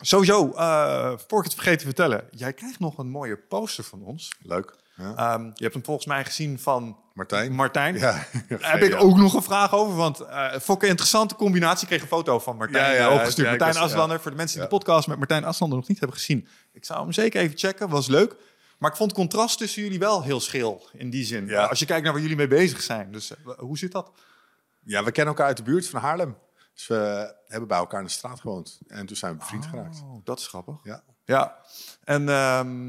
Sowieso, eh voor ik het vergeet te vertellen. Jij krijgt nog een mooie poster van ons. Leuk. Ja. Ehm, je hebt hem volgens mij gezien van Martijn? Martijn. Ja. Daar heb ik ook nog een vraag over, want eh vond ik een interessante combinatie. Ik kreeg een foto van Martijn Ja, ja, eh, opgestuurd. Martijn was- Aslander, voor de mensen die de podcast met Martijn Aslander nog niet hebben gezien. Ik zou hem zeker even checken, was leuk. Maar ik vond het contrast tussen jullie wel heel schil, in die zin. Ja. Als je kijkt naar waar jullie mee bezig zijn. Dus hoe zit dat? Ja, we kennen elkaar uit de buurt van Haarlem. Dus we hebben bij elkaar in de straat gewoond. En toen zijn we bevriend geraakt. Oh, dat is grappig. Ja. Ja, en ehm,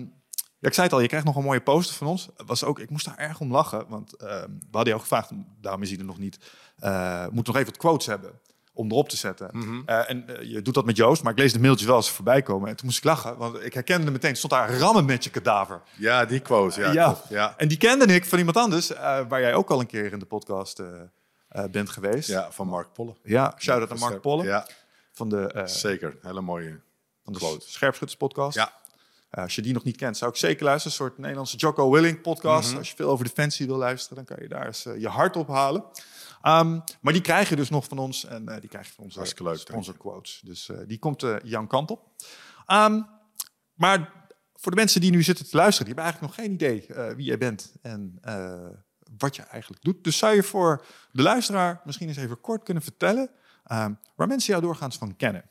ja, ik zei het al, je krijgt nog een mooie poster van ons. Was ook, ik moest daar erg om lachen, want ehm, we hadden jou gevraagd, daarom is hij er nog niet, eh moet nog even wat quotes hebben om erop te zetten. Mhm. Eh, en eh, je doet dat met Joost, maar ik lees de mailtjes wel eens voorbij komen. En toen moest ik lachen, want ik herkende meteen, stond daar rammen met je kadaver. Ja, die quote. Ja, Ja. ja. En die kende ik van iemand anders, waar jij ook al een keer in de podcast eh, eh, bent geweest. ja, van Mark Polle. Ja, shout-out aan Mark Polle Ja, van de, eh zeker. Hele mooie. van de quote. Scherpschutters podcast. Ja, Uh, als je die nog niet kent, zou ik zeker luisteren. Een soort Nederlandse Jocko Willing podcast. Mhm. Als je veel over defensie wil luisteren, dan kan je daar eens eh, je hart ophalen. Um, maar die krijg je dus nog van ons. En eh, die krijg je van onze leuk, sponsor quotes. Dus eh, die komt eh jouw kant op. Um, maar voor de mensen die nu zitten te luisteren, die hebben eigenlijk nog geen idee eh, wie jij bent en eh, wat je eigenlijk doet. Dus zou je voor de luisteraar misschien eens even kort kunnen vertellen um, waar mensen jou doorgaans van kennen?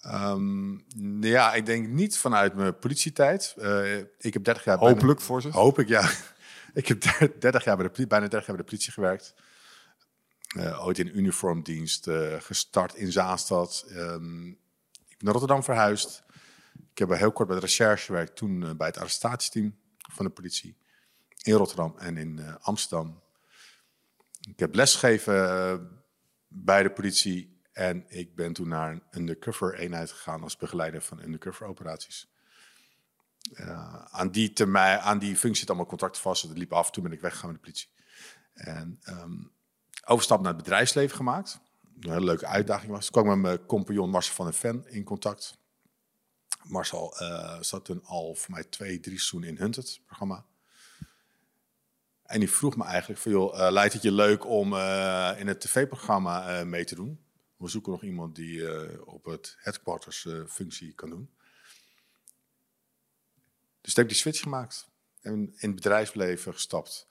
Ehm, ja, ik denk niet vanuit mijn politietijd. Eh, ik heb 30 jaar... bijna- Hopelijk voor ze. Hoop ik, ja. ik heb 30 jaar bij de, bijna 30 jaar bij de politie gewerkt. Eh, ooit in uniformdienst, eh, gestart in Zaanstad. Ehm, ik ben naar Rotterdam verhuisd. Ik heb heel kort bij de recherche gewerkt, toen bij het arrestatieteam van de politie. In Rotterdam en in eh, Amsterdam. Ik heb lesgegeven eh, bij de politie. En ik ben toen naar een undercover eenheid gegaan als begeleider van undercover operaties. Uh, aan, die termijn, aan die functie zit allemaal contract vast. Dat liep af, toen ben ik weggegaan met de politie. En um, overstap naar het bedrijfsleven gemaakt. Een hele leuke uitdaging was. Toen kwam ik met mijn compagnon Marcel van den Ven in contact. Marcel zat toen al voor mij twee, drie seizoenen in Hunted, programma. En die vroeg me eigenlijk van, joh, uh, lijkt het je leuk om uh, in het tv-programma mee te doen? We zoeken nog iemand die op het headquarters functie kan doen. Dus toen heb ik die switch gemaakt. En in het bedrijfsleven gestapt.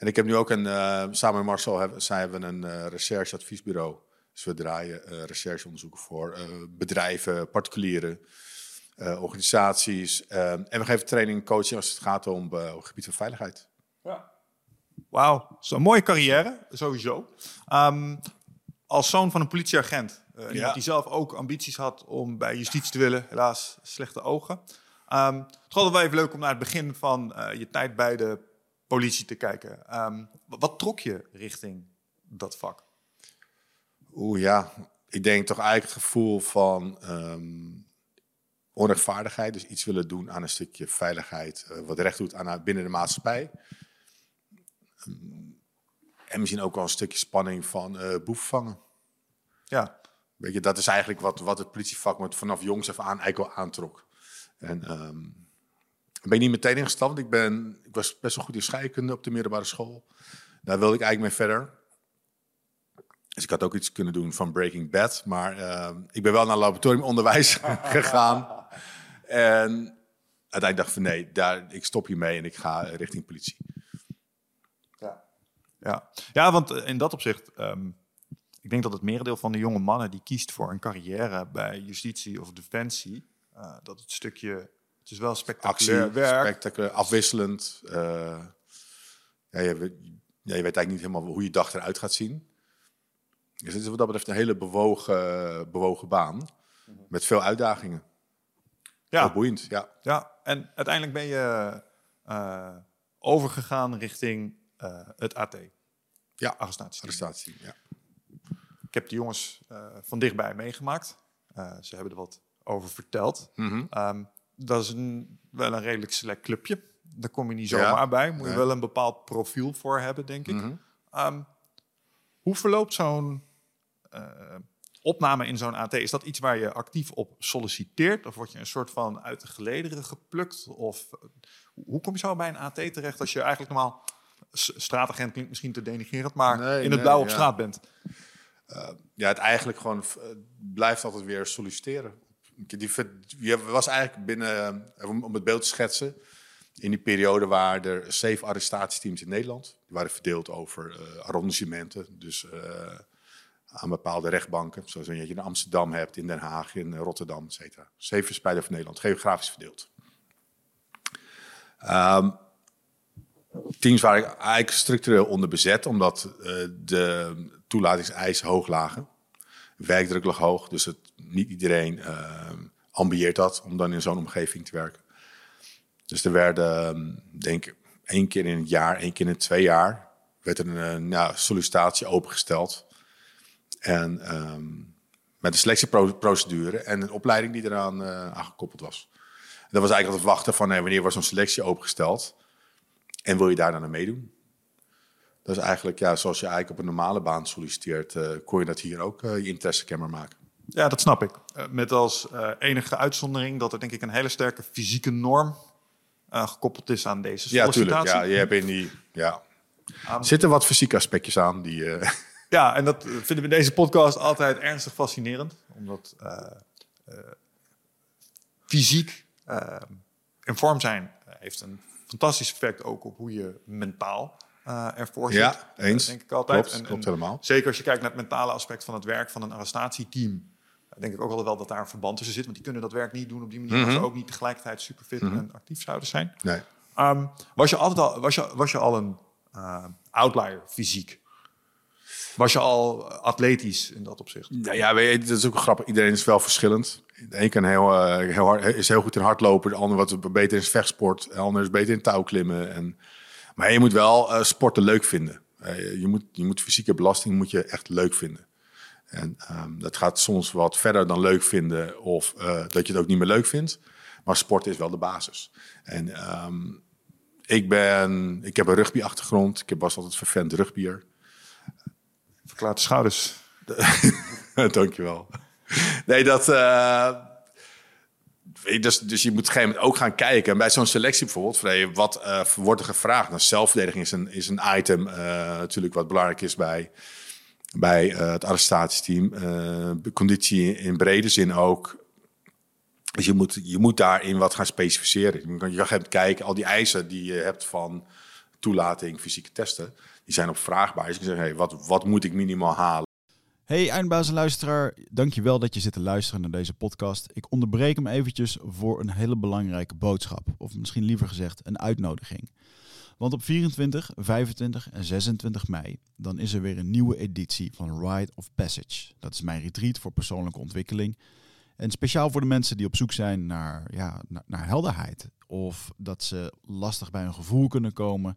En ik heb nu ook een, uh, samen met Marcel, hebben, zij hebben een uh, rechercheadviesbureau. Dus we draaien uh, rechercheonderzoeken voor bedrijven, particulieren, organisaties. en we geven training en coaching als het gaat om op het gebied van veiligheid. Ja. Wauw, zo'n mooie carrière, sowieso. Um, als zoon van een politieagent, uh, ja. die zelf ook ambities had om bij justitie te willen, helaas slechte ogen. Um, het is altijd wel even leuk om naar het begin van uh, je tijd bij de politie te kijken. Um, wat trok je richting dat vak? Oeh ja, ik denk toch eigenlijk het gevoel van um, onrechtvaardigheid. Dus iets willen doen aan een stukje veiligheid, uh, wat recht doet aan binnen de maatschappij. En misschien ook wel een stukje spanning van uh, boef vangen. Ja. Weet je, dat is eigenlijk wat, wat het politievak me vanaf jongs af aan eigenlijk wel aantrok. En um, ben ik niet meteen ingestapt. Ik, ben, ik was best wel goed in scheikunde op de middelbare school. Daar wilde ik eigenlijk mee verder. Dus ik had ook iets kunnen doen van Breaking Bad. Maar uh, ik ben wel naar laboratoriumonderwijs gegaan. En uiteindelijk dacht ik van nee, daar, ik stop hiermee en ik ga richting politie. Ja, ja. want in dat opzicht... Um, ik denk dat het merendeel van de jonge mannen die kiest voor een carrière bij justitie of defensie... Uh, dat het stukje het is wel spectaculair Actie, werk. spectaculair, afwisselend. Uh, ja, je, weet, ja, je weet eigenlijk niet helemaal hoe je dag eruit gaat zien. Dus het is wat dat betreft een hele bewogen, bewogen baan. Mm -hmm. Met veel uitdagingen. Ja. Heel boeiend, ja. Ja, en uiteindelijk ben je uh, overgegaan richting het AT. Ja, arrestatie. arrestatie ja. Ik heb de jongens van dichtbij meegemaakt. ze hebben er wat over verteld. Mhm. Mm -hmm. um, dat is een, wel een redelijk select clubje. Daar kom je niet zomaar Ja. bij. Moet je wel een bepaald profiel voor hebben, denk ik. Mhm. Um, hoe verloopt zo'n uh, opname in zo'n AT? Is dat iets waar je actief op solliciteert? Of word je een soort van uit de gelederen geplukt? Of hoe kom je zo bij een AT terecht als je eigenlijk normaal... Straatagent klinkt misschien te denigrerend, maar Nee, in het nee, blauw op straat bent. ja, het eigenlijk gewoon eh, blijft altijd weer solliciteren. die, je was eigenlijk binnen, om het beeld te schetsen, in die periode waren er zeven arrestatiesteams in Nederland. Die waren verdeeld over uh, arrondissementen, dus uh, aan bepaalde rechtbanken. Zoals je in Amsterdam hebt, in Den Haag, in Rotterdam, et cetera. Zeven verspreid van Nederland, geografisch verdeeld. Um, teams waren eigenlijk structureel onderbezet, omdat uh, de toelatingseisen hoog lagen. Werkdruk lag hoog, dus het, niet iedereen uh, ambieert dat om dan in zo'n omgeving te werken. Dus er werden, ehm, denk ik, één keer in het jaar, één keer in twee jaar, werd er een nou, sollicitatie opengesteld. En um, met een selectieprocedure en een opleiding die eraan uh, aangekoppeld was. Dat was eigenlijk het wachten van wanneer was zo'n selectie opengesteld en wil je daar dan aan meedoen? Dat is eigenlijk, ja, zoals je eigenlijk op een normale baan solliciteert, uh, kon je dat hier ook uh, je interessekenmer maken. Ja, dat snap ik. met als enige uitzondering dat er denk ik een hele sterke fysieke norm gekoppeld is aan deze sollicitatie. Ja, tuurlijk. Ja, je hebt in die, ja. Zitten wat fysieke aspectjes aan die... Ja, en dat vinden we in deze podcast altijd ernstig fascinerend. Omdat uh, uh, fysiek uh, in vorm zijn heeft een fantastisch effect ook op hoe je mentaal ervoor zit. Ja, eens. denk ik altijd. Klopt, en, klopt helemaal. Zeker als je kijkt naar het mentale aspect van het werk van een arrestatieteam. Denk ik ook wel dat daar een verband tussen zit. Want die kunnen dat werk niet doen op die manier. Mm -hmm. ze ook niet tegelijkertijd super fit mm -hmm. en actief zouden zijn. Nee. Um, was, je altijd al, was, je, was je al een outlier fysiek? Was je al atletisch in dat opzicht? Ja, ja weet je, dat is ook grappig. Iedereen is wel verschillend. De een kan heel, uh, heel hard, is heel goed in hardlopen. De ander wat beter in vechtsport. De ander is beter in touwklimmen. En, maar je moet wel uh, sporten leuk vinden. Uh, je, moet, je moet fysieke belasting moet je echt leuk vinden. En um, dat gaat soms wat verder dan leuk vinden. Of dat je het ook niet meer leuk vindt. Maar sport is wel de basis. En um, ik, ben, ik heb een rugby-achtergrond. Ik was altijd vervent rugbier. Verklaart de schouders. Dankjewel. Nee, dat... Uh, dus, dus je moet op een gegeven moment ook gaan kijken. En bij zo'n selectie bijvoorbeeld, wat uh, wordt er gevraagd? Nou, zelfverdediging is een, is een item uh, natuurlijk wat belangrijk is bij, bij het arrestatiesteam. conditie in brede zin ook. Dus je moet, je moet daarin wat gaan specificeren. Je kan, gaan kijken, al die eisen die je hebt van toelating, fysieke testen die zijn opvraagbaar. Dus ik zeg, hey, wat, wat moet ik minimaal halen? Hey eindbaas en luisteraar, dankjewel dat je zit te luisteren naar deze podcast. Ik onderbreek hem eventjes voor een hele belangrijke boodschap. Of misschien liever gezegd een uitnodiging. Want op 24, 25 en 26 mei dan is er weer een nieuwe editie van Ride of Passage. Dat is mijn retreat voor persoonlijke ontwikkeling. En speciaal voor de mensen die op zoek zijn naar, ja, naar, naar helderheid. Of dat ze lastig bij hun gevoel kunnen komen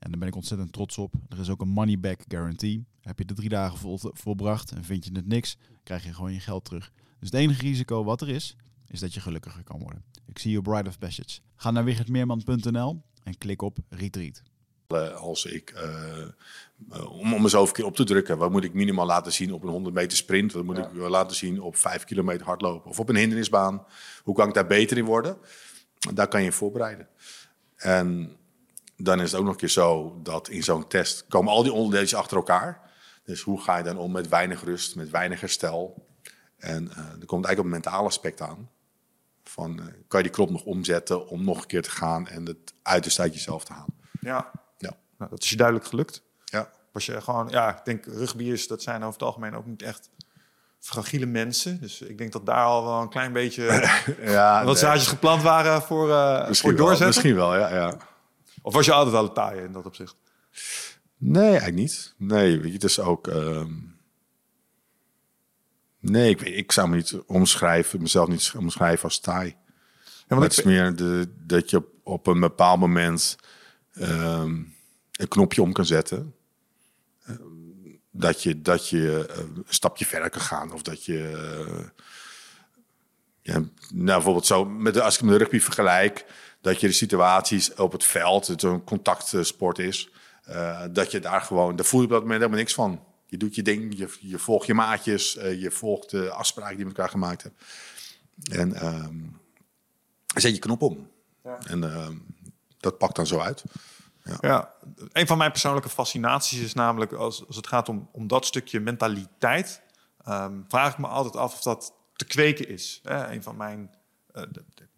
En daar ben ik ontzettend trots op. Er is ook een money back guarantee. Heb je de drie dagen vol, volbracht en vind je het niks, krijg je gewoon je geld terug. Dus het enige risico wat er is, is dat je gelukkiger kan worden. Ik zie je op Bride of Passage. Ga naar wichertmeerman.nl en klik op Retreat. Als ik, uh, om, om mezelf een keer op te drukken, wat moet ik minimaal laten zien op een 100 meter sprint? Wat moet ik laten zien op 5 kilometer hardlopen? Of op een hindernisbaan? Hoe kan ik daar beter in worden? Daar kan je voorbereiden. En dan is het ook nog een keer zo dat in zo'n test komen al die onderdelen achter elkaar. Dus hoe ga je dan om met weinig rust, met weinig herstel? En uh, er komt eigenlijk op een mentaal aspect aan. Van, uh, kan je die knop nog omzetten om nog een keer te gaan en het uiterste uit jezelf te halen? Ja, ja. Nou, dat is je duidelijk gelukt. Ja. Was je gewoon, ja, ik denk rugbyers, dat zijn over het algemeen ook niet echt fragiele mensen. Dus ik denk dat daar al wel een klein beetje ja, wat zaadjes geplant waren voor, uh, misschien voor doorzetten. Wel, misschien wel, ja. ja. Of was je altijd al een taaie in dat opzicht? Nee, eigenlijk niet. Nee, weet je, het is ook... ehm, Nee, ik, weet- ik zou me niet omschrijven, mezelf niet omschrijven als taai. Ja, Maar is meer de, dat je op, op een bepaald moment ehm, een knopje om kan zetten. Ehm, dat je, dat je eh, een stapje verder kan gaan. Of dat je... eh, ja, nou, bijvoorbeeld zo, met de, als ik met de rugby vergelijk... dat je de situaties op het veld, het een contactsport is... eh, dat je daar gewoon... Daar voel je op dat moment helemaal niks van. Je doet je ding, je, je volgt je maatjes... eh, je volgt de afspraken die je met elkaar gemaakt hebt. En... ehm, zet je knop om. Ja. En ehm, dat pakt dan zo uit. ja, een van mijn persoonlijke fascinaties is namelijk als, als het gaat om, om dat stukje mentaliteit, ehm, vraag ik me altijd af of dat te kweken is. Hè? Een van mijn, eh,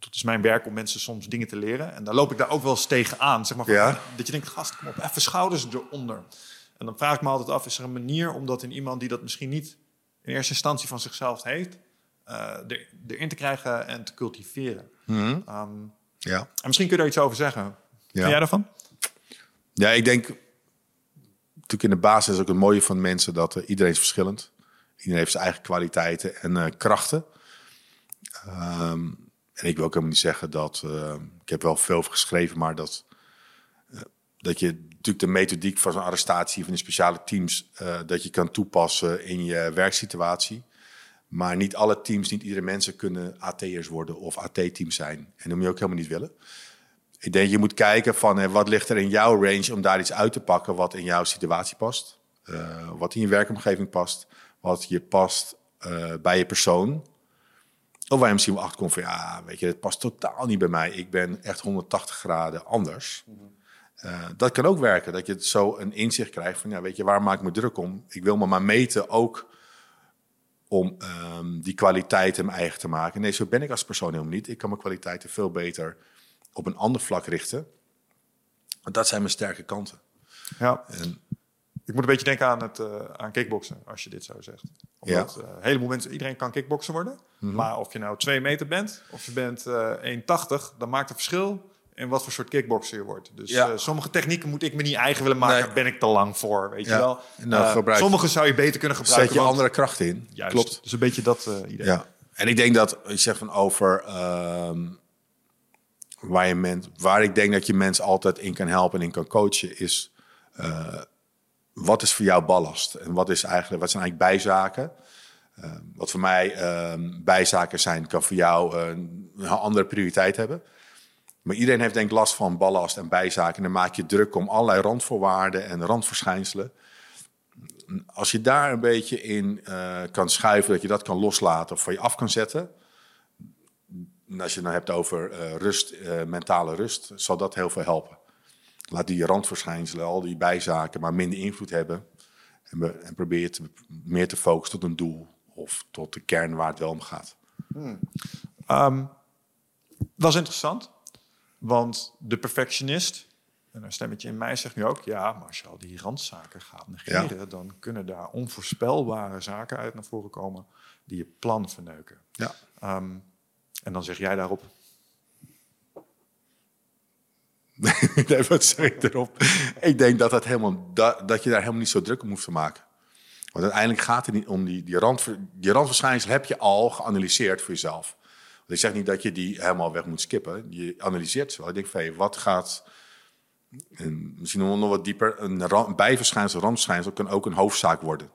dat is mijn werk om mensen soms dingen te leren. En dan loop ik daar ook wel eens tegen aan. Zeg maar, van, Ja. Dat je denkt, gast, kom op, even schouders eronder. En dan vraag ik me altijd af, is er een manier om dat in iemand die dat misschien niet in eerste instantie van zichzelf heeft, eh, er, erin te krijgen en te cultiveren? Ehm, Ja. en misschien kun je daar iets over zeggen. Ja. Vind jij daarvan? ja, ik denk... Natuurlijk in de basis is ook het mooie van mensen... dat eh, iedereen is verschillend. Iedereen heeft zijn eigen kwaliteiten en eh, krachten. Ehm, en ik wil ook helemaal niet zeggen dat... eh, ik heb wel veel geschreven, maar dat... eh, dat je natuurlijk de methodiek van zo'n arrestatie van die speciale teams... eh, dat je kan toepassen in je werksituatie... Maar niet alle teams, niet iedere mensen kunnen AT'ers worden of AT-teams zijn. En dat moet je ook helemaal niet willen. Ik denk, je moet kijken van eh, wat ligt er in jouw range om daar iets uit te pakken wat in jouw situatie past. Wat in je werkomgeving past. Wat je past bij je persoon. Of waar je misschien wel achter komt van, ja, weet je, het past totaal niet bij mij. Ik ben echt 180 graden anders. Eh, dat kan ook werken, dat je het zo een inzicht krijgt van, ja, weet je, waar maak ik me druk om? Ik wil me maar meten ook om ehm, die kwaliteiten mijn eigen te maken. Nee, zo ben ik als persoon helemaal niet. Ik kan mijn kwaliteiten veel beter op een ander vlak richten. Want dat zijn mijn sterke kanten. Ja. En Ik moet een beetje denken aan, het, eh, aan kickboksen, als je dit zo zegt. Omdat eh, een heleboel mensen, iedereen kan kickboksen worden. Maar of je nou twee meter bent, of je bent eh 1,80, dan maakt het verschil in wat voor soort kickbokser je wordt. Dus Ja. sommige technieken moet ik me niet eigen willen maken. Nee. Ben ik te lang voor, weet Ja. je wel. Sommige zou je beter kunnen gebruiken. zet je want- andere krachten in. Juist, Klopt. Dus een beetje dat idee. Ja. En ik denk dat, je zegt van over... ehm, waar, je men, waar ik denk dat je mensen altijd in kan helpen en in kan coachen... is wat is voor jou ballast? En wat, is eigenlijk, wat zijn eigenlijk bijzaken? Eh, wat voor mij ehm, bijzaken zijn, kan voor jou eh, een andere prioriteit hebben. Maar iedereen heeft denk ik last van ballast en bijzaken. En dan maak je druk om allerlei randvoorwaarden en randverschijnselen. Als je daar een beetje in eh, kan schuiven, dat je dat kan loslaten of van je af kan zetten. En als je het nou hebt over eh, rust, mentale rust, zal dat heel veel helpen. Laat die randverschijnselen, al die bijzaken, maar minder invloed hebben. En, be- en probeer te, meer te focussen tot een doel of tot de kern waar het wel om gaat. Ehm, dat is interessant, want de perfectionist, en een stemmetje in mij zegt nu ook, ja, maar als je al die randzaken gaat negeren, dan kunnen daar onvoorspelbare zaken uit naar voren komen die je plan verneuken. Ja. Ehm, en dan zeg jij daarop, nee, wat zeg ik erop? Ik denk dat, dat, helemaal, dat, dat je daar helemaal niet zo druk om hoeft te maken. Want uiteindelijk gaat het niet om die, die, rand, die randverschijnselen heb je al geanalyseerd voor jezelf. Want ik zeg niet dat je die helemaal weg moet skippen. Je analyseert ze wel. Ik denk van, hey, wat gaat... En misschien nog wat dieper. Een, ran- een bijverschijnsel, randverschijnsel kan ook een hoofdzaak worden.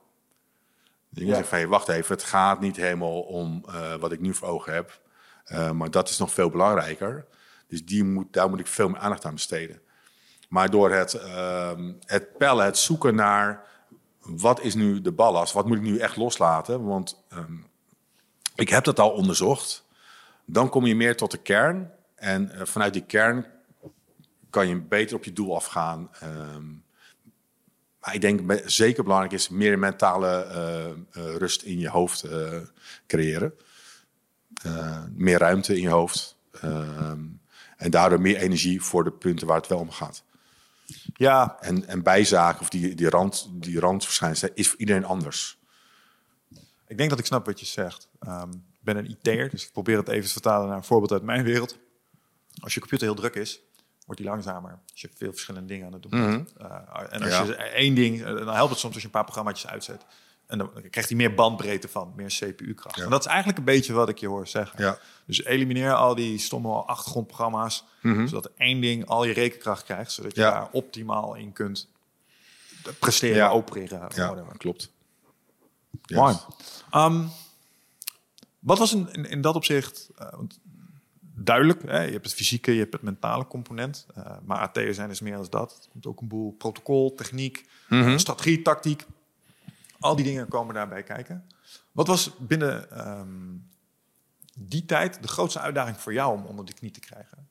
Je Ja. zeggen van, hey, wacht even. Het gaat niet helemaal om eh, wat ik nu voor ogen heb. Eh, maar dat is nog veel belangrijker. Dus die moet, daar moet ik veel meer aandacht aan besteden. Maar door het, ehm, het pellen, het zoeken naar wat is nu de ballast, wat moet ik nu echt loslaten? Want ehm, ik heb dat al onderzocht. Dan kom je meer tot de kern. En eh, vanuit die kern kan je beter op je doel afgaan. Ehm, maar ik denk zeker belangrijk is meer mentale eh, eh, rust in je hoofd creëren. Meer ruimte in je hoofd. En daardoor meer energie voor de punten waar het wel om gaat. ja, En, en bijzaken of die, die, rand, die randverschijnselen is voor iedereen anders. ik denk dat ik snap wat je zegt. Ehm, ik ben een IT'er, dus ik probeer het even te vertalen naar een voorbeeld uit mijn wereld. Als je computer heel druk is, wordt die langzamer. Als je veel verschillende dingen aan het doen. Uh, en als je één ding, dan helpt het soms als je een paar programma's uitzet. En dan krijgt hij meer bandbreedte van, meer CPU-kracht. En dat is eigenlijk een beetje wat ik je hoor zeggen. Ja. Dus elimineer al die stomme achtergrondprogramma's, zodat er één ding al je rekenkracht krijgt, zodat je daar optimaal in kunt presteren, opereren. Ja, klopt. Yes. Mooi. Um, wat was in, in, dat opzicht uh, duidelijk? Hè? Je hebt het fysieke, je hebt het mentale component. Uh, maar AT'er zijn is meer dan dat. Er komt ook een boel protocol, techniek, mm -hmm. strategie, tactiek. Al die dingen komen daarbij kijken. Wat was binnen um, die tijd de grootste uitdaging voor jou om onder de knie te krijgen?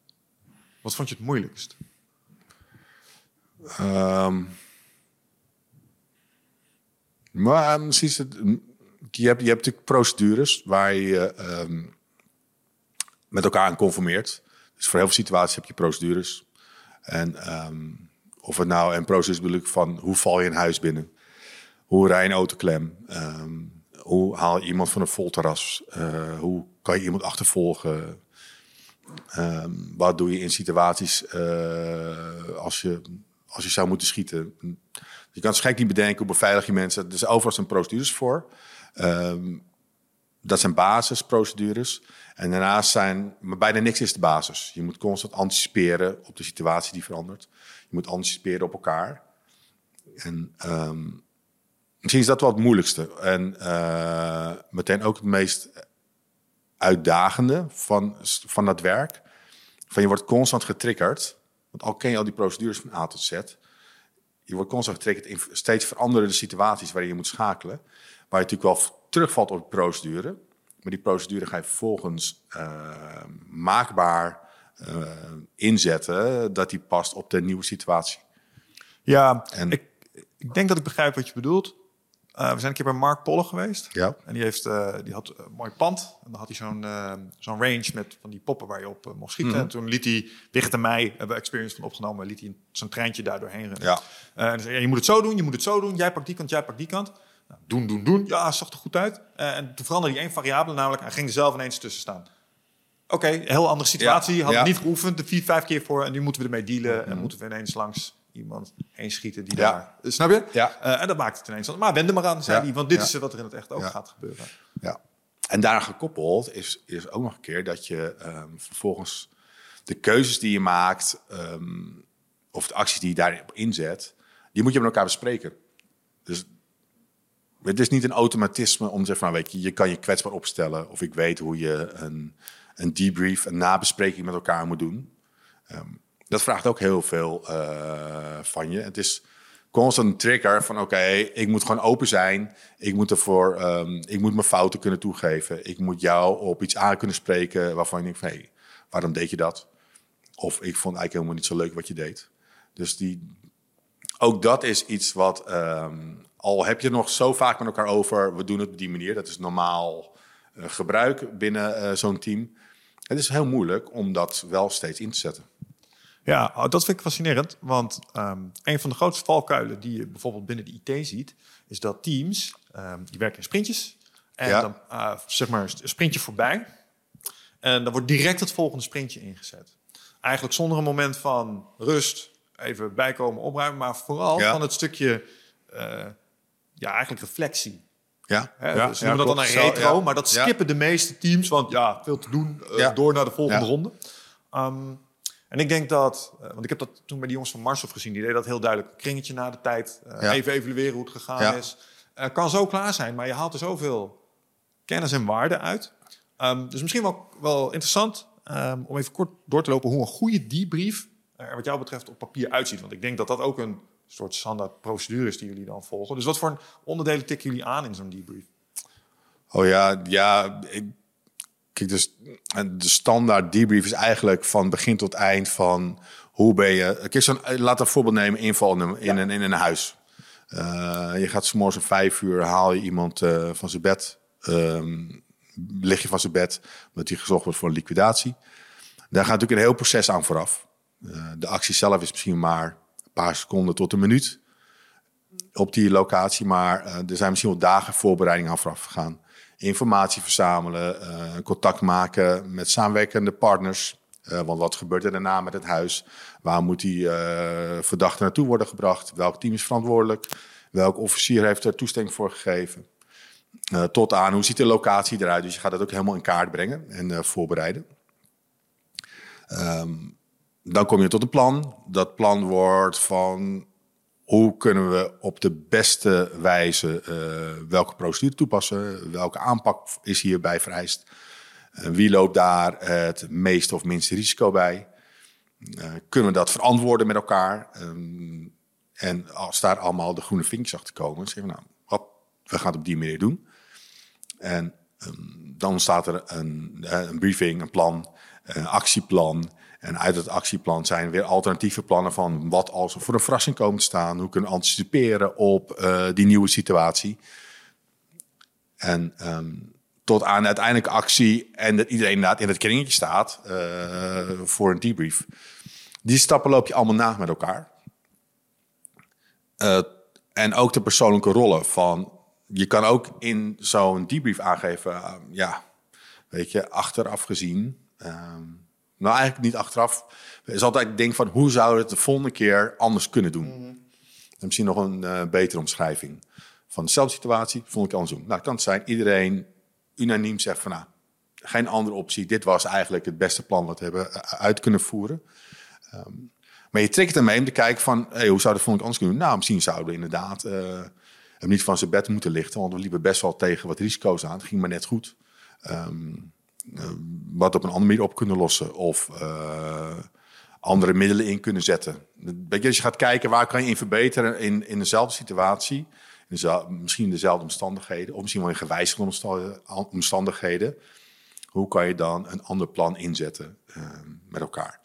Wat vond je het moeilijkst? Um, maar is het. Je hebt, je hebt natuurlijk procedures waar je um, met elkaar aan conformeert. Dus voor heel veel situaties heb je procedures. En um, of het nou proces bedoel ik van hoe val je een huis binnen? Hoe rij een autoklem? Um, hoe haal je iemand van een volterras? Uh, hoe kan je iemand achtervolgen? Um, wat doe je in situaties uh, als, je, als je zou moeten schieten? Je kan het niet bedenken hoe beveilig je mensen. Er is overal zijn procedures voor. Um, dat zijn basisprocedures. En daarnaast zijn, maar bijna niks is de basis. Je moet constant anticiperen op de situatie die verandert. Je moet anticiperen op elkaar. En misschien is dat wel het moeilijkste. En uh, meteen ook het meest uitdagende van, van dat werk. Van je wordt constant getriggerd. Want al ken je al die procedures van A tot Z je wordt constant getriggerd in steeds veranderende situaties waarin je moet schakelen. Waar je natuurlijk wel terugvalt op de procedure. Maar die procedure ga je vervolgens uh, maakbaar uh, inzetten dat die past op de nieuwe situatie. Ja, en, ik, ik denk dat ik begrijp wat je bedoelt. Uh, we zijn een keer bij Mark Polle geweest. Ja. En die, heeft, uh, die had een mooi pand. En dan had hij zo'n uh, zo'n range met van die poppen waar je op mocht schieten. Mm -hmm. En toen liet hij, Wicht en mij hebben experience van opgenomen, liet hij zo'n treintje daar doorheen rennen. Ja. en zei, ja, je moet het zo doen, je moet het zo doen. Jij pakt die kant, jij pakt die kant. Nou, doen, doen, doen. Ja, zag er goed uit. en toen veranderde hij één variabele, namelijk hij ging er zelf ineens tussen staan. Oké, okay, heel andere situatie. Ja. Had niet geoefend, de vier, vijf keer voor. En nu moeten we ermee dealen. Mm. En moeten we ineens langs iemand heen schieten die ja. daar... Snap je? Ja. Uh, en dat maakt het ineens... Maar wend er maar aan, zei hij. Want dit is wat er in het echt ook gaat gebeuren. Ja. En daar gekoppeld is, is ook nog een keer dat je um, vervolgens de keuzes die je maakt... Um, of de acties die je daarop inzet... die moet je met elkaar bespreken. Dus het is niet een automatisme om te zeggen van... Weet je, je kan je kwetsbaar opstellen... of ik weet hoe je een, een debrief, een nabespreking met elkaar moet doen... Um, dat vraagt ook heel veel uh, van je. Het is constant een trigger van oké, ik moet gewoon open zijn. Ik moet ervoor, um, ik moet mijn fouten kunnen toegeven. Ik moet jou op iets aan kunnen spreken waarvan je denkt van hé, hey, waarom deed je dat? Of ik vond eigenlijk helemaal niet zo leuk wat je deed. Dus die, ook dat is iets wat, um, al heb je nog zo vaak met elkaar over, we doen het op die manier. Dat is normaal uh, gebruik binnen uh, zo'n team. Het is heel moeilijk om dat wel steeds in te zetten. Ja, oh, dat vind ik fascinerend. Want um, een van de grootste valkuilen die je bijvoorbeeld binnen de IT ziet, is dat teams, um, die werken in sprintjes. En ja. dan uh, zeg maar een sprintje voorbij. En dan wordt direct het volgende sprintje ingezet. Eigenlijk zonder een moment van rust, even bijkomen, opruimen, maar vooral ja. van het stukje, uh, ja, eigenlijk reflectie. Ja, Hè, ja, dus ja, dat dan een retro, maar dat skippen de meeste teams, want ja, veel te doen, uh, door naar de volgende ronde. Um, en ik denk dat, uh, want ik heb dat toen bij die jongens van Marshof gezien, die deden dat heel duidelijk. Een kringetje na de tijd, ja. even evalueren hoe het gegaan is. Uh, kan zo klaar zijn, maar je haalt er zoveel kennis en waarde uit. Um, dus misschien wel, wel interessant um, om even kort door te lopen hoe een goede debrief er wat jou betreft op papier uitziet. Want ik denk dat dat ook een soort standaard procedure is die jullie dan volgen. Dus wat voor onderdelen tikken jullie aan in zo'n debrief? Oh ja, ja. Ik Kijk, dus de standaard debrief is eigenlijk van begin tot eind van hoe ben je. Kijk, zo'n, laat een voorbeeld nemen: inval in een, in een, in een huis. Uh, je gaat s'morgens om vijf uur haal je iemand uh, van zijn bed. Um, lig je van zijn bed, omdat hij gezocht wordt voor een liquidatie. Daar gaat natuurlijk een heel proces aan vooraf. Uh, de actie zelf is misschien maar een paar seconden tot een minuut op die locatie, maar er zijn misschien wel dagen voorbereiding aan vooraf gegaan informatie verzamelen, uh, contact maken met samenwerkende partners, Uh, want wat gebeurt er daarna met het huis? Waar moet die uh, verdachte naartoe worden gebracht? Welk team is verantwoordelijk? Welk officier heeft er toestemming voor gegeven? Tot aan hoe ziet de locatie eruit? Dus je gaat dat ook helemaal in kaart brengen en voorbereiden. Um, dan kom je tot een plan. Dat plan wordt van hoe kunnen we op de beste wijze uh, welke procedure toepassen? Welke aanpak is hierbij vereist? Uh, wie loopt daar het meeste of minste risico bij? Uh, kunnen we dat verantwoorden met elkaar? Um, en als daar allemaal de groene vinkjes achter komen, zeggen we nou, we gaan het op die manier doen. En um, dan ontstaat er een, een briefing, een plan, een actieplan. En uit het actieplan zijn weer alternatieve plannen van wat als er voor een verrassing komen te staan. Hoe kunnen anticiperen op uh, die nieuwe situatie. En um, tot aan uiteindelijk actie en dat iedereen inderdaad in het kringetje staat uh, voor een debrief. Die stappen loop je allemaal na met elkaar. Uh, en ook de persoonlijke rollen van... Je kan ook in zo'n debrief aangeven, ja, weet je, achteraf gezien... Um, nou, eigenlijk niet achteraf. Het is altijd denk van hoe zouden we het de volgende keer anders kunnen doen. Mm -hmm. Misschien nog een uh, betere omschrijving van dezelfde situatie. Vond ik anders doen. Nou, kan het zijn iedereen unaniem zegt van nou, geen andere optie. Dit was eigenlijk het beste plan wat we hebben eh, uit kunnen voeren. Um, maar je trekt ermee om te kijken van hey, hoe zou dat volgende keer anders kunnen doen. Nou, misschien zouden we inderdaad uh, hem niet van zijn bed moeten lichten. Want we liepen best wel tegen wat risico's aan. Het ging maar net goed. Um, wat op een andere manier op kunnen lossen. Of uh, andere middelen in kunnen zetten. Als je gaat kijken waar kan je in verbeteren in, in dezelfde situatie. Misschien in dezelfde omstandigheden. Of misschien wel in gewijzigde omstandigheden. Hoe kan je dan een ander plan inzetten uh, met elkaar?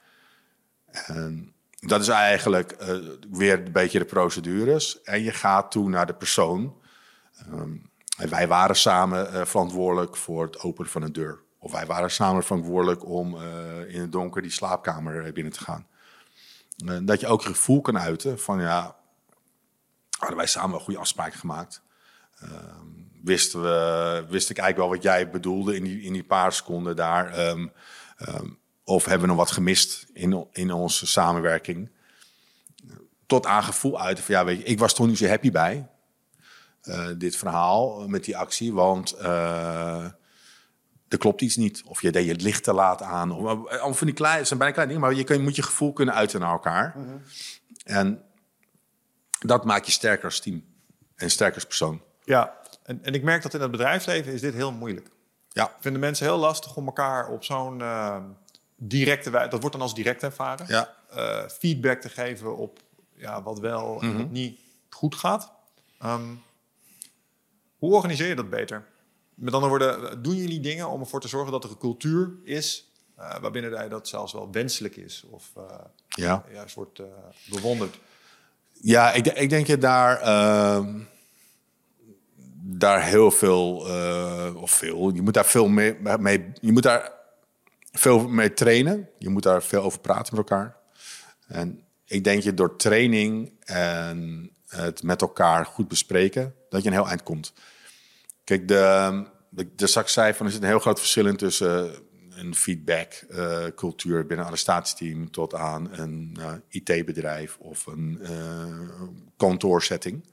En dat is eigenlijk weer een beetje de procedures. En je gaat toe naar de persoon. Um, wij waren samen verantwoordelijk voor het openen van een deur. Of wij waren samen verantwoordelijk om uh, in het donker die slaapkamer binnen te gaan. Uh, dat je ook gevoel kan uiten van ja, hadden wij samen wel goede afspraken gemaakt. Uh, wisten we, wist ik eigenlijk wel wat jij bedoelde in die, in die paar seconden daar. Um, um, of hebben we nog wat gemist in, in onze samenwerking? Tot aan gevoel uit van ja, weet je, ik was toch niet zo happy bij dit verhaal met die actie, want er klopt iets niet. Of je deed je licht te laat aan. Of, of van die kleine, zijn bijna kleine dingen, maar je moet je gevoel kunnen uiten naar elkaar. Mm -hmm. En dat maakt je sterker als team en sterker als persoon. Ja, en, en ik merk dat in het bedrijfsleven is dit heel moeilijk. Ja. Vinden mensen heel lastig om elkaar op zo'n uh, directe wijze, dat wordt dan als direct ervaren, ja. uh, feedback te geven op ja, wat wel mm -hmm. en wat niet goed gaat. Um, hoe organiseer je dat beter? Met andere woorden, doen jullie dingen om ervoor te zorgen dat er een cultuur is uh, waarbinnen dat zelfs wel wenselijk is of uh, ja. juist wordt uh, bewonderd? Ja, ik, ik denk je daar, uh, daar heel veel, of veel, je moet daar veel mee, mee, je moet daar veel mee trainen. Je moet daar veel over praten met elkaar. En ik denk je door training en het met elkaar goed bespreken, dat je een heel eind komt. Kijk, de, de straks zei van er zit een heel groot verschil in tussen een feedback uh, cultuur binnen een arrestatiesteam tot aan een uh, IT-bedrijf of een uh, kantoorsetting.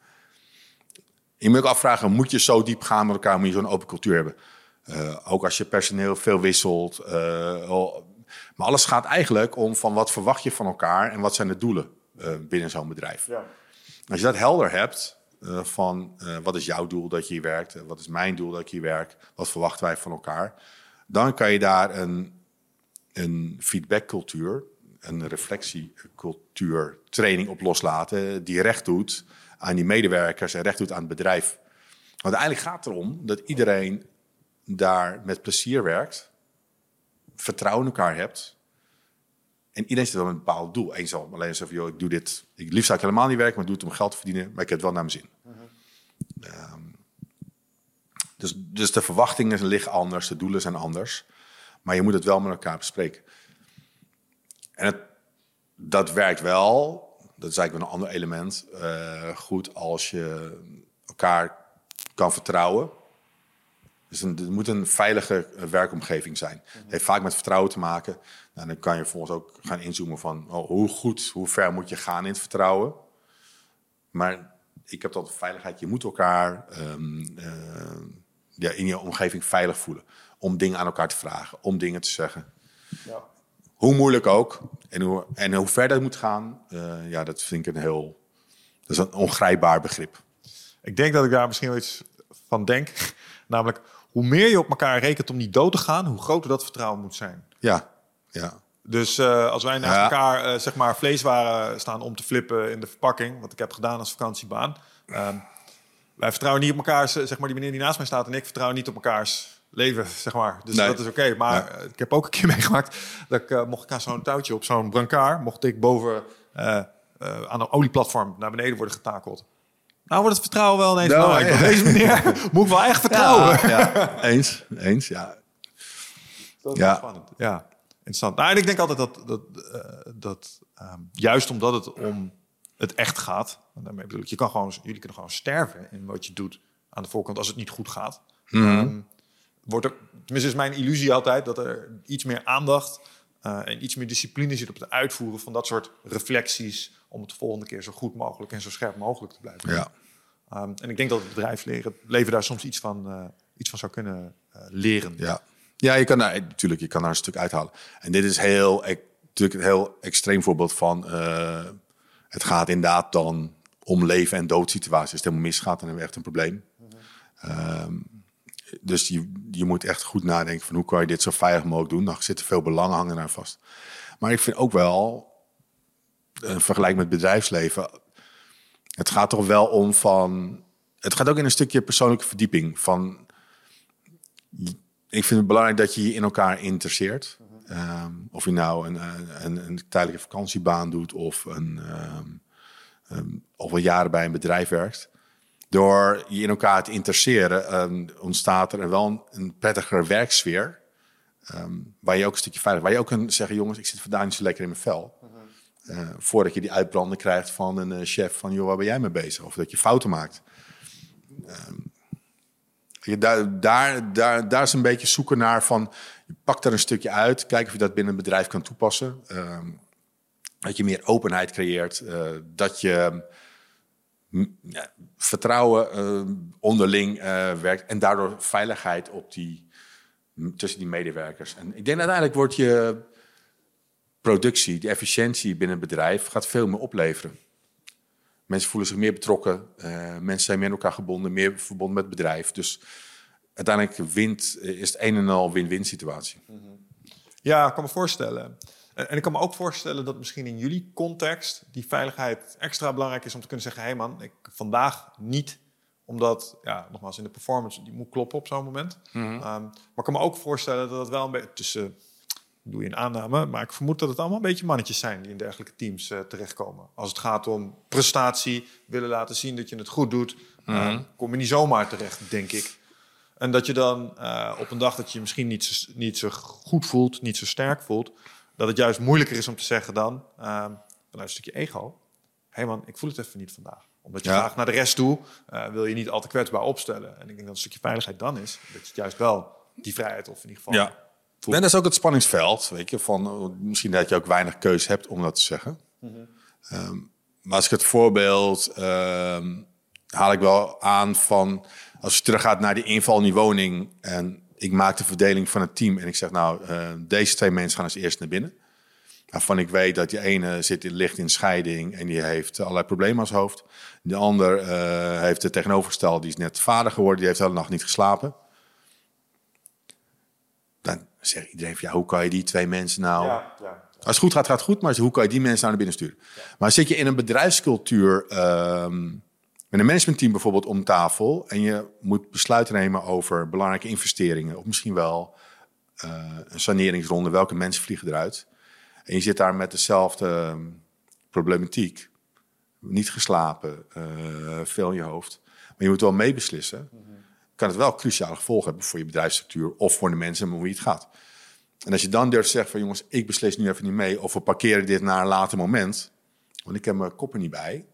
Je moet ook afvragen, moet je zo diep gaan met elkaar, moet je zo'n open cultuur hebben? ook als je personeel veel wisselt. maar alles gaat eigenlijk om van wat verwacht je van elkaar en wat zijn de doelen binnen zo'n bedrijf. Ja. Als je dat helder hebt, uh, van uh, wat is jouw doel dat je hier werkt, uh, wat is mijn doel dat ik hier werk, wat verwachten wij van elkaar. Dan kan je daar een, een feedbackcultuur, een reflectiecultuur training op loslaten die recht doet aan die medewerkers en recht doet aan het bedrijf. Want uiteindelijk gaat het erom dat iedereen daar met plezier werkt, vertrouwen in elkaar hebt en iedereen zit wel een bepaald doel. Eén zal alleen zeggen, joh, ik doe dit. Ik, liefst zou ik helemaal niet werken, maar ik doe het om geld te verdienen. Maar ik heb het wel naar mijn zin. Um, dus, dus de verwachtingen liggen anders, de doelen zijn anders. Maar je moet het wel met elkaar bespreken. En het, dat werkt wel, dat is eigenlijk een ander element, uh, goed als je elkaar kan vertrouwen. Dus een, het moet een veilige eh, werkomgeving zijn. Het heeft vaak met vertrouwen te maken. Nou, dan kan je volgens ook gaan inzoomen van oh, hoe goed, hoe ver moet je gaan in het vertrouwen. Maar ik heb dat veiligheid. Je moet elkaar ehm, eh, ja, in je omgeving veilig voelen. Om dingen aan elkaar te vragen, om dingen te zeggen. Ja. Hoe moeilijk ook. En hoe, en hoe ver dat moet gaan, uh, ja, dat vind ik een heel... Dat is een ongrijpbaar begrip. Ik denk dat ik daar misschien wel iets van denk. Namelijk, hoe meer je op elkaar rekent om niet dood te gaan, hoe groter dat vertrouwen moet zijn. Ja, ja. Dus uh, als wij naast elkaar uh, zeg maar vleeswaren staan om te flippen in de verpakking, wat ik heb gedaan als vakantiebaan. Uh, wij vertrouwen niet op elkaar, zeg maar die meneer die naast mij staat en ik vertrouw niet op elkaars leven, zeg maar. Dus dat is oké. Maar nee. ik heb ook een keer meegemaakt dat ik mocht ik aan zo'n touwtje op zo'n brancard, mocht ik boven aan een olieplatform naar beneden worden getakeld. Nou wordt het vertrouwen wel ineens nou, ja. Deze meneer moet ik wel echt vertrouwen. Ja, ja. Eens, eens, ja. Dat is ja. spannend. Ja, interessant. Nou, en ik denk altijd dat, dat, uh, dat um, juist omdat het om het echt gaat, en daarmee bedoel ik, je kan gewoon, jullie kunnen gewoon sterven in wat je doet aan de voorkant als het niet goed gaat. Mm -hmm. um, wordt er, tenminste is mijn illusie altijd dat er iets meer aandacht uh, en iets meer discipline zit op het uitvoeren van dat soort reflecties om het de volgende keer zo goed mogelijk en zo scherp mogelijk te blijven. Ja. Um, en ik denk dat het bedrijfsleven daar soms iets van, uh, iets van zou kunnen uh, leren. Ja. ja, je kan daar natuurlijk je kan daar een stuk uithalen. En dit is heel, ik, natuurlijk een heel extreem voorbeeld van. Uh, het gaat inderdaad dan om leven en dood situaties. Als het helemaal misgaat, dan hebben we echt een probleem. Um, dus je, je moet echt goed nadenken van hoe kan je dit zo veilig mogelijk doen. Dan zitten veel belangen hangen daar vast. Maar ik vind ook wel, een vergelijking met bedrijfsleven, het gaat toch wel om van. Het gaat ook in een stukje persoonlijke verdieping. Van, ik vind het belangrijk dat je je in elkaar interesseert. Um, of je nou een, een, een, tijdelijke vakantiebaan doet of, een, um, um, of al jaren bij een bedrijf werkt. Door je in elkaar te interesseren, ontstaat er wel een, een prettiger werksfeer. waar je ook een stukje veilig, waar je ook kunt zeggen: jongens, ik zit vandaag niet zo lekker in mijn vel. Uh, voordat je die uitbranden krijgt van een uh, chef van, joh, waar ben jij mee bezig? Of dat je fouten maakt. Uh, je, daar, daar, daar, daar is een beetje zoeken naar van, je pakt er een stukje uit, kijk of je dat binnen een bedrijf kan toepassen. Ehm, dat je meer openheid creëert, uh, dat je ja, vertrouwen ehm, onderling werkt en daardoor veiligheid op die, tussen die medewerkers. En ik denk uiteindelijk wordt je productie, de efficiëntie binnen een bedrijf gaat veel meer opleveren. Mensen voelen zich meer betrokken, uh, mensen zijn meer aan elkaar gebonden, meer verbonden met het bedrijf. Dus uiteindelijk wint, is het een en al win-win situatie. Ja, ik kan me voorstellen. En ik kan me ook voorstellen dat misschien in jullie context die veiligheid extra belangrijk is om te kunnen zeggen: hé hey man, ik vandaag niet omdat, ja, nogmaals, in de performance die moet kloppen op zo'n moment. Mm -hmm. um, maar ik kan me ook voorstellen dat het wel een beetje tussen doe je een aanname. Maar ik vermoed dat het allemaal een beetje mannetjes zijn die in dergelijke teams uh, terechtkomen. Als het gaat om prestatie, willen laten zien dat je het goed doet, mm -hmm. uh, kom je niet zomaar terecht, denk ik. En dat je dan uh, op een dag dat je je misschien niet zo, niet zo goed voelt, niet zo sterk voelt, dat het juist moeilijker is om te zeggen dan, vanuit een stukje ego, hé hey man, ik voel het even niet vandaag. Omdat je ja. graag naar de rest toe wil je niet al te kwetsbaar opstellen. En ik denk dat een stukje veiligheid dan is, dat je juist wel die vrijheid of in ieder geval... Ja Nee, dat is ook het spanningsveld, weet je, van misschien dat je ook weinig keus hebt om dat te zeggen. Mm -hmm. um, maar als ik het voorbeeld um, haal ik wel aan van als je teruggaat naar die inval in die woning en ik maak de verdeling van het team en ik zeg nou uh, deze twee mensen gaan als eerst naar binnen. Waarvan ik weet dat die ene zit in, ligt in scheiding en die heeft allerlei problemen als hoofd. De ander uh, heeft het tegenovergestelde, die is net vader geworden, die heeft de hele nacht niet geslapen zegt iedereen van ja, hoe kan je die twee mensen nou. Ja, ja, Als het goed gaat, gaat het goed, maar hoe kan je die mensen nou naar binnen sturen? Maar zit je in een bedrijfscultuur um, met een managementteam bijvoorbeeld om tafel en je moet besluiten nemen over belangrijke investeringen of misschien wel uh, een saneringsronde, welke mensen vliegen eruit? En je zit daar met dezelfde um, problematiek, niet geslapen, uh, veel in je hoofd, maar je moet wel meebeslissen. Mm -hmm kan het wel cruciale gevolgen hebben voor je bedrijfsstructuur of voor de mensen om wie het gaat. En als je dan durft te zeggen van jongens, ik beslis nu even niet mee of we parkeren dit naar een later moment, want ik heb mijn kop er niet bij.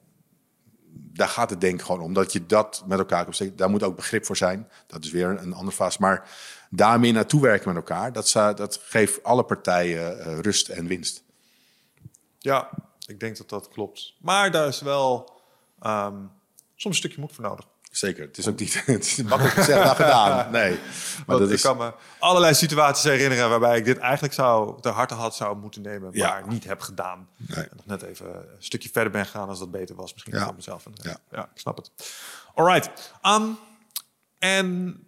daar gaat het denk ik gewoon om. Dat je dat met elkaar steken. Daar moet ook begrip voor zijn. Dat is weer een, een andere fase. Maar daarmee naartoe werken met elkaar, dat, dat geeft alle partijen eh, rust en winst. Ja, ik denk dat dat klopt. Maar daar is wel ehm, soms een stukje moed voor nodig. Zeker. Het is ook niet het is makkelijk gezegd dan gedaan. Nee. Maar Want dat ik is, kan me allerlei situaties herinneren waarbij ik dit eigenlijk zou ter harte had zou moeten nemen, Ja. maar niet heb gedaan. Nee. En nog net even een stukje verder ben gegaan als dat beter was. Misschien Ja. voor mezelf. Ja. ja, ik snap het. Alright. Um, en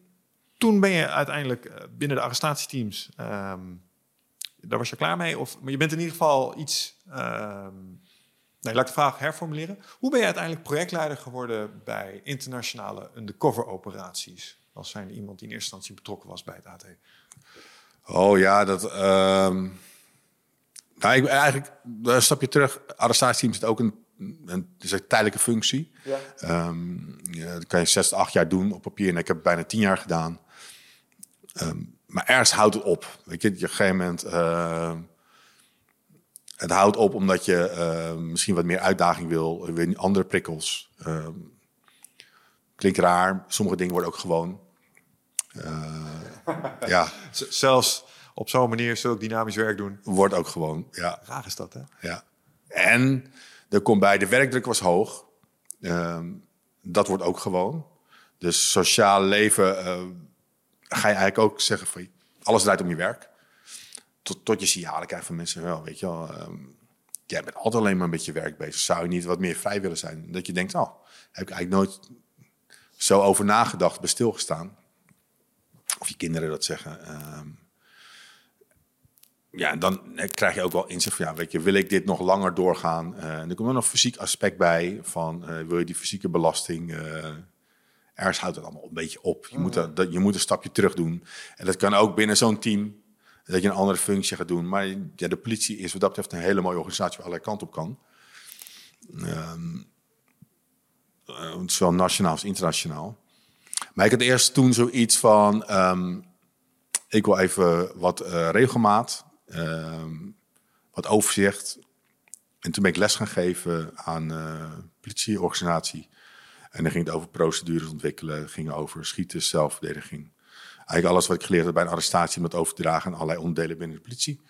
toen ben je uiteindelijk eh, binnen de arrestatieteams, ehm, daar was je klaar mee? Of, maar je bent in ieder geval iets... ehm, nee, laat ik de vraag herformuleren. Hoe ben je uiteindelijk projectleider geworden bij internationale undercover operaties? Als zijn iemand die in eerste instantie betrokken was bij het AT. Oh ja, dat. ehm nou, ik, eigenlijk een stapje terug. Arrestatieteam is ook een, een, is een tijdelijke functie. Ja. Ja, dat kan je zes, acht jaar doen op papier. En ik heb het bijna tien jaar gedaan. Ehm, maar ergens houdt het op. Weet je, op een gegeven moment. Het houdt op omdat je ehm, misschien wat meer uitdaging wil. Weer andere prikkels. Ehm, klinkt raar. Sommige dingen worden ook gewoon. Eh, ja, zelfs op zo'n manier zulk dynamisch werk doen. wordt ook gewoon. Ja, Raar is dat, hè? ja. En er komt bij, de werkdruk was hoog. Ehm, dat wordt ook gewoon. Dus sociaal leven eh, ga je eigenlijk ook zeggen van alles draait om je werk. Tot, tot je signalen krijgt van mensen wel, weet je wel. ehm, jij bent altijd alleen maar een beetje werk bezig. Zou je niet wat meer vrij willen zijn? Dat je denkt, oh, heb ik eigenlijk nooit zo over nagedacht, bij stilgestaan. Of je kinderen dat zeggen. Ehm, ja, en dan krijg je ook wel inzicht van, ja, weet je, wil ik dit nog langer doorgaan? Eh, en er komt er nog een fysiek aspect bij van, eh, wil je die fysieke belasting... eh, ergens houdt het allemaal een beetje op. Je, moet, dat, dat- je moet een stapje terug doen. En dat kan ook binnen zo'n team, dat je een andere functie gaat doen. Maar ja, de politie is wat dat betreft een hele mooie organisatie waar allerlei kanten op kan. Ehm, eh, zowel nationaal als internationaal. Maar ik had eerst toen zoiets van, ehm, ik wil even wat eh, regelmaat, ehm, wat overzicht. En toen ben ik les gaan geven aan eh politieorganisatie. En dan ging het over procedures ontwikkelen, ging over schieten, zelfverdediging. Eigenlijk alles wat ik geleerd had bij een arrestatie, om dat over te dragen aan allerlei onderdelen binnen de politie.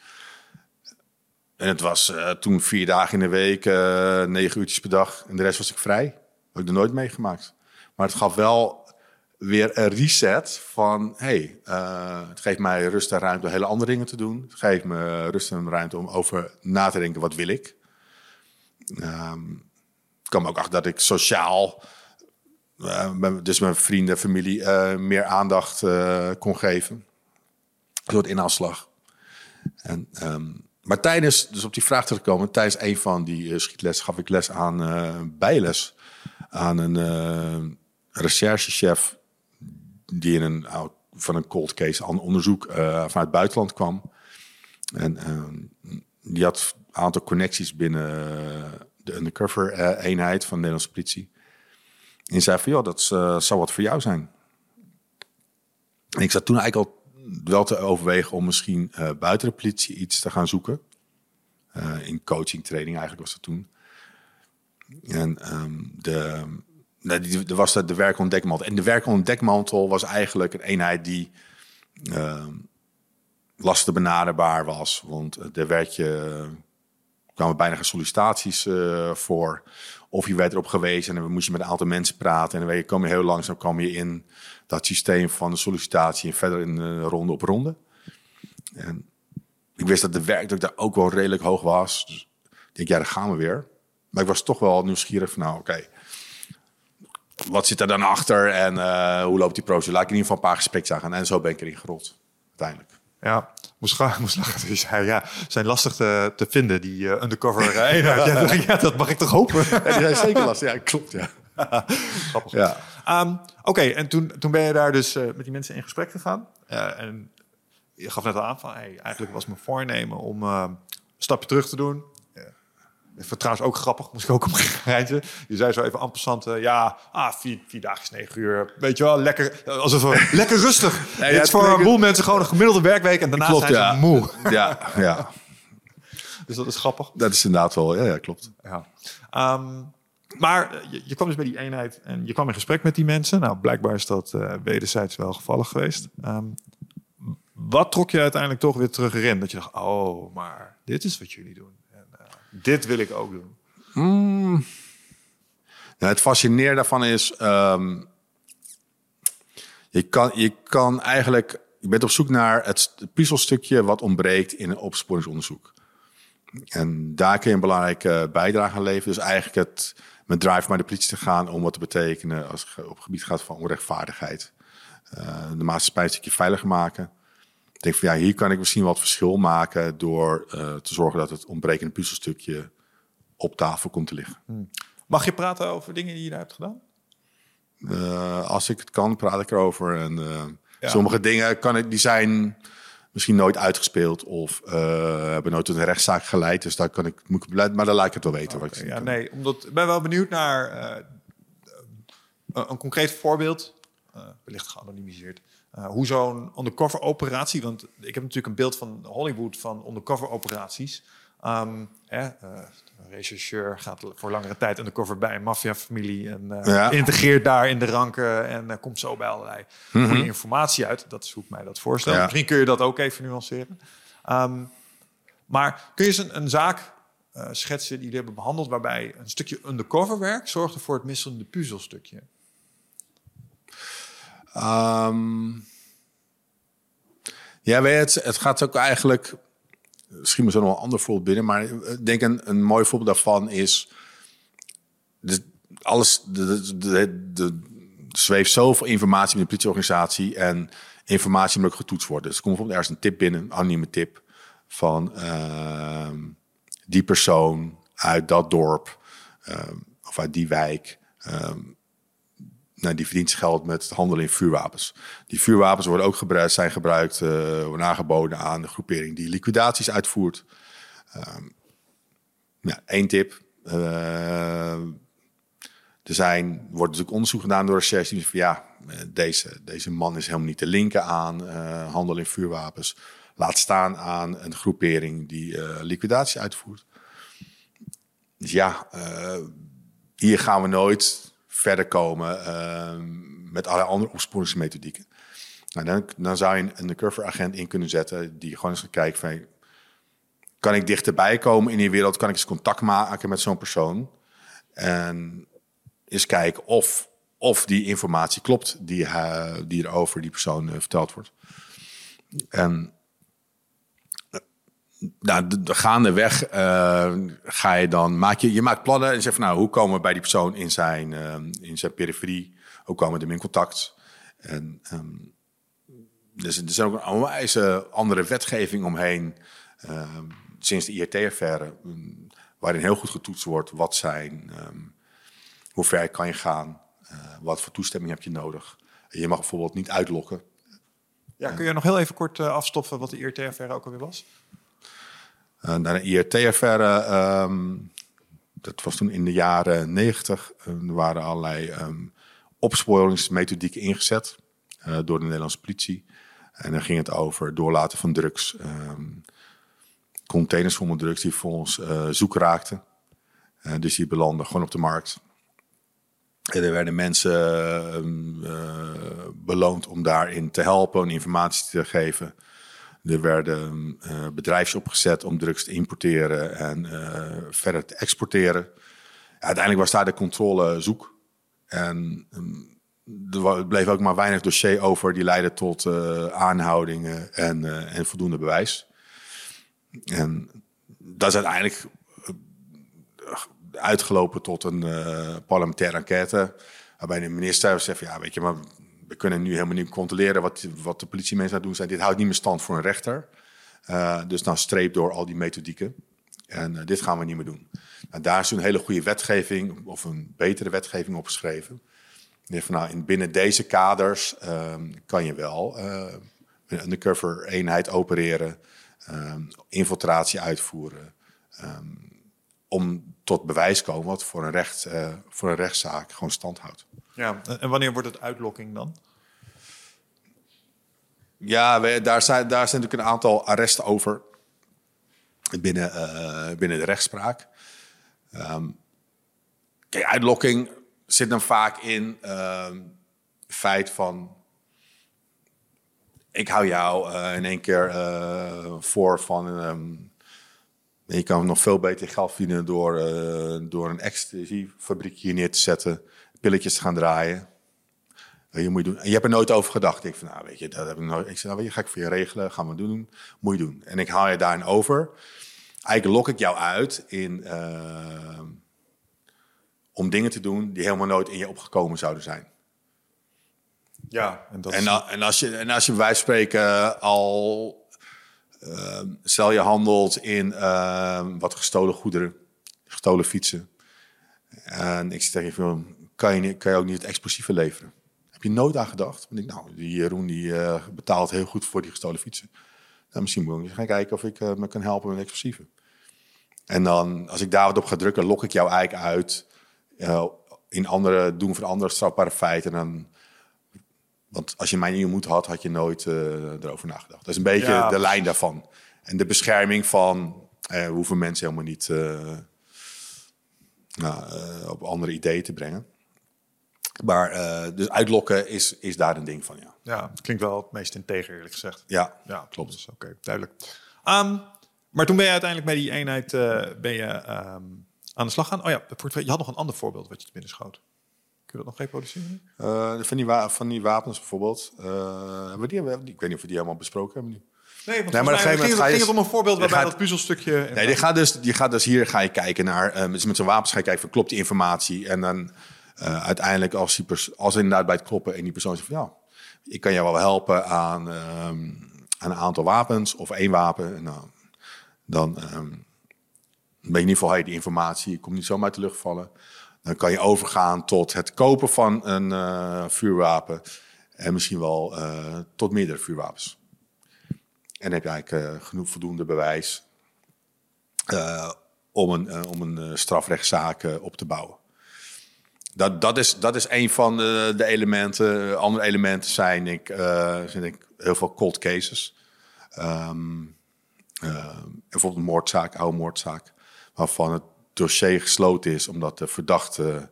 En het was eh, toen vier dagen in de week, eh, negen uurtjes per dag. En de rest was ik vrij. Dat heb ik er nooit meegemaakt. Maar het gaf wel weer een reset van... hey, eh, het geeft mij rust en ruimte om hele andere dingen te doen. Het geeft me rust en ruimte om over na te denken, wat wil ik? Ik kwam ook achter dat ik sociaal... eh, dus mijn vrienden, familie, eh, meer aandacht eh, kon geven. Een soort inhaalslag. En, ehm, maar tijdens, dus op die vraag terugkomen, tijdens een van die schietlessen gaf ik les aan bijles aan een recherchechef die in een van een cold case aan onderzoek vanuit het buitenland kwam. En ehm, die had een aantal connecties binnen de undercover eenheid van de Nederlandse politie. En zei van, joh, dat eh, zou wat voor jou zijn. En ik zat toen eigenlijk al wel te overwegen om misschien eh, buiten de politie iets te gaan zoeken. Eh, in coaching, training eigenlijk was dat toen. En ehm, de, nou, die, er was de werkontdekmantel. En de werkontdekmantel was eigenlijk een eenheid die ehm, lastig benaderbaar was. Want er werd je, kwamen bijna geen sollicitaties voor. Of je werd erop gewezen en dan moest je met een aantal mensen praten. En dan kwam je heel langzaam kwam je in dat systeem van de sollicitatie en verder in ronde op ronde. En ik wist dat de werkdruk daar ook wel redelijk hoog was. Dus ik denk, ja, daar gaan we weer. Maar ik was toch wel nieuwsgierig van, nou, oké. wat zit er dan achter en eh, hoe loopt die procedure? Laat ik in ieder geval een paar gesprekken aan. En zo ben ik erin gerold, uiteindelijk. Ja, moest, ga- moest lachen. Dus hij, ja, zijn lastig te, te vinden, die eh, undercover eh, eenheid. Ja, dat mag ik toch hopen? Ja, die zijn zeker lastig. Ja, klopt, ja. Grappig. Ja. Ehm, Oké, en toen, toen ben je daar dus eh, met die mensen in gesprek gegaan. Eh, en je gaf net al aan van, hey, eigenlijk was mijn voornemen om een stapje terug te doen. Het trouwens ook grappig, moest ik ook op een geintje. Je zei zo even aan ja, ah, vier, vier dagen, negen uur. Weet je wel, lekker, alsof we, lekker rustig. ja, Dit is het voor een boel mensen gewoon een gemiddelde werkweek en daarna Klopt, zijn ja. ze moe. Ja, ja. Dus dat is grappig. Dat is inderdaad wel, ja, ja klopt. Ja. Ehm, maar eh, je, je kwam dus bij die eenheid en je kwam in gesprek met die mensen. Nou, blijkbaar is dat uh, wederzijds wel gevallig geweest. Ehm, wat trok je uiteindelijk toch weer terug erin? Dat je dacht, oh, maar dit is wat jullie doen. Dit wil ik ook doen. Mm. Nou, het fascinerende daarvan is... Um, je, kan, je kan eigenlijk... Je bent op zoek naar het puzzelstukje wat ontbreekt in een opsporingsonderzoek. En daar kun je een belangrijke bijdrage aan leveren. Dus eigenlijk het met drive naar de politie te gaan om wat te betekenen als het op het gebied gaat van onrechtvaardigheid. Uh, de maatschappij een stukje veiliger maken. Ik denk van ja, hier kan ik misschien wat verschil maken door uh, te zorgen dat het ontbrekende puzzelstukje op tafel komt te liggen. Hmm. Mag je praten over dingen die je daar hebt gedaan? Uh, als ik het kan, praat ik erover. En ja. sommige dingen kan ik, die zijn misschien nooit uitgespeeld of uh, hebben nooit een rechtszaak geleid. Dus daar kan ik, moet ik maar dan laat ik het wel weten. Okay, wat ik ja, nee, omdat ik ben wel benieuwd naar een concreet voorbeeld, wellicht geanonimiseerd. Hoe zo'n undercover operatie, want ik heb natuurlijk een beeld van Hollywood van undercover operaties. Um, eh, rechercheur gaat voor langere tijd undercover bij een maffiafamilie en uh, ja. integreert daar in de ranken en uh, komt zo bij allerlei mm -hmm. informatie uit. Dat is hoe ik mij dat voorstel. Ja. Misschien kun je dat ook even nuanceren. Um, maar kun je eens een, een zaak uh, schetsen die jullie hebben behandeld waarbij een stukje undercover werk zorgde voor het misselende puzzelstukje? Um, ja, weet het, het gaat ook eigenlijk misschien me zo nog een ander voorbeeld binnen. Maar ik denk een, een mooi voorbeeld daarvan is... De, alles, de, de, de, zweeft zoveel informatie in de politieorganisatie. En informatie moet ook getoetst worden. Dus er komt bijvoorbeeld ergens een tip binnen, een anonieme tip... van uh, die persoon uit dat dorp uh, of uit die wijk... nou, die verdient geld met het handelen in vuurwapens. Die vuurwapens worden ook gebruikt, zijn gebruikt, uh, worden aangeboden aan de groepering die liquidaties uitvoert. Um, één tip. Uh, er zijn, wordt natuurlijk onderzoek gedaan door recherche. Van ja, deze, deze man is helemaal niet te linken aan uh, handel in vuurwapens. Laat staan aan een groepering die liquidaties uitvoert. Dus ja, hier gaan we nooit verder komen uh, met allerlei andere opsporingsmethodieken. Nou, dan, dan zou je een undercover agent in kunnen zetten die gewoon eens gaat kijken van... Kan ik dichterbij komen in die wereld? Kan ik eens contact maken met zo'n persoon? En eens kijken of, of die informatie klopt die, uh, die er over die persoon uh, verteld wordt. En nou, de, de gaandeweg uh, ga je dan, maak je, je maakt plannen en zegt van nou, hoe komen we bij die persoon in zijn, uh, in zijn periferie? Hoe komen we hem in contact? En um, dus er is ook een onwijze andere wetgeving omheen uh, sinds de IRT-affaire, um, waarin heel goed getoetst wordt wat zijn, um, hoe ver kan je gaan, uh, wat voor toestemming heb je nodig. Je mag bijvoorbeeld niet uitlokken. Ja, kun je nog heel even kort afstoffen wat de IRT-affaire ook alweer was? Uh, naar een IRT-affaire. Um, dat was toen in de jaren negentig. Uh, er waren allerlei um, opsporingsmethodieken ingezet uh, door de Nederlandse politie. En dan ging het over doorlaten van drugs. Um, containers vol met drugs die volgens zoek raakten. dus die belanden gewoon op de markt. En er werden mensen beloond om daarin te helpen en informatie te geven. Er werden uh, bedrijven opgezet om drugs te importeren en uh, verder te exporteren. Uiteindelijk was daar de controle zoek. En um, er bleef ook maar weinig dossier over die leidden tot uh, aanhoudingen en, en voldoende bewijs. En dat is uiteindelijk uitgelopen tot een parlementaire enquête. Waarbij de minister zegt: Ja, weet je, maar we kunnen nu helemaal niet controleren wat, wat de politiemensen aan doen zijn. Dit houdt niet meer stand voor een rechter. Uh, dus dan streep door al die methodieken. En uh, dit gaan we niet meer doen. Nou, daar is een hele goede wetgeving, of een betere wetgeving opgeschreven. Van, nou, in, binnen deze kaders um, kan je wel uh, een undercover eenheid opereren, um, infiltratie uitvoeren. Um, om tot bewijs komen wat voor een, recht, voor een rechtszaak gewoon stand houdt. Ja, en wanneer wordt het uitlokking dan? Ja, we, daar, zijn, daar zijn natuurlijk een aantal arresten over binnen, uh, binnen de rechtspraak. Um, Kijk, uitlokking zit dan vaak in ehm, het feit van... Ik hou jou eh, in één keer eh, voor van... ehm, je kan nog veel beter geld verdienen door, eh, door een ecstasy-fabriek hier neer te zetten. Pilletjes gaan draaien. Eh, je, moet doen. En je hebt er nooit over gedacht. Ik van, nou, weet je, dat heb ik nooit. Ik zei, nou, weet je, ga ik voor je regelen, gaan we doen. Moet je doen. En ik haal je daarin over. Eigenlijk lok ik jou uit in, eh, om dingen te doen die helemaal nooit in je opgekomen zouden zijn. Ja, en dat En, en, als je, en als je bij wijze van spreken al... eh, stel je handelt in eh, wat gestolen goederen, gestolen fietsen. En ik zeg tegen je, kan je, kan je ook niet het explosieve leveren? Heb je nooit aan gedacht? Denk ik, nou, die Jeroen die, eh, betaalt heel goed voor die gestolen fietsen. Nou, misschien moet ik eens gaan kijken of ik eh, me kan helpen met explosieven. En dan, als ik daar wat op ga drukken, lok ik jou eigenlijk uit... eh, in andere, doen van andere strafbare feiten. En dan want als je mij niet ontmoet had, had je nooit erover nagedacht. Dat is een beetje Ja, de precies. lijn daarvan. En de bescherming van hoeven mensen helemaal niet nou, op andere ideeën te brengen. Maar eh, dus uitlokken is, is daar een ding van, ja. ja, het klinkt wel het meest integer, eerlijk gezegd. Ja, Ja, klopt. Dus, Oké, duidelijk. Ehm, maar toen ben je uiteindelijk bij die eenheid eh, ben je, ehm, aan de slag gaan. Oh ja, je had nog een ander voorbeeld wat je te binnen schoot. Kun je dat nog reproduceren? Eh, van, die wa- van die wapens bijvoorbeeld. eh, hebben we die, hebben we- ik weet niet of we die helemaal besproken hebben nu. Nee, want maar nee, op een gegeven ging, moment ga je ging het om een voorbeeld je waarbij gaat- dat puzzelstukje... Nee, die gaat dus, die gaat dus hier ga je kijken naar, eh, dus met zijn wapens ga je kijken van klopt die informatie. En dan eh, uiteindelijk als, die er inderdaad bij het kloppen en die persoon zegt van ja, ik kan jou wel helpen aan, ehm, aan een aantal wapens of één wapen. En dan ehm, ben je in ieder geval die informatie, komt niet zomaar uit de lucht vallen. Dan kan je overgaan tot het kopen van een eh, vuurwapen en misschien wel eh, tot meerdere vuurwapens. En dan heb je eigenlijk genoeg voldoende bewijs om een, om een strafrechtszaak op te bouwen. Dat, dat, is, dat is een van de, de elementen. Andere elementen zijn, ik, eh, denk ik heel veel cold cases. Ehm, eh, bijvoorbeeld een moordzaak, oude moordzaak, waarvan het dossier gesloten is omdat de verdachte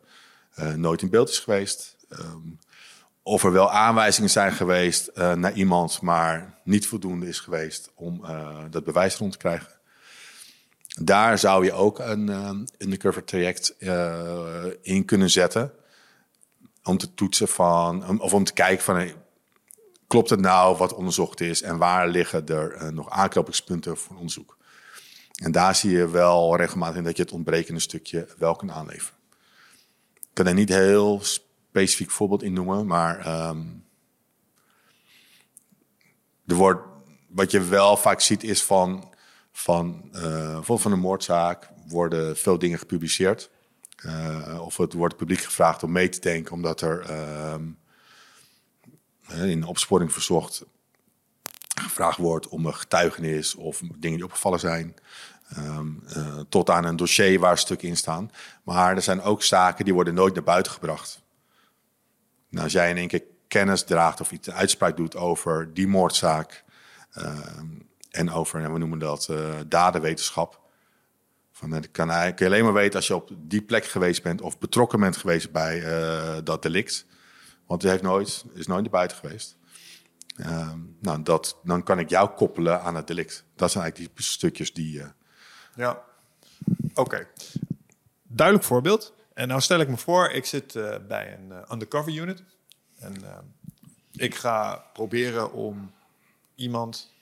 eh, nooit in beeld is geweest. Ehm, of er wel aanwijzingen zijn geweest eh, naar iemand, maar niet voldoende is geweest om eh, dat bewijs rond te krijgen. Daar zou je ook een eh, undercover traject eh, in kunnen zetten. Om te toetsen van, of om te kijken van, klopt het nou wat onderzocht is en waar liggen er eh, nog aanknopingspunten voor onderzoek? En daar zie je wel regelmatig in dat je het ontbrekende stukje wel kan aanleveren. Ik kan er niet heel specifiek voorbeeld in noemen, maar ehm, er wordt, wat je wel vaak ziet is van, van, eh, van een moordzaak worden veel dingen gepubliceerd. Eh, of het wordt publiek gevraagd om mee te denken, omdat er ehm, eh, in opsporing verzocht gevraagd wordt om een getuigenis of dingen die opgevallen zijn. Ehm, eh, tot aan een dossier waar stukken in staan. Maar er zijn ook zaken die worden nooit naar buiten gebracht. Nou, als jij in één keer kennis draagt of iets uitspraak doet over die moordzaak ehm, en over, en we noemen dat eh, dadenwetenschap. Van, dat kan, hij- kun je alleen maar weten als je op die plek geweest bent of betrokken bent geweest bij eh, dat delict. Want het heeft nooit, is nooit naar buiten geweest. Ehm, nou, dat, dan kan ik jou koppelen aan het delict. Dat zijn eigenlijk die stukjes die. eh, Ja. Oké. Duidelijk voorbeeld. En nou stel ik me voor, ik zit eh, bij een eh, undercover unit. En eh, ik ga proberen om iemand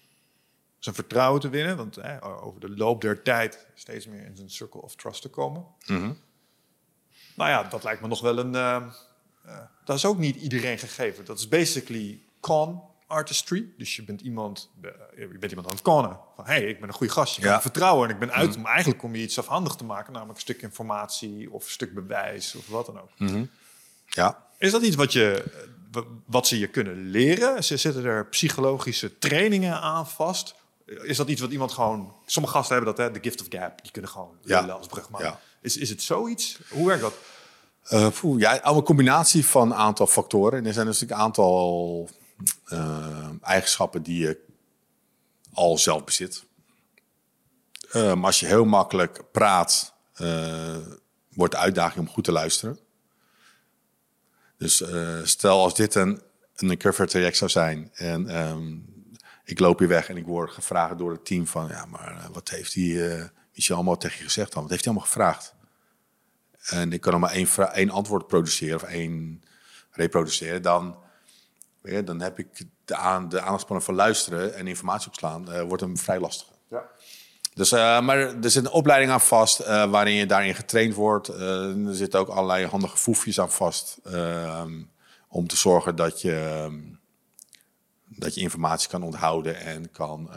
zijn vertrouwen te winnen. Want eh, over de loop der tijd steeds meer in zijn circle of trust te komen. Nou ja, dat lijkt me nog wel een... eh, eh, dat is ook niet iedereen gegeven. Dat is basically con artistry. Dus je bent iemand, eh, je bent iemand aan het connen. Van, hey, ik ben een goede gast, je kan Ja. me vertrouwen. En ik ben uit om eigenlijk om je iets afhandig te maken. Namelijk een stuk informatie of een stuk bewijs of wat dan ook. ja, Is dat iets wat, je, wat ze je kunnen leren? Ze zitten er psychologische trainingen aan vast? Is dat iets wat iemand gewoon... Sommige gasten hebben dat, hè, de gift of gap. Die kunnen gewoon Ja. als brug maken. Ja. Is, is het zoiets? Hoe werkt dat? Eh, poeh, ja, al een combinatie van een aantal factoren. En er zijn dus een aantal eh, eigenschappen die je al zelf bezit. Eh, maar als je heel makkelijk praat, eh, wordt de uitdaging om goed te luisteren. Dus stel als dit een, een curve traject zou zijn en ehm, ik loop hier weg en ik word gevraagd door het team van, ja, maar eh, wat heeft die uh, Michel allemaal tegen je gezegd dan? Wat heeft hij allemaal gevraagd? En ik kan nog maar één, één antwoord produceren of één reproduceren, dan, dan heb ik de, aan, de aandachtspannen van luisteren en informatie opslaan, uh, wordt hem vrij lastig. Ja. Dus, uh, maar er zit een opleiding aan vast uh, waarin je daarin getraind wordt. Uh, er zitten ook allerlei handige foefjes aan vast om te zorgen dat je, dat je informatie kan onthouden en kan,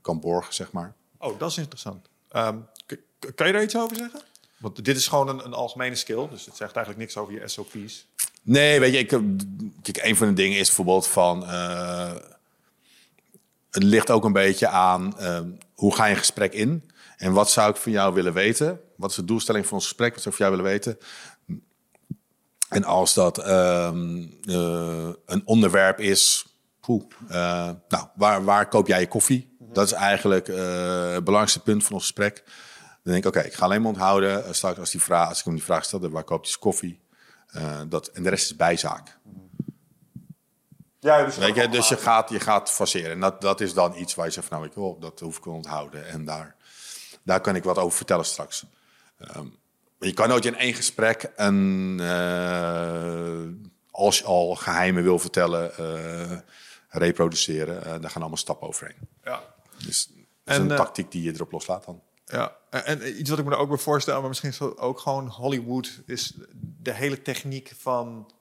kan borgen, zeg maar. Oh, dat is interessant. Um, kan je daar iets over zeggen? Want dit is gewoon een, een, algemene skill, dus het zegt eigenlijk niks over je SOP's. Nee, weet je, ik, kijk, een van de dingen is bijvoorbeeld van het ligt ook een beetje aan uh, hoe ga je een gesprek in en wat zou ik van jou willen weten? Wat is de doelstelling van ons gesprek? Wat zou ik van jou willen weten? En als dat uh, een onderwerp is, poeh, nou, waar, waar koop jij je koffie? Dat is eigenlijk het belangrijkste punt van ons gesprek. Dan denk ik, oké, ik ga alleen maar onthouden. straks als, die vraag, als ik hem die vraag stel, waar koopt hij koffie? dat, en de rest is bijzaak. Ja, dus, weet je, dus je gaat, je gaat faseren. En dat, dat is dan iets waar je zegt van, nou, ik wil, dat hoef ik te onthouden. En daar, daar kan ik wat over vertellen straks. Um, je kan nooit in één gesprek een, als je al geheimen wil vertellen, uh, reproduceren. Uh, daar gaan allemaal stappen overheen. Ja. Dus dat is en, een tactiek die je erop loslaat dan. Ja, en iets wat ik me er ook bij voorstel, maar misschien is ook gewoon Hollywood, is de hele techniek van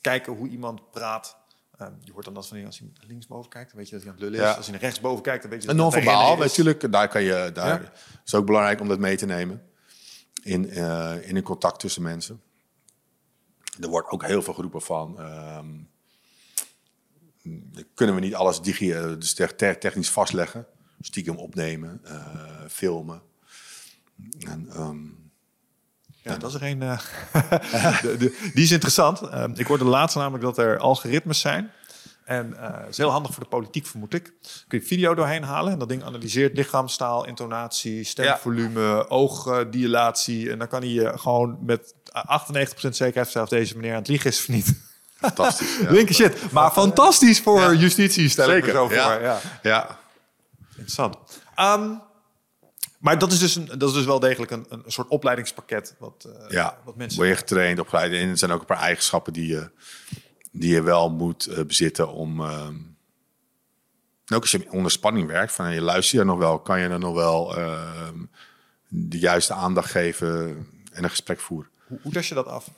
kijken hoe iemand praat Ehm, je hoort dan dat van als hij linksboven kijkt, dan weet je dat hij aan het lullen is. Als hij naar rechtsboven kijkt, dan weet je dat hij natuurlijk. Daar kan je, daar ja. is ook belangrijk om dat mee te nemen in, uh, in een contact tussen mensen. Er wordt ook heel veel geroepen van. Um, kunnen we niet alles digi eh, dus technisch vastleggen, stiekem opnemen, uh, filmen. En, um, ja, dat is er een. Uh, die is interessant. Uh, ik hoorde laatst namelijk dat er algoritmes zijn. En uh, is heel handig voor de politiek, vermoed ik. Kun je video doorheen halen en dat ding analyseert lichaamstaal, intonatie, stemvolume, ja. oogdilatie. En dan kan hij gewoon met 98% zekerheid zelf deze meneer aan het liegen is of niet. Fantastisch. Ja. Linker shit. Maar fantastisch voor ja. justitie, stel Zeker. ik zo voor. Ja. ja. Interessant. Um, maar dat is dus, een, dat is dus wel degelijk een, een soort opleidingspakket. Wat, uh, ja, wat mensen. Word je getraind, opgeleid. En er zijn ook een paar eigenschappen die je, die je wel moet uh, bezitten om. Uh, ook als je onder spanning werkt, van je luistert er nog wel, kan je er nog wel ehm, de juiste aandacht geven en een gesprek voeren. Hoe, hoe test je dat af?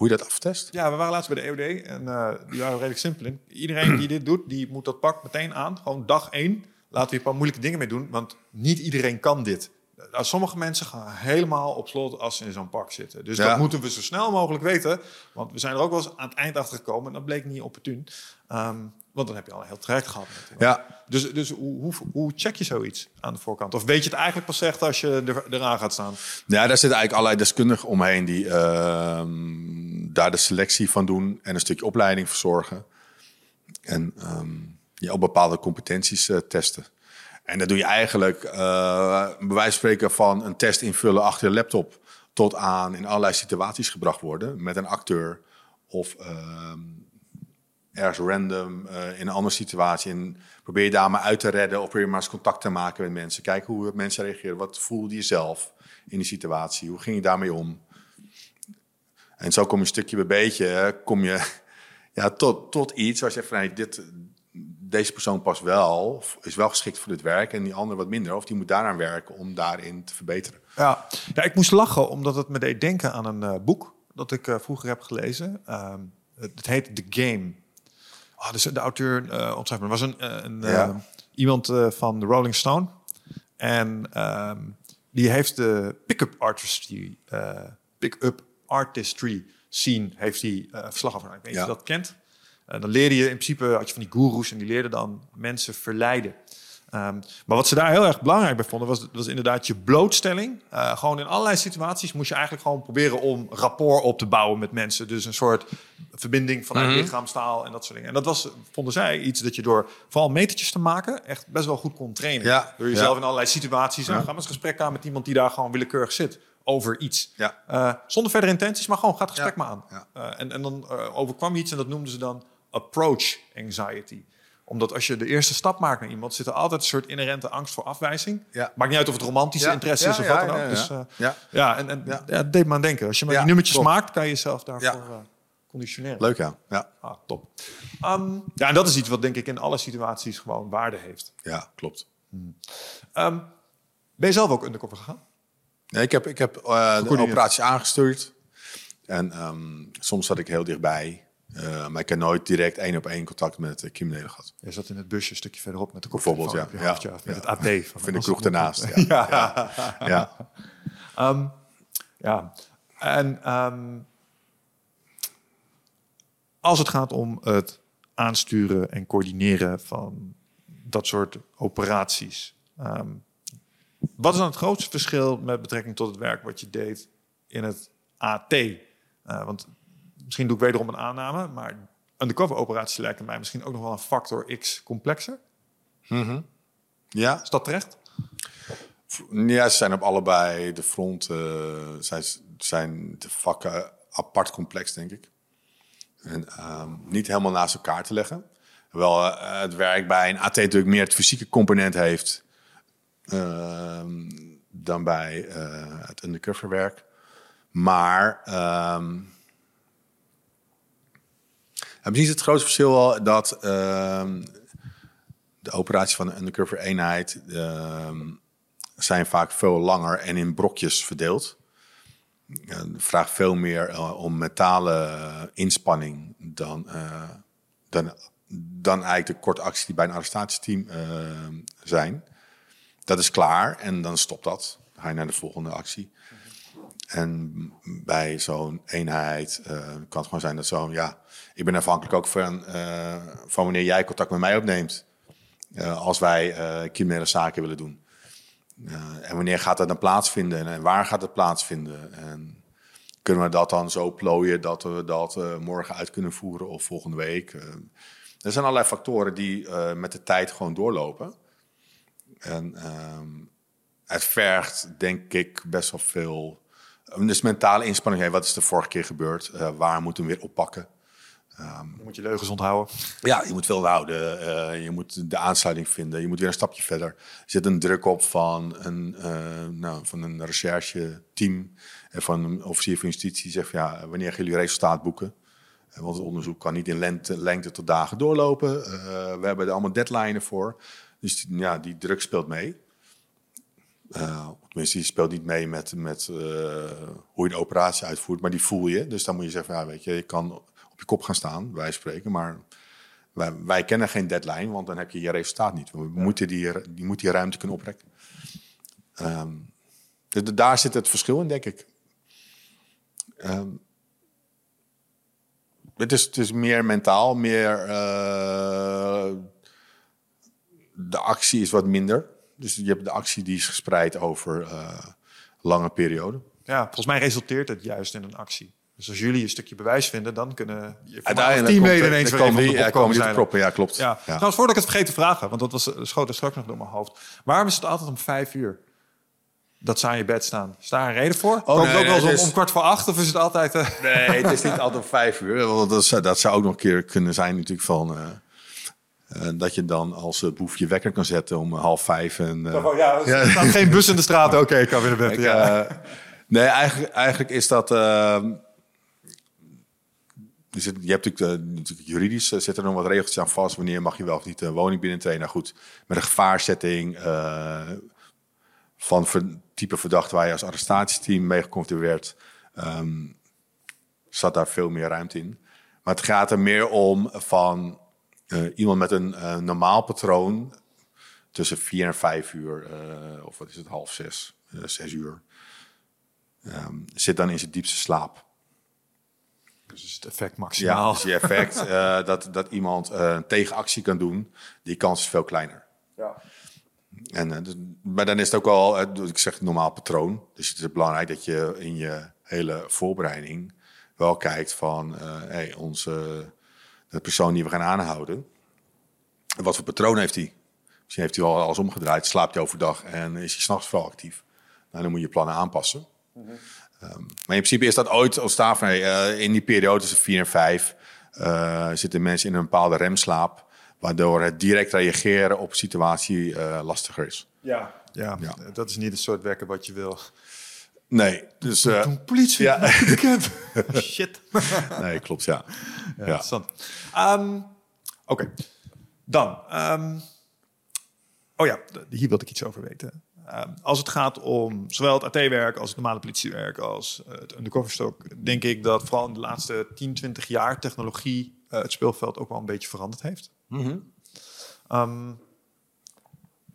Hoe je dat aftest? Ja, we waren laatst bij de EOD en uh, die waren redelijk simpel in. Iedereen die dit doet, die moet dat pak meteen aan. Gewoon dag één laten we een paar moeilijke dingen mee doen, want niet iedereen kan dit. Nou, sommige mensen gaan helemaal op slot als ze in zo'n pak zitten. Dus dat moeten we zo snel mogelijk weten. Want we zijn er ook wel eens aan het eind achter gekomen. En dat bleek niet opportun. Um, want dan heb je al een heel traject gehad. Ja. Dus, dus hoe, hoe, hoe, check je zoiets aan de voorkant? Of weet je het eigenlijk pas echt als je er, eraan gaat staan? Ja, daar zitten eigenlijk allerlei deskundigen omheen die uh, daar de selectie van doen en een stukje opleiding verzorgen. En um, je op bepaalde competenties uh, testen. En dat doe je eigenlijk, uh, bij wijze van spreken, van een test invullen achter je laptop. Tot aan in allerlei situaties gebracht worden met een acteur. Of uh, ergens random uh, in een andere situatie. En probeer je daar maar uit te redden. Of probeer maar eens contact te maken met mensen. Kijken hoe mensen reageren. Wat voelde je zelf in die situatie? Hoe ging je daarmee om? En zo kom je stukje bij beetje, kom je ja, tot, tot iets waar je zegt van hey, dit, deze persoon past wel, is wel geschikt voor dit werk en die andere wat minder. Of die moet daaraan werken om daarin te verbeteren. Ja, ja ik moest lachen omdat het me deed denken aan een uh, boek dat ik uh, vroeger heb gelezen. Het, het, heet The Game. Oh, dus de auteur, uh, ontschrijf was een, een ja. iemand van de Rolling Stone. En ehm, die heeft de pick-up artistry, pick-up artistry scene heeft hij verslag over. Ik weet niet of je dat kent. Uh, dan leerde je in principe, had je van die goeroes en die leerden dan mensen verleiden. Um, maar wat ze daar heel erg belangrijk bij vonden, was, was inderdaad je blootstelling. Uh, gewoon in allerlei situaties moest je eigenlijk gewoon proberen om rapport op te bouwen met mensen. Dus een soort verbinding vanuit mm -hmm. lichaamstaal en dat soort dingen. En dat was, vonden zij, iets dat je door vooral metertjes te maken echt best wel goed kon trainen. Ja, door jezelf in allerlei situaties. Ja. Nou, ga eens gesprek aan met iemand die daar gewoon willekeurig zit. over iets. Ja. Eh, zonder verdere intenties, maar gewoon gaat het gesprek maar aan. Ja. Eh, en, en dan eh, overkwam je iets en dat noemden ze dan approach anxiety. Omdat als je de eerste stap maakt naar iemand, zit er altijd een soort inherente angst voor afwijzing. Ja. Maakt niet uit of het romantische Ja. interesse Ja, is of wat dan ook. Dus, eh, Ja. ja, en, en Ja. deed me aan denken. Als je maar die nummertjes maakt, kan je jezelf daarvoor eh, conditioneren. Leuk, ja. Ja, Ah, top. Ehm, ja, en dat is iets wat denk ik in alle situaties gewoon waarde heeft. ja klopt. Ehm, ben je zelf ook undercover gegaan? Nee, ik heb, ik heb eh, de operatie aangestuurd. En ehm, soms zat ik heel dichtbij. Eh, maar ik heb nooit direct één op één contact met de criminelen gehad. Je zat in het busje een stukje verderop met de Bijvoorbeeld, ja. Ja. hoofdje met Ja. het AT. Van de als kroeg moet. Ja. ja. Ja. Ehm, ja. En ehm, als het gaat om het aansturen en coördineren van dat soort operaties. ehm, wat is dan het grootste verschil met betrekking tot het werk wat je deed in het AT? Eh, want misschien doe ik wederom een aanname, maar undercover operaties lijken mij misschien ook nog wel een factor X complexer. ja. Is dat terecht? Ja, ze zijn op allebei de fronten. zijn, zijn de vakken apart complex, denk ik. En ehm, niet helemaal naast elkaar te leggen. Wel eh, het werk bij een AT natuurlijk meer het fysieke component heeft ehm, dan bij eh, het undercover werk. Maar ehm en is het grootste verschil wel dat ehm, de operatie van een undercover eenheid ehm, zijn vaak veel langer en in brokjes verdeeld. Het vraagt veel meer eh, om mentale inspanning dan, eh, dan, dan eigenlijk de korte actie die bij een arrestatieteam eh, zijn. Dat is klaar en dan stopt dat. Ga je naar de volgende actie. En bij zo'n eenheid eh, kan het gewoon zijn dat zo'n, ja, ik ben afhankelijk ook van, eh, van wanneer jij contact met mij opneemt. Eh, als wij criminele zaken willen doen. En wanneer gaat dat dan plaatsvinden en waar gaat het plaatsvinden? En kunnen we dat dan zo plooien dat we dat morgen uit kunnen voeren of volgende week? Er zijn allerlei factoren die met de tijd gewoon doorlopen. En ehm, het vergt, denk ik, best wel veel. Dus mentale inspanning. Hey, wat is er vorige keer gebeurd? Eh, waar moeten we weer oppakken? Dan moet je leugens onthouden. Ja, je moet veel houden. eh, je moet de aansluiting vinden. Je moet weer een stapje verder. Er zit een druk op van een, eh nou, van een recherche-team. En van een officier van justitie. Die zegt, ja, wanneer gaan jullie resultaat boeken? Want het onderzoek kan niet in lengte, lengte tot dagen doorlopen. We hebben er allemaal deadlines voor. Dus ja, die druk speelt mee. Eh, tenminste, die speelt niet mee met, met eh, hoe je de operatie uitvoert, maar die voel je. Dus dan moet je zeggen, ja, weet je, je kan op je kop gaan staan, wij spreken, maar wij, wij kennen geen deadline, want dan heb je je resultaat niet. We moeten die, die moet die ruimte kunnen oprekken. Ehm, dus daar zit het verschil in, denk ik. Ehm, het, is, het is meer mentaal, meer. eh, de actie is wat minder. Dus je hebt de actie die is gespreid over eh lange perioden. Ja, volgens mij resulteert het juist in een actie. Dus als jullie een stukje bewijs vinden, dan kunnen je Uiteindelijk teamleden ineens weer komen ja, komen die proppen. Ja, klopt. Ja. Trouwens, voordat ik het vergeet te vragen, want dat was, schoot er straks nog door mijn hoofd. Waarom is het altijd om vijf uur dat ze aan je bed staan? Is daar een reden voor? Komt het nee, ook wel om, is- om kwart voor acht of is het altijd... eh, Nee, het is niet altijd om vijf uur. Want dat, zou, dat zou ook nog een keer kunnen zijn natuurlijk van... eh, eh, dat je dan als eh, boef je wekker kan zetten om half vijf. En, eh, oh ja, er staat geen bus in de straat. Oké, ik kan weer naar bed. Ik, ja. eh, nee, eigenlijk, eigenlijk is dat. eh, je, hebt natuurlijk, eh, natuurlijk juridisch eh, zitten er nog wat regeltjes aan vast. Wanneer mag je wel of niet een woning binnentreden? Nou goed, met een gevaarzetting eh, van ver- type verdachte waar je als arrestatieteam mee geconfronteerd werd, ehm, zat daar veel meer ruimte in. Maar het gaat er meer om van eh, iemand met een eh, normaal patroon tussen vier en vijf uur, eh, of wat is het, half zes, zes uur, ehm, zit dan in zijn diepste slaap. Dus is het effect Ja, maximaal. dus je effect eh, dat, dat iemand eh, een tegenactie kan doen, die kans is veel kleiner. Ja. En, eh, dus- maar dan is het ook wel, eh, ik zeg normaal patroon. Dus het is belangrijk dat je in je hele voorbereiding wel kijkt van, eh hey, onze, de persoon die we gaan aanhouden, wat voor patroon heeft hij? Misschien heeft hij al alles omgedraaid, slaapt hij overdag en is hij s'nachts vooral actief. Nou, dan moet je plannen aanpassen. maar in principe is dat ooit ontstaan van uh, in die periode tussen 4 en 5 uh, zitten mensen in een bepaalde remslaap, waardoor het direct reageren op een situatie uh, lastiger is. Ja. ja. Ja, dat is niet het soort werken wat je wil. Nee, dus... Uh, politie, ja. Shit. nee, klopt, ja. Ja, Interessant. Um, Oké, dan... Um, oh ja, hier wilde ik iets over weten. Um, als het gaat om zowel het AT-werk als het normale politiewerk als uh, het undercoverstok, denk ik dat vooral in de laatste 10, 20 jaar technologie uh, het speelveld ook wel een beetje veranderd heeft. Mm -hmm. um,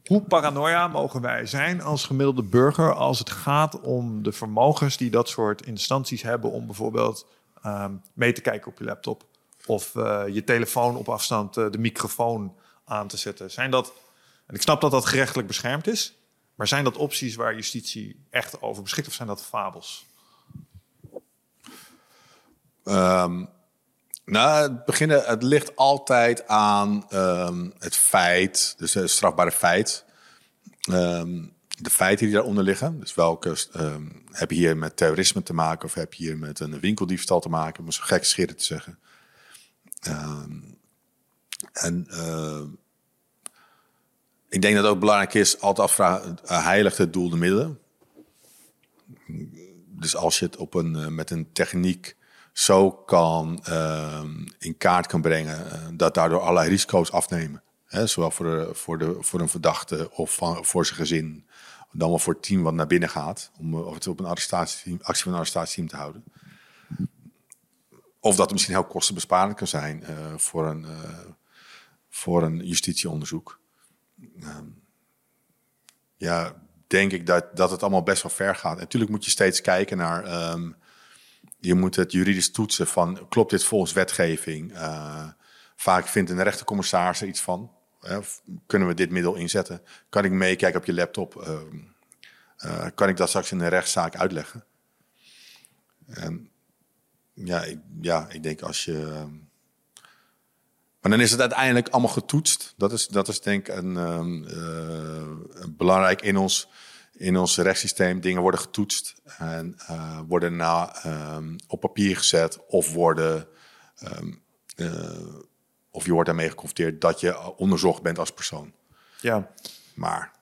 hoe paranoia mogen wij zijn als gemiddelde burger als het gaat om de vermogens die dat soort instanties hebben om bijvoorbeeld um, mee te kijken op je laptop of uh, je telefoon op afstand uh, de microfoon aan te zetten? Zijn dat, en ik snap dat dat gerechtelijk beschermd is, maar zijn dat opties waar justitie echt over beschikt of zijn dat fabels? Um, nou, het, beginnen, het ligt altijd aan um, het feit, dus het strafbare feit. Um, de feiten die daaronder liggen. Dus welke heb je hier met terrorisme te maken of heb je hier met een winkeldiefstal te maken, om zo gek scheren te zeggen. En uh, ik denk dat het ook belangrijk is altijd afvragen, heiligt het doel de middelen? Dus als je het op een, uh, met een techniek zo kan uh, in kaart kan brengen, dat daardoor allerlei risico's afnemen. Hè, zowel voor, de, voor, de, voor een verdachte of voor zijn gezin, dan wel voor het team wat naar binnen gaat, om of het op een arrestatieteam, actie van een arrestatieteam te houden. Of dat het misschien heel kostenbesparend kan zijn uh, voor, een, voor een justitieonderzoek. Ehm, ja, denk ik dat, dat het allemaal best wel ver gaat. Natuurlijk moet je steeds kijken naar. Um, je moet het juridisch toetsen van klopt dit volgens wetgeving? Uh, vaak vindt een rechtercommissaris er iets van. Kunnen we dit middel inzetten? Kan ik meekijken op je laptop? Uh, kan ik dat straks in een rechtszaak uitleggen? En ja, ik, ja, ik denk als je. Ehm, maar dan is het uiteindelijk allemaal getoetst. Dat is, dat is denk ik een, uh, belangrijk in ons, in ons rechtssysteem. Dingen worden getoetst en uh, worden na, um, op papier gezet of worden. Um, of je wordt daarmee geconfronteerd dat je onderzocht bent als persoon. Ja. Maar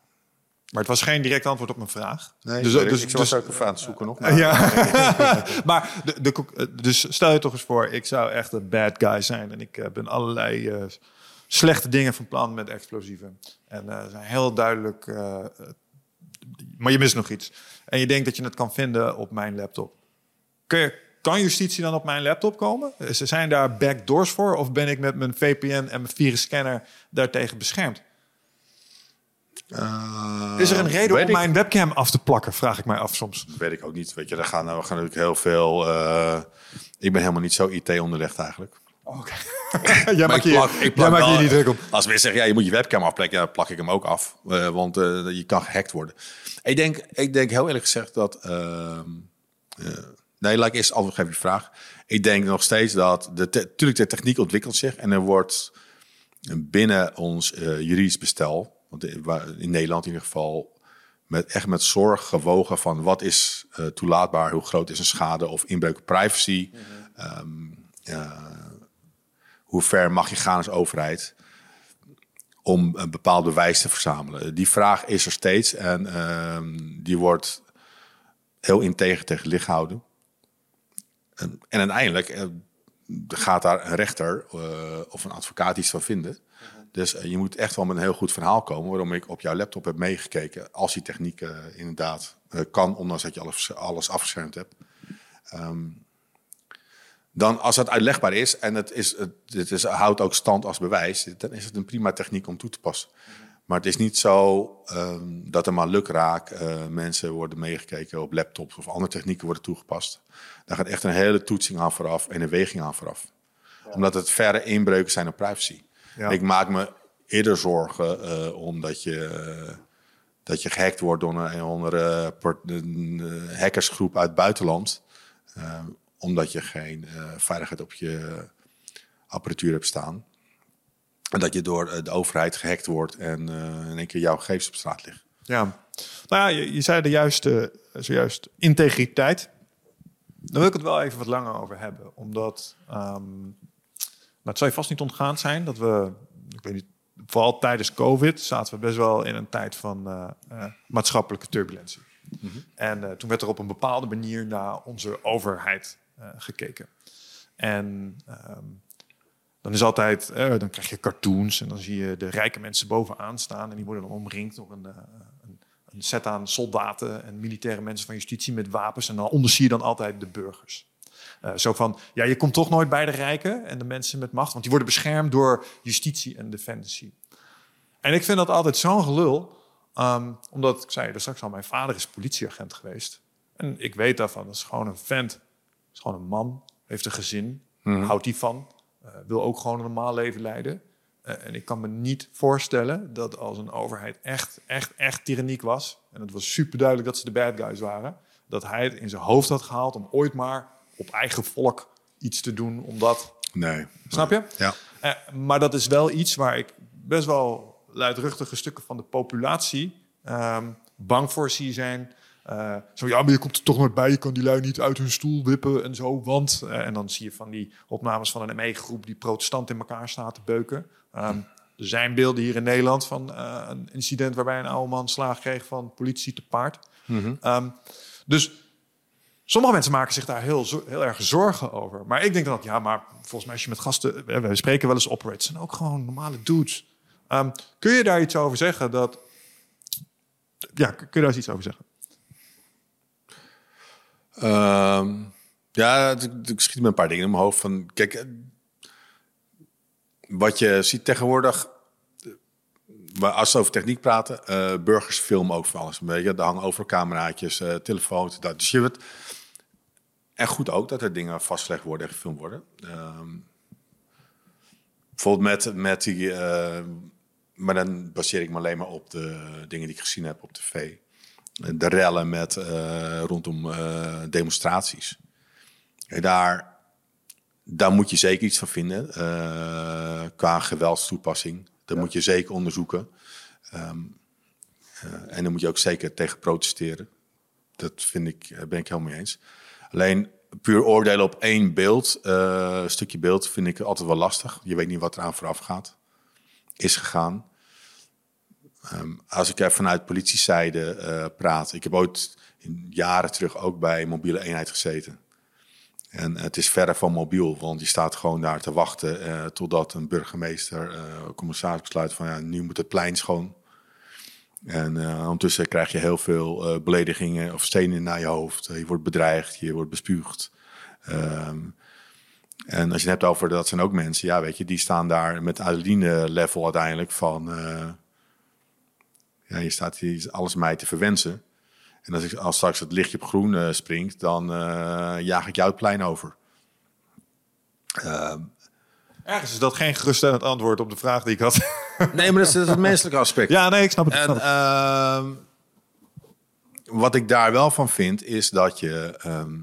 maar het was geen direct antwoord op mijn vraag. Nee, dus, dus, ik was dus, ook even aan het zoeken nog. Maar. Ja. maar de, de, dus stel je toch eens voor, ik zou echt een bad guy zijn. En ik uh, ben allerlei uh, slechte dingen van plan met explosieven. En uh, zijn heel duidelijk... maar je mist nog iets. En je denkt dat je het kan vinden op mijn laptop. Kun je, kan justitie dan op mijn laptop komen? Zijn daar backdoors voor? Of ben ik met mijn VPN en mijn virusscanner daartegen beschermd? Uh, is er een reden om mijn webcam af te plakken? Vraag ik mij af soms. Weet ik ook niet. Weet je, daar gaan, we gaan natuurlijk heel veel. Uh, ik ben helemaal niet zo IT onderlegd eigenlijk. Oké. Okay. jij maakt je, ik plak je niet druk op. Als mensen zeggen, ja, je moet je webcam afplekken, ja, plak ik hem ook af. Uh, want je kan gehackt worden. Ik denk, ik denk heel eerlijk gezegd dat. Ehm, nee, laat ik eerst antwoord geven je vraag. Ik denk nog steeds dat. De natuurlijk, de techniek ontwikkelt zich en er wordt binnen ons juridisch bestel want in Nederland in ieder geval met, echt met zorg gewogen van wat is uh, toelaatbaar, hoe groot is een schade of inbreuk op privacy. Mm hoe ver mag je gaan als overheid om een bepaald bewijs te verzamelen? Die vraag is er steeds en uh, die wordt heel integer tegen licht gehouden. En, en uiteindelijk uh, gaat daar een rechter uh, of een advocaat iets van vinden. Dus uh, je moet echt wel met een heel goed verhaal komen waarom ik op jouw laptop heb meegekeken. Als die techniek uh, inderdaad uh, kan, ondanks dat je alles, alles afgeschermd hebt. Um, dan als het uitlegbaar is en het, is, het, het is, houdt ook stand als bewijs, dan is het een prima techniek om toe te passen. Maar het is niet zo um, dat er maar lukraak mensen worden meegekeken op laptops of andere technieken worden toegepast. Daar gaat echt een hele toetsing aan vooraf en een weging aan vooraf. Ja. Omdat het verre inbreuken zijn op privacy. Ja. Ik maak me eerder zorgen uh, omdat je, uh, dat je gehackt wordt door een, andere een hackersgroep uit het buitenland. Omdat je geen veiligheid op je apparatuur hebt staan. En dat je door de overheid gehackt wordt en in één keer jouw gegevens op straat liggen. Ja, nou ja, je, je zei de juiste, zojuist integriteit. Daar wil ik het wel even wat langer over hebben. Omdat, ehm, nou, het zal je vast niet ontgaan zijn dat we, ik weet niet, vooral tijdens COVID zaten we best wel in een tijd van eh, eh, maatschappelijke turbulentie. En eh, toen werd er op een bepaalde manier naar onze overheid gekeken. En ehm, dan is altijd, dan krijg je cartoons en dan zie je de rijke mensen bovenaan staan en die worden dan omringd door een, een, een set aan soldaten en militaire mensen van justitie met wapens en dan onder zie je dan altijd de burgers. Eh, zo van, ja, je komt toch nooit bij de rijken en de mensen met macht, want die worden beschermd door justitie en defensie. En ik vind dat altijd zo'n gelul, ehm, omdat ik zei er straks al, mijn vader is politieagent geweest. En ik weet daarvan, dat is gewoon een vent, is gewoon een man, heeft een gezin, houdt die van, eh, wil ook gewoon een normaal leven leiden. Eh, en ik kan me niet voorstellen dat als een overheid echt, echt, echt tyranniek was, en het was super duidelijk dat ze de bad guys waren, dat hij het in zijn hoofd had gehaald om ooit maar op eigen volk iets te doen, omdat Nee. Snap je? Ja. Eh, maar dat is wel iets waar ik best wel luidruchtige stukken van de populatie ehm, bang voor zie zijn. Eh, zo, ja, maar je komt er toch nooit bij. Je kan die lui niet uit hun stoel wippen en zo. Want, eh, en dan zie je van die opnames van een ME-groep die protestant in elkaar staat te beuken. Ehm, er zijn beelden hier in Nederland van eh, een incident waarbij een oude man slaag kreeg van politie te paard. Ehm, dus Sommige mensen maken zich daar heel, heel erg zorgen over. Maar ik denk dan, ja, maar volgens mij als je met gasten... We spreken wel eens operators, zijn ook gewoon normale dudes. Ehm, kun je daar iets over zeggen? Dat, ja, kun je daar iets over zeggen? Ehm, ja, ik, schiet me een paar dingen in mijn hoofd. Van, kijk, eh, wat je ziet tegenwoordig, maar als we over techniek praten, eh, burgers filmen ook van alles. Weet je, er hangen overal cameraatjes, eh telefoons. Dat. Dus je weet, en goed ook dat er dingen vastgelegd worden en gefilmd worden. Ehm, bijvoorbeeld met, met die, eh, maar dan baseer ik me alleen maar op de dingen die ik gezien heb op tv de rellen met, rondom demonstraties. Daar, daar moet je zeker iets van vinden qua geweldstoepassing. Dat moet je zeker onderzoeken. Ehm, eh, en dan moet je ook zeker tegen protesteren. Dat vind ik, eh, ben ik helemaal mee eens. Alleen puur oordelen op één beeld, een stukje beeld, vind ik altijd wel lastig. Je weet niet wat eraan vooraf gaat, is gegaan. Ehm, als ik er vanuit politiezijde eh, praat. Ik heb ooit in jaren terug ook bij een mobiele eenheid gezeten. En het is verre van mobiel, want je staat gewoon daar te wachten eh, totdat een burgemeester, eh commissaris besluit van ja, nu moet het plein schoon. En eh, ondertussen krijg je heel veel eh, beledigingen of stenen naar je hoofd. Je wordt bedreigd, je wordt bespuugd. Ehm, en als je het hebt over dat zijn ook mensen, ja, weet je, die staan daar met adrenaline level uiteindelijk van. eh, ja, je staat hier alles mij te verwensen. En als, ik, als straks het lichtje op groen eh, springt, dan eh, jaag ik jou het plein over. Ehm, Ergens is dat geen geruststellend antwoord op de vraag die ik had. nee, maar dat is, dat is het menselijke aspect. ja, nee, ik snap het. En ehm, wat ik daar wel van vind, is dat je. ehm,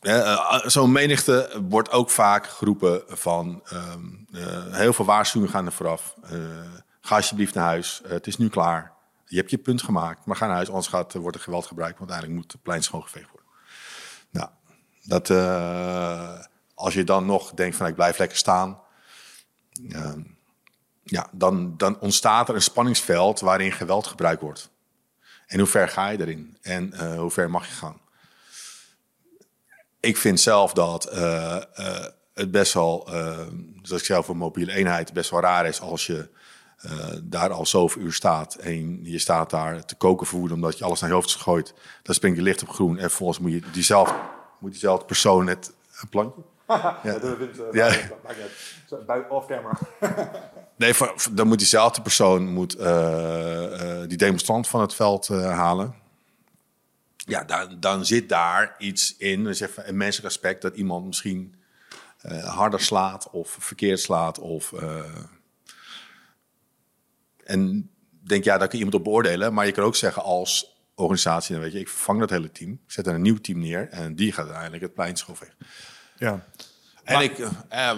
eh, Zo'n menigte wordt ook vaak geroepen van heel veel waarschuwingen gaan er vooraf. Ga alsjeblieft naar huis. Het is nu klaar. Je hebt je punt gemaakt, maar ga naar huis, anders gaat, wordt er geweld gebruikt. Want uiteindelijk moet het plein schoongeveegd worden. Nou, dat, eh, als je dan nog denkt van ik blijf lekker staan. ehm, ja, dan, dan ontstaat er een spanningsveld waarin geweld gebruikt wordt. En hoe ver ga je erin? En eh, hoe ver mag je gaan? Ik vind zelf dat eh, eh, het best wel, eh, zoals ik zelf een mobiele eenheid, best wel raar is als je eh, daar al zoveel uur staat en je staat daar te koken woede omdat je alles naar je hoofd gegooid. Dan springt je licht op groen en vervolgens moet je diezelfde, moet diezelfde persoon het een plankje. Ja. Ja. Off camera. Nee, voor- voor- dan moet diezelfde persoon moet, eh, eh, die demonstrant van het veld eh, halen. Ja, dan, dan zit daar iets in, dus even een menselijk aspect, dat iemand misschien eh, harder slaat of verkeerd slaat. Of, eh, en denk, ja, daar kun je iemand op beoordelen. Maar je kan ook zeggen als organisatie, dan weet je, ik vervang dat hele team. Ik zet er een nieuw team neer en die gaat uiteindelijk het plein schoonvegen. Ja. En ik, eh,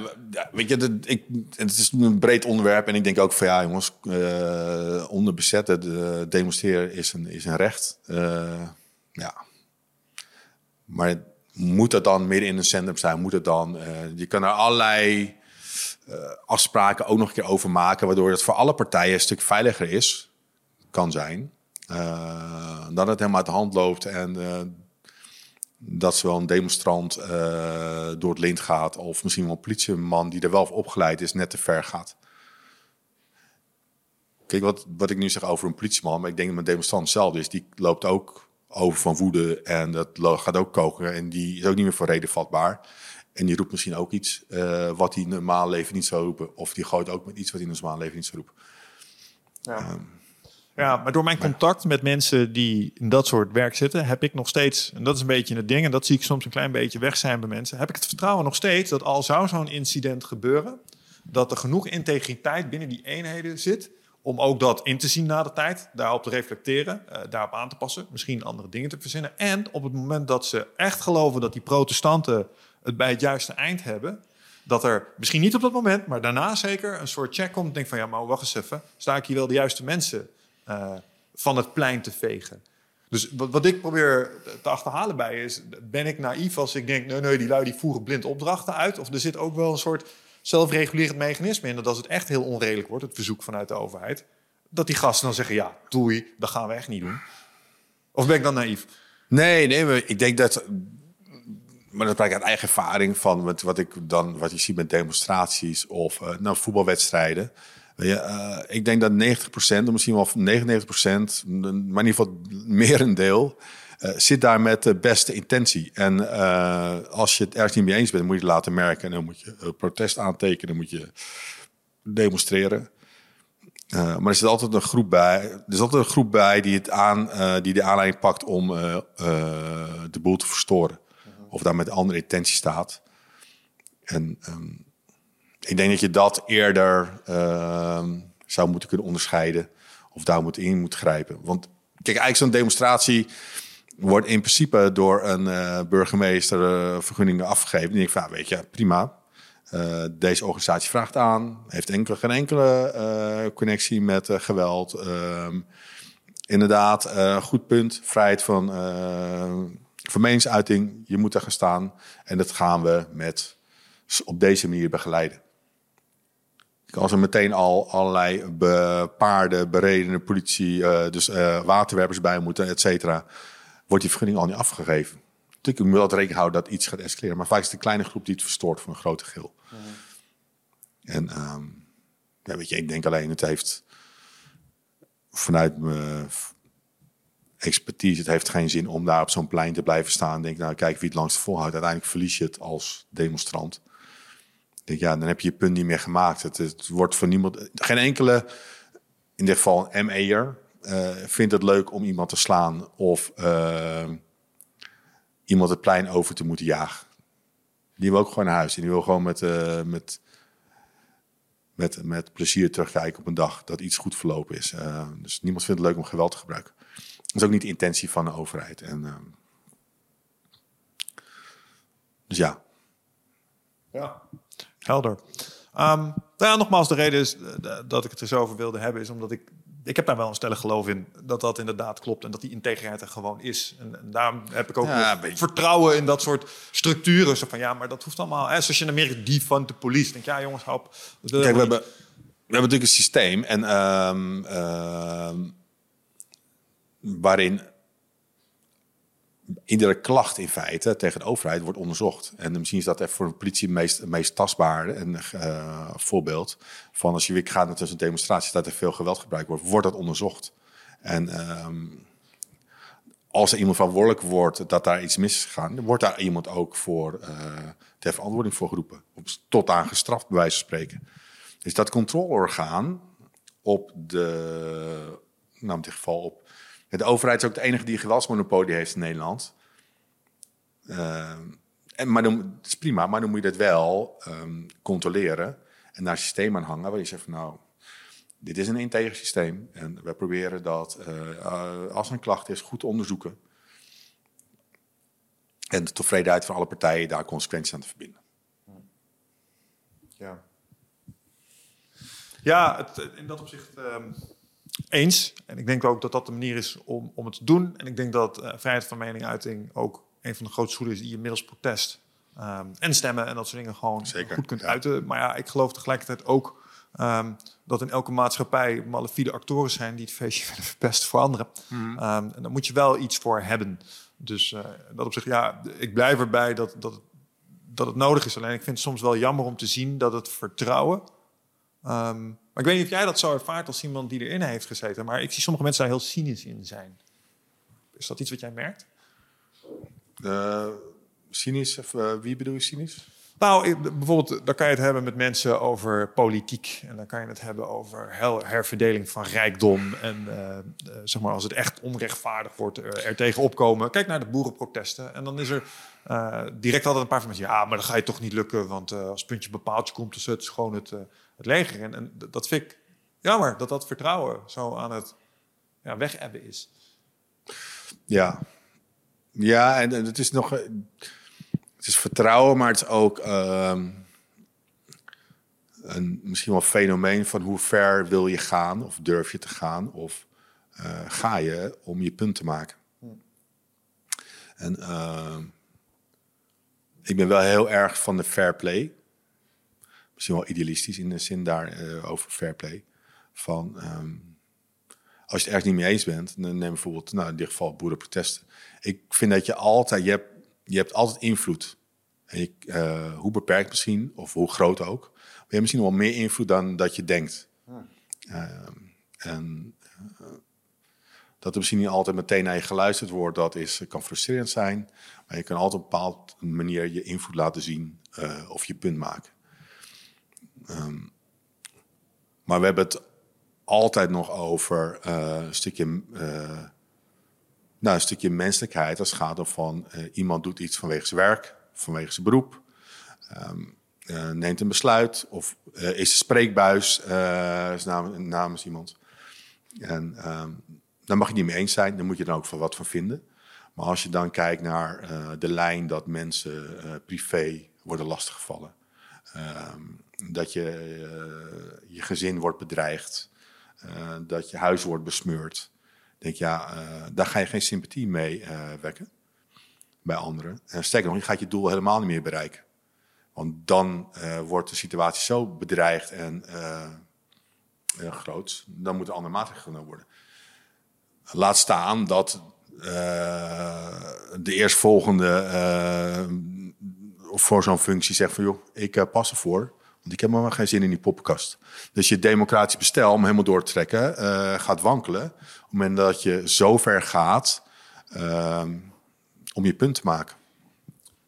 weet je, ik, het is een breed onderwerp. En ik denk ook van ja, jongens, uh, onder bezetten de, demonstreren is een, is een recht. Uh, ja. Maar moet het dan midden in een centrum zijn? Moet het dan? je kan er allerlei afspraken ook nog een keer over maken, waardoor het voor alle partijen een stuk veiliger is, kan zijn. dan het helemaal uit de hand loopt en dat zowel een demonstrant uh, door het lint gaat, of misschien wel een politieman die er wel opgeleid is, net te ver gaat. Kijk, wat, wat ik nu zeg over een politieman, maar ik denk dat een demonstrant zelf is, die loopt ook over van woede en dat gaat ook koken en die is ook niet meer voor reden vatbaar. En die roept misschien ook iets uh, wat hij normaal leven niet zou roepen, of die gooit ook met iets wat hij normaal leven niet zou roepen. Ja. Um, ja, maar door mijn contact met mensen die in dat soort werk zitten, heb ik nog steeds, en dat is een beetje het ding, en dat zie ik soms een klein beetje weg zijn bij mensen, heb ik het vertrouwen nog steeds dat al zou zo'n incident gebeuren, dat er genoeg integriteit binnen die eenheden zit om ook dat in te zien na de tijd, daarop te reflecteren, uh, daarop aan te passen, misschien andere dingen te verzinnen. En op het moment dat ze echt geloven dat die protestanten bij het juiste eind hebben, dat er misschien niet op dat moment, maar daarna zeker een soort check komt. Denk van ja, maar wacht eens even, sta ik hier wel de juiste mensen uh, van het plein te vegen. Dus wat, wat, ik probeer te achterhalen bij is, ben ik naïef als ik denk, nee, nee, die lui die voeren blind opdrachten uit? Of er zit ook wel een soort zelfregulerend mechanisme in, dat als het echt heel onredelijk wordt, het verzoek vanuit de overheid, dat die gasten dan zeggen, ja, doei, dat gaan we echt niet doen. Of ben ik dan naïef? Nee, nee, ik denk dat, maar dat ik uit eigen ervaring van wat, wat ik dan, wat je ziet met demonstraties of uh, nou, voetbalwedstrijden. Uh, ik denk dat 90%, misschien wel 99%, maar in ieder geval meer een deel, uh, zit daar met de beste intentie. En uh, als je het ergens niet mee eens bent, moet je het laten merken. En dan moet je protest aantekenen, dan moet je demonstreren. maar er zit altijd een groep bij. Er is altijd een groep bij die, het aan, die de aanleiding pakt om de boel te verstoren. Of daar met andere intentie staat. En um, ik denk dat je dat eerder uh, zou moeten kunnen onderscheiden. Of daar moet in moet grijpen. Want kijk, eigenlijk zo'n demonstratie wordt in principe door een uh, burgemeester uh, vergunningen afgegeven. En ik van, weet je, prima. Uh, deze organisatie vraagt aan. Heeft enkele, geen enkele connectie met geweld. Ehm, inderdaad, goed punt. Vrijheid van, van meningsuiting. Je moet er gaan staan. En dat gaan we met op deze manier begeleiden. Als er meteen al allerlei be paarden, beredene politie, uh, dus uh, waterwerpers bij moeten, et cetera, wordt die vergunning al niet afgegeven. Natuurlijk moet je wel rekening houden dat iets gaat escaleren. Maar vaak is het een kleine groep die het verstoort voor een grote gil. Mm -hmm. En um, ja, weet je, ik denk alleen, het heeft vanuit mijn expertise, het heeft geen zin om daar op zo'n plein te blijven staan. Denk, nou, kijk wie het langst volhoudt. Uiteindelijk verlies je het als demonstrant denk, ja, dan heb je je punt niet meer gemaakt. Het, wordt voor niemand, geen enkele, in dit geval een ME'er, uh, vindt het leuk om iemand te slaan of uh, iemand het plein over te moeten jagen. Die wil ook gewoon naar huis en die wil gewoon met, uh, met, met, met plezier terugkijken op een dag dat iets goed verlopen is. dus niemand vindt het leuk om geweld te gebruiken. Dat is ook niet de intentie van de overheid. En, dus ja. Ja. Helder. Um, nou ja, nogmaals, de reden is eh, dat ik het er zo over wilde hebben, is omdat ik. Ik heb daar wel een stellig geloof in dat dat inderdaad klopt en dat die integriteit er gewoon is. En, en daarom heb ik ook ja, vertrouwen in dat soort structuren. Zo van ja, maar dat hoeft allemaal. Hè, zoals je in Amerika defund de police. Denk ja, jongens, hop. Kijk, we hebben, we hebben natuurlijk een systeem en um, uh, waarin iedere klacht in feite tegen de overheid wordt onderzocht. En misschien is dat even voor de politie het meest, tastbare en, uh, voorbeeld. Van als je weer gaat naar een demonstratie dat er veel geweld gebruikt wordt, wordt dat onderzocht. En um, als er iemand verantwoordelijk wordt dat daar iets mis is gegaan, wordt daar iemand ook voor uh, ter verantwoording voor geroepen. Tot aan gestraft, bij wijze van spreken. Dus dat controleorgaan op de, nou in dit geval op de overheid is ook de enige die geweldsmonopolie heeft in Nederland. Uh, en, maar dan, is prima, maar dan moet je dat wel um, controleren en naar systeem aan hangen waar je zegt van nou, dit is een integer systeem en wij proberen dat uh, als er een klacht is goed onderzoeken. En de tevredenheid van alle partijen daar consequenties aan te verbinden. Ja, ja in dat opzicht ehm, eens. En ik denk ook dat dat de manier is om, om het te doen. En ik denk dat uh, vrijheid van meningsuiting ook een van de grootste schoenen is die je middels protest ehm, en stemmen en dat soort dingen gewoon Zeker, goed kunt ja. uiten. Maar ja, ik geloof tegelijkertijd ook ehm, dat in elke maatschappij malafide actoren zijn die het feestje willen verpesten voor anderen. Mhm. Ehm, en daar moet je wel iets voor hebben. Dus eh, dat op zich, ja, ik blijf erbij dat, dat, het- dat het nodig is. Alleen ik vind het soms wel jammer om te zien dat het vertrouwen. Maar ik weet niet of jij dat zo ervaart als iemand die erin heeft gezeten. Maar ik zie sommige mensen daar heel cynisch in zijn. Is dat iets wat jij merkt? Eh, cynisch, eh, wie bedoel je cynisch? Nou, bijvoorbeeld, dan kan je het hebben met mensen over politiek. En dan kan je het hebben over herverdeling van rijkdom. En eh, zeg maar, als het echt onrechtvaardig wordt, er tegen opkomen. Kijk naar de boerenprotesten. En dan is er direct altijd een paar van mensen. Ja, maar dat ga je toch niet lukken. Want als puntje bepaaltje komt, dus het is gewoon het, het leger. En, dat vind ik jammer, dat dat vertrouwen zo aan het ja, wegebben is. Ja. Ja, en, en het is nog... eh, Het is vertrouwen, maar het is ook... ehm, een misschien wel fenomeen van hoe ver wil je gaan... of durf je te gaan, of eh, ga je om je punt te maken. En ehm, ik ben wel heel erg van de fair play. Misschien wel idealistisch in de zin daar eh, over fair play. Van... ehm, als je het ergens niet mee eens bent, dan neem bijvoorbeeld, nou in dit geval boerenprotesten. Ik vind dat je altijd, je hebt, je hebt altijd invloed. En je, eh, hoe beperkt misschien, of hoe groot ook. Maar je hebt misschien wel meer invloed dan dat je denkt. Ehm, en eh, dat er misschien niet altijd meteen naar je geluisterd wordt, dat is, kan frustrerend zijn. Maar je kan altijd op een bepaalde manier je invloed laten zien of je punt maken. Ehm, maar we hebben het altijd nog over eh, een stukje, eh, nou, een stukje menselijkheid. Als het gaat om van eh, iemand doet iets vanwege zijn werk, vanwege zijn beroep. ehm, eh, neemt een besluit of is spreekbuis is namens, iemand. En ehm daar mag je niet mee eens zijn, daar moet je dan ook van wat van vinden. Maar als je dan kijkt naar de lijn dat mensen privé worden lastiggevallen. Dat je eh, je gezin wordt bedreigd. eh, dat je huis wordt besmeurd. denk ja, eh, daar ga je geen sympathie mee wekken bij anderen. En sterker nog, je gaat je doel helemaal niet meer bereiken. Want dan wordt de situatie zo bedreigd en groot, dan moeten andere maatregelen genomen worden. Laat staan dat de eerstvolgende voor zo'n functie zegt van joh, ik pas ervoor. Want ik heb maar geen zin in die poppenkast. Dus je democratisch bestel om helemaal door te trekken eh, gaat wankelen. Op het moment dat je zo ver gaat ehm, om je punt te maken.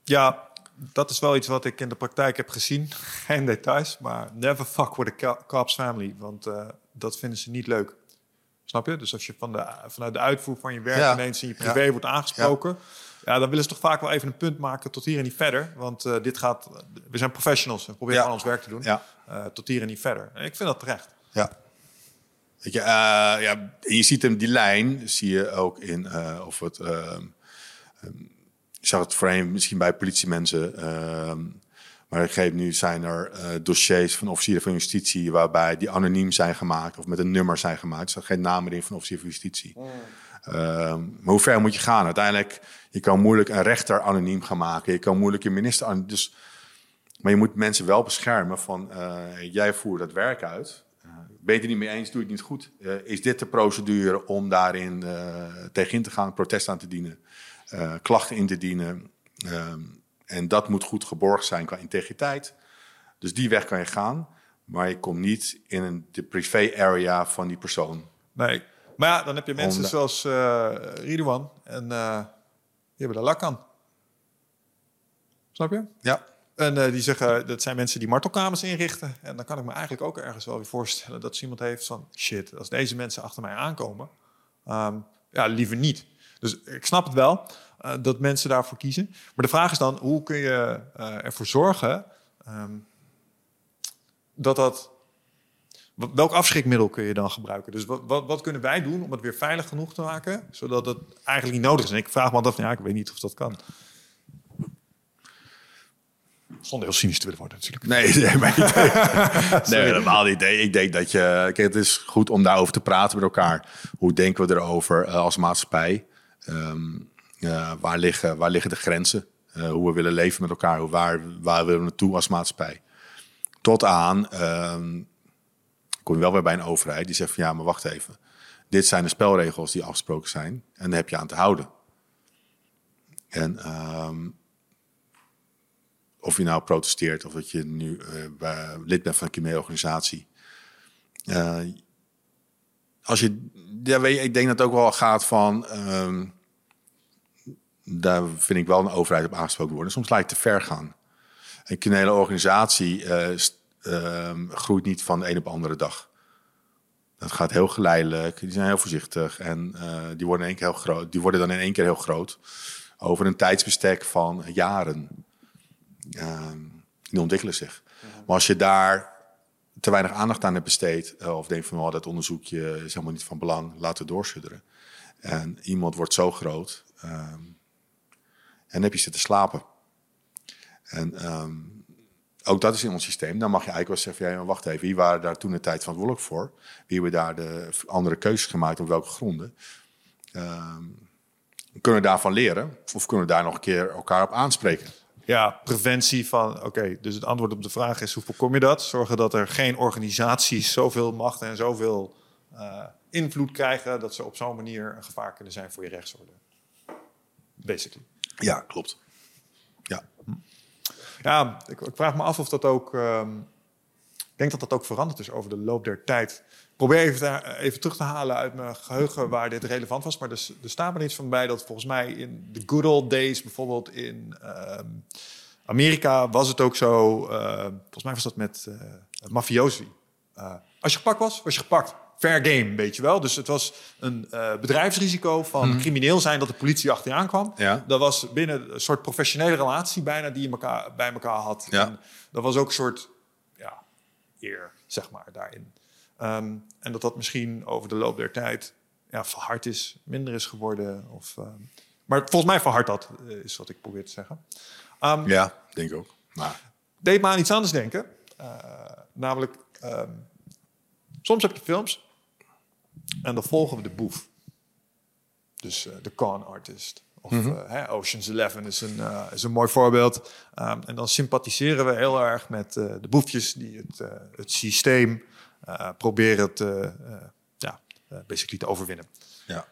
Ja, dat is wel iets wat ik in de praktijk heb gezien. Geen details, maar never fuck with a co- cops family. Want eh, dat vinden ze niet leuk. Snap je? Dus als je van de, vanuit de uitvoer van je werk Ja. ineens in je privé wordt aangesproken... Ja. Dan willen ze toch vaak wel even een punt maken tot hier en niet verder. Want eh, dit gaat... We zijn professionals. We proberen Ja. gewoon ons werk te doen. Ja. Eh, tot hier en niet verder. En ik vind dat terecht. Ja. Weet je, eh, ja, je ziet hem, die lijn zie je ook in, eh, of het, ehm, ehm, ik zag het voorheen misschien bij politiemensen, ehm, maar ik geef nu zijn er eh, dossiers van officieren van justitie waarbij die anoniem zijn gemaakt of met een nummer zijn gemaakt. Er staat geen naam meer in van officier van justitie. Ehm, maar hoe ver moet je gaan? Uiteindelijk, je kan moeilijk een rechter anoniem gaan maken. Je kan moeilijk een minister. Dus, maar je moet mensen wel beschermen van, eh, jij voert dat werk uit. Eh, ben je het niet mee eens, doe het niet goed. Eh, is dit de procedure om daarin eh tegenin te gaan, protest aan te dienen, klachten in te dienen? Ehm, en dat moet goed geborgd zijn qua integriteit. Dus die weg kan je gaan, maar je komt niet in een, de privé area van die persoon. Nee. Maar ja, dan heb je mensen zoals eh Ridwan. En eh, die hebben daar lak aan. Snap je? Ja. En eh, die zeggen, dat zijn mensen die martelkamers inrichten. En dan kan ik me eigenlijk ook ergens wel weer voorstellen dat ze iemand heeft van... shit, als deze mensen achter mij aankomen, ehm, ja, liever niet. Dus ik snap het wel dat mensen daarvoor kiezen. Maar de vraag is dan, hoe kun je ervoor zorgen ehm, dat dat... Welk afschrikmiddel kun je dan gebruiken? Dus wat, wat, wat kunnen wij doen om het weer veilig genoeg te maken... zodat het eigenlijk niet nodig is? En ik vraag me altijd af, ja, ik weet niet of dat kan. Zonder heel cynisch te willen worden natuurlijk. Nee, nee, maar niet. nee helemaal niet. Nee, ik denk dat je... Kijk, het is goed om daarover te praten met elkaar. Hoe denken we erover uh, als maatschappij? Um, uh, waar, liggen, waar liggen de grenzen? Uh, hoe we willen leven met elkaar? Waar, waar willen we naartoe als maatschappij? Tot aan... Um, kom je wel weer bij een overheid die zegt van... Ja, maar wacht even. Dit zijn de spelregels die afgesproken zijn. En daar heb je aan te houden. En... Um, of je nou protesteert of dat je nu uh, lid bent van een criminele organisatie. Uh, als je, ja, weet ik denk dat het ook wel gaat van, um, daar vind ik wel een overheid op aangesproken worden. Soms lijkt het te ver gaan. Een criminele organisatie groeit niet van de een op de andere dag. Dat gaat heel geleidelijk. Die zijn heel voorzichtig en die, worden in één keer heel groot, die worden dan in één keer heel groot. Over een tijdsbestek van jaren. Ehm, die ontwikkelen zich. Maar als je daar te weinig aandacht aan hebt besteed, uh, of denkt van oh, dat onderzoekje is helemaal niet van belang, laten we doorsudderen. En iemand wordt zo groot um, en heb je zitten slapen. En um, ook dat is in ons systeem. Dan mag je eigenlijk wel zeggen: ja, wacht even, wie waren daar toen de tijd verantwoordelijk voor? Wie hebben daar de andere keuzes gemaakt op welke gronden? kunnen we daarvan leren? Of kunnen we daar nog een keer elkaar op aanspreken? ja, preventie van, oké, dus het antwoord op de vraag is hoe voorkom je dat? Zorgen dat er geen organisaties zoveel macht en zoveel uh, invloed krijgen dat ze op zo'n manier een gevaar kunnen zijn voor je rechtsorde. Basically. Ja, klopt. Ja. Ik, ik vraag me af of dat ook. Um, ik denk dat dat ook veranderd is over de loop der tijd probeer even, even terug te halen uit mijn geheugen waar dit relevant was. Maar er, staat me iets van bij dat volgens mij in de good old days, bijvoorbeeld in uh, Amerika, was het ook zo. Uh, volgens mij was dat met uh, mafiosi. Eh, als je gepakt was, was je gepakt. Fair game, weet je wel. Dus het was een bedrijfsrisico van hmm. crimineel zijn dat de politie achter je aankwam. Ja. Dat was binnen een soort professionele relatie bijna die je elkaar, bij elkaar had. Ja. En dat was ook een soort ja, eer, zeg maar, daarin. Um, en dat dat misschien over de loop der tijd ja, verhard is, minder is geworden. Of, um, maar volgens mij verhard dat, uh, is wat ik probeer te zeggen. Um, ja, denk ik ook. Maar... Deed me aan iets anders denken. Uh, namelijk, soms heb je films en dan volgen we de boef. Dus uh, de con artist. Of mm -hmm. uh, Ocean's Eleven is een, uh, is een mooi voorbeeld. Um, en dan sympathiseren we heel erg met de boefjes die het, het systeem proberen te, ja, basically te overwinnen. Ja.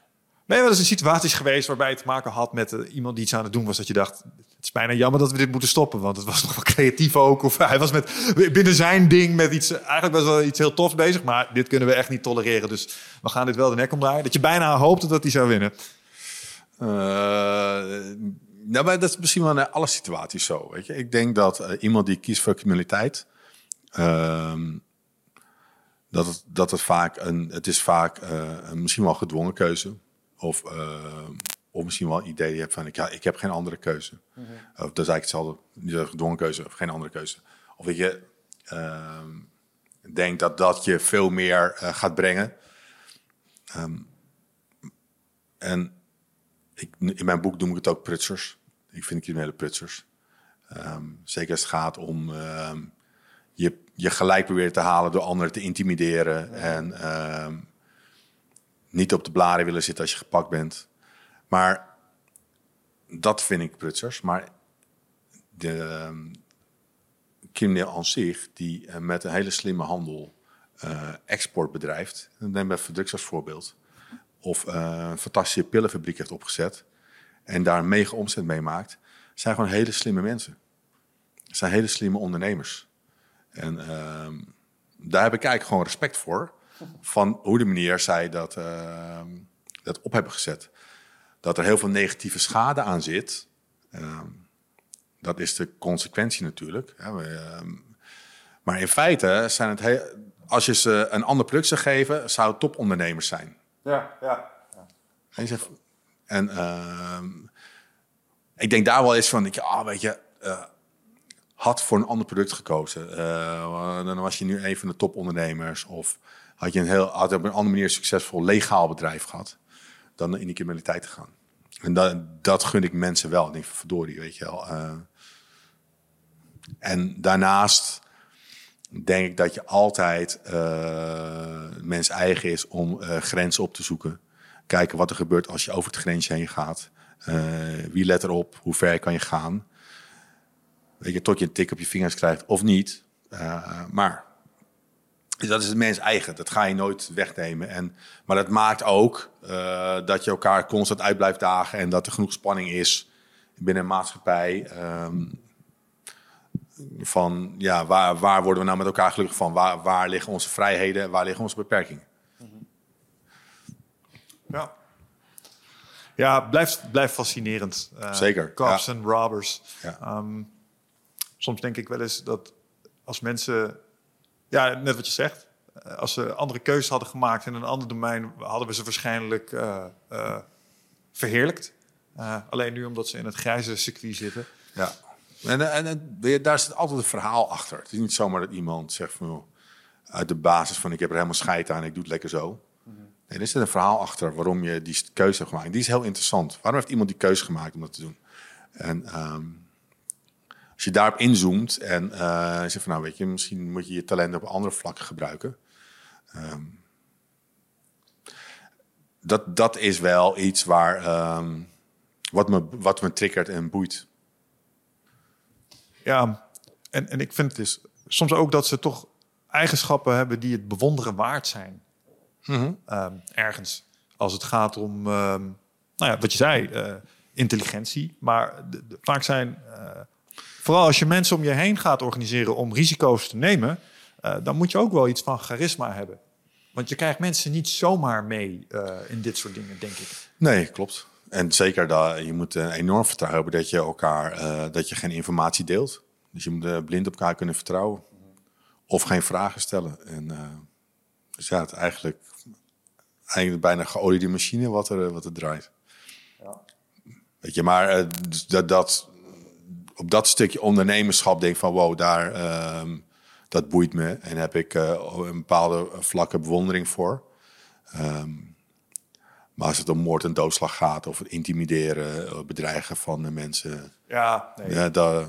Je wel eens in situaties geweest waarbij het te maken had met iemand die iets aan het doen was dat je dacht, het is bijna jammer dat we dit moeten stoppen, want het was nog wel creatief ook. Of hij was met, binnen zijn ding met iets, eigenlijk best wel iets heel tofs bezig, maar dit kunnen we echt niet tolereren. Dus we gaan dit wel de nek omdraaien. Dat je bijna hoopte dat hij zou winnen. nou, maar dat is misschien wel in alle situaties zo. Weet je? Ik denk dat iemand die kiest voor criminaliteit, ehm, dat het, dat het vaak een, het is vaak een misschien wel gedwongen keuze. Of, uh, of misschien wel een idee die je hebt van, ik, ja, ik heb geen andere keuze. Mm -hmm. Of dat is eigenlijk hetzelfde, niet een gedwongen keuze of geen andere keuze. Of dat je uh, denkt dat dat je veel meer uh, gaat brengen. Um, en ik, in mijn boek noem ik het ook prutsers. Ik vind criminele prutsers. Um, zeker als het gaat om um, je, je gelijk proberen te halen door anderen te intimideren. En niet op de blaren willen zitten als je gepakt bent. Maar dat vind ik prutsers. Maar de uh, crimineel aan zich, die uh, met een hele slimme handel uh, export bedrijft. Neem even drugs als voorbeeld. Of uh, een fantastische pillenfabriek heeft opgezet. En daar een mega omzet mee maakt. zijn gewoon hele slimme mensen. Zijn hele slimme ondernemers. En uh, daar heb ik eigenlijk gewoon respect voor. Van hoe de manier zij dat, uh, dat op hebben gezet. Dat er heel veel negatieve schade aan zit. Uh, dat is de consequentie natuurlijk. Ehm, maar in feite zijn het heel, als je ze een ander product zou geven, zou het topondernemers zijn. Ja, ja. ja. En, zegt, en ik denk daar wel eens van, ik, ah, weet je, uh, had voor een ander product gekozen. Uh, dan was je nu een van de topondernemers. Of had je een heel, had op een andere manier succesvol legaal bedrijf gehad. Dan in die criminaliteit te gaan. En dat, dat gun ik mensen wel. Ik denk, verdorie, weet je wel. Uh, en daarnaast denk ik dat je altijd uh, mens eigen is om uh, grenzen op te zoeken. Kijken wat er gebeurt als je over het grensje heen gaat. Wie let erop? Hoe ver kan je gaan? Weet je, tot je een tik op je vingers krijgt of niet. maar dat is het mens eigen. Dat ga je nooit wegnemen. En, maar dat maakt ook dat je elkaar constant uit blijft dagen. En dat er genoeg spanning is binnen een maatschappij. Um, van ja, waar, waar worden we nou met elkaar gelukkig van? Waar, waar liggen onze vrijheden? Waar liggen onze beperkingen? Ja. Ja, blijft, blijft fascinerend. Uh, Zeker. Cops en robbers. Ja. Um, soms denk ik wel eens dat als mensen, ja, net wat je zegt, eh, als ze andere keuzes hadden gemaakt in een ander domein, hadden we ze waarschijnlijk uh, uh, verheerlijkt. alleen nu omdat ze in het grijze circuit zitten. Ja. En, en, en, daar zit altijd een verhaal achter. Het is niet zomaar dat iemand zegt van uit de basis van ik heb er helemaal scheid aan, ik doe het lekker zo. Mm Nee, er zit een verhaal achter waarom je die keuze hebt gemaakt. Die is heel interessant. Waarom heeft iemand die keuze gemaakt om dat te doen? En um, als je daarop inzoomt en uh, zegt van nou weet je, misschien moet je je talent op andere vlakken gebruiken. Um, dat, dat is wel iets waar, um, wat, me, wat me triggert en boeit. Ja, en, en ik vind het dus soms ook dat ze toch eigenschappen hebben die het bewonderen waard zijn. Mhm. Ehm, ergens. Als het gaat om, um, nou ja, wat je zei, uh, intelligentie. Maar vaak zijn, uh, vooral als je mensen om je heen gaat organiseren om risico's te nemen, uh, dan moet je ook wel iets van charisma hebben. Want je krijgt mensen niet zomaar mee in dit soort dingen, denk ik. Nee, klopt. En zeker dat je moet enorm vertrouwen hebben dat je elkaar, uh, dat je geen informatie deelt. Dus je moet blind op elkaar kunnen vertrouwen. Of geen vragen stellen. En dus ja, het eigenlijk, eigenlijk bijna geoliede machine wat er, wat er draait. Ja. Weet je, maar dus dat, dat, op dat stukje ondernemerschap denk ik van wow, daar, ehm, dat boeit me. En heb ik een bepaalde vlakke bewondering voor. Um, maar als het om moord en doodslag gaat of het intimideren, eh, bedreigen van de mensen. Ja, nee. ja daar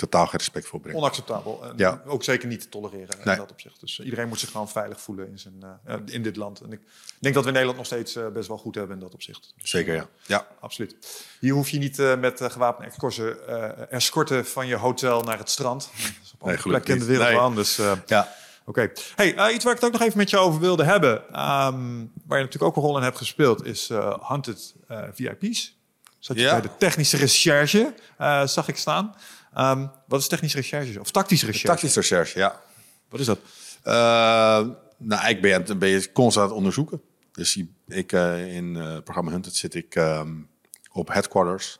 totaal geen respect voor brengen. Onacceptabel. En ja. ook zeker niet te tolereren nee. in dat opzicht. Dus iedereen moet zich gewoon veilig voelen in, zijn, uh, in dit land. En ik denk dat we in Nederland nog steeds best wel goed hebben in dat opzicht. Dus, Zeker, ja. ja. Absoluut. Hier hoef je niet met gewapende escorten, escorten van je hotel naar het strand. Dat is op nee, plek in de wereld nee. aan. Dus, ja. Oké. Hey, uh, iets waar ik het ook nog even met je over wilde hebben, um, waar je natuurlijk ook een rol in hebt gespeeld, is uh, Hunted uh, VIP's. Zat je ja. bij de technische recherche, zag ik staan. Um, wat is technische recherche? Of tactische recherche? Tactische recherche, ja. Wat is dat? nou, ik ben, ben je constant aan het onderzoeken. Dus ik, in het programma Hunted zit ik um, op headquarters.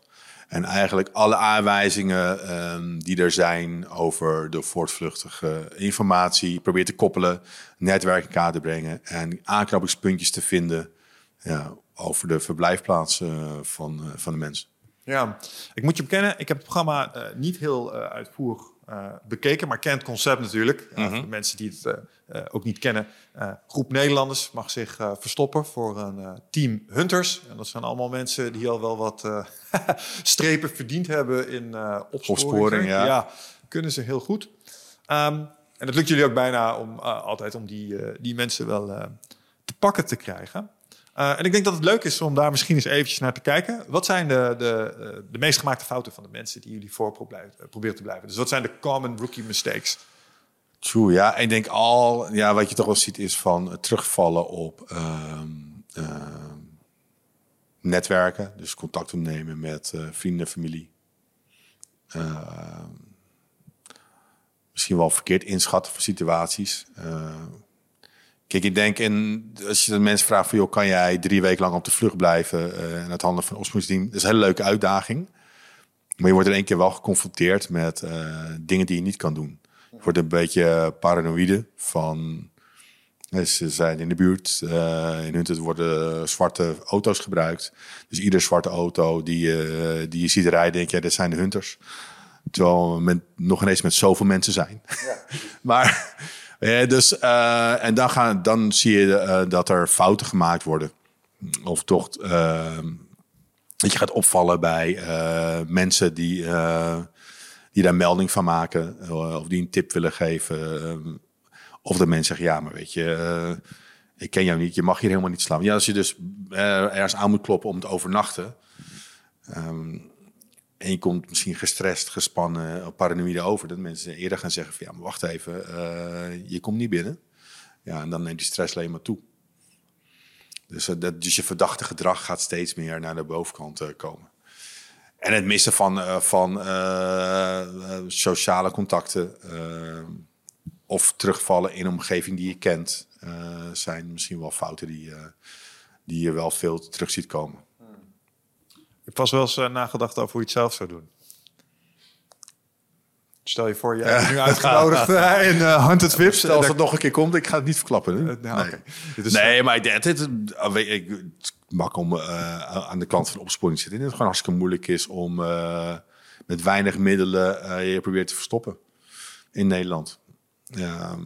En eigenlijk alle aanwijzingen um, die er zijn over de voortvluchtige informatie probeert te koppelen, netwerk in kaart te brengen en aanknopingspuntjes te vinden ja, over de verblijfplaatsen van, uh, van de mensen. Ja, ik moet je bekennen, ik heb het programma uh, niet heel uh, uitvoerig uh, bekeken, maar kent het concept natuurlijk. Mm -hmm. voor de mensen die het ook niet kennen. Groep Nederlanders mag zich verstoppen voor een team hunters. En dat zijn allemaal mensen die al wel wat strepen verdiend hebben in opsporing. opsporing ja. ja. kunnen ze heel goed. Um, en het lukt jullie ook bijna om altijd om die, die mensen wel te pakken te krijgen. Uh, en ik denk dat het leuk is om daar misschien eens eventjes naar te kijken. Wat zijn de, de, de meest gemaakte fouten van de mensen die jullie voor proberen te blijven? Dus wat zijn de common rookie mistakes? True, ja. Ik denk al, ja, wat je toch wel ziet is van terugvallen op uh, uh, netwerken. Dus contact opnemen met vrienden, familie. Ehm, misschien wel verkeerd inschatten van situaties. Kijk, ik denk, en als je de mensen vraagt van, joh, kan jij drie weken lang op de vlucht blijven uh, en het handen van opsporingsteam, dat is een hele leuke uitdaging. Maar je wordt in één keer wel geconfronteerd met uh, dingen die je niet kan doen. Je wordt een beetje paranoïde van, ze zijn in de buurt, uh, in hun worden zwarte auto's gebruikt. Dus ieder zwarte auto die, uh, die je ziet rijden, denk je, ja, dit zijn de hunters. Terwijl we nog ineens met zoveel mensen zijn. Ja. maar ja, dus, uh, en dan, gaan, dan zie je uh, dat er fouten gemaakt worden. Of toch dat je gaat opvallen bij mensen die die daar melding van maken. eh, of die een tip willen geven. of de mensen zeggen, ja, maar weet je, eh, ik ken jou niet, je mag hier helemaal niet slapen. Ja, als je dus eh, ergens aan moet kloppen om te overnachten. ehm, en je komt misschien gestrest, gespannen, paranoïde over. Dat mensen eerder gaan zeggen van, ja, maar wacht even, eh, je komt niet binnen. Ja, en dan neemt die stress alleen maar toe. Dus, eh, dat, dus je verdachte gedrag gaat steeds meer naar de bovenkant eh, komen. En het missen van, van sociale contacten of terugvallen in een omgeving die je kent, zijn misschien wel fouten die, die je wel veel terug ziet komen. Ik heb vast wel eens eh, nagedacht over hoe je het zelf zou doen. Stel je voor, je hebt nu uitgenodigd eh, in eh, Haunted Vips. Stel als het nog een keer komt, ik ga het niet verklappen. Hè? Nou, nee. is- maar dit, dit, dit- weet ik, het mak om aan de kant van de opsporing te zitten. Ik denk dat het gewoon hartstikke moeilijk is om met weinig middelen je probeert te verstoppen in Nederland. Ja,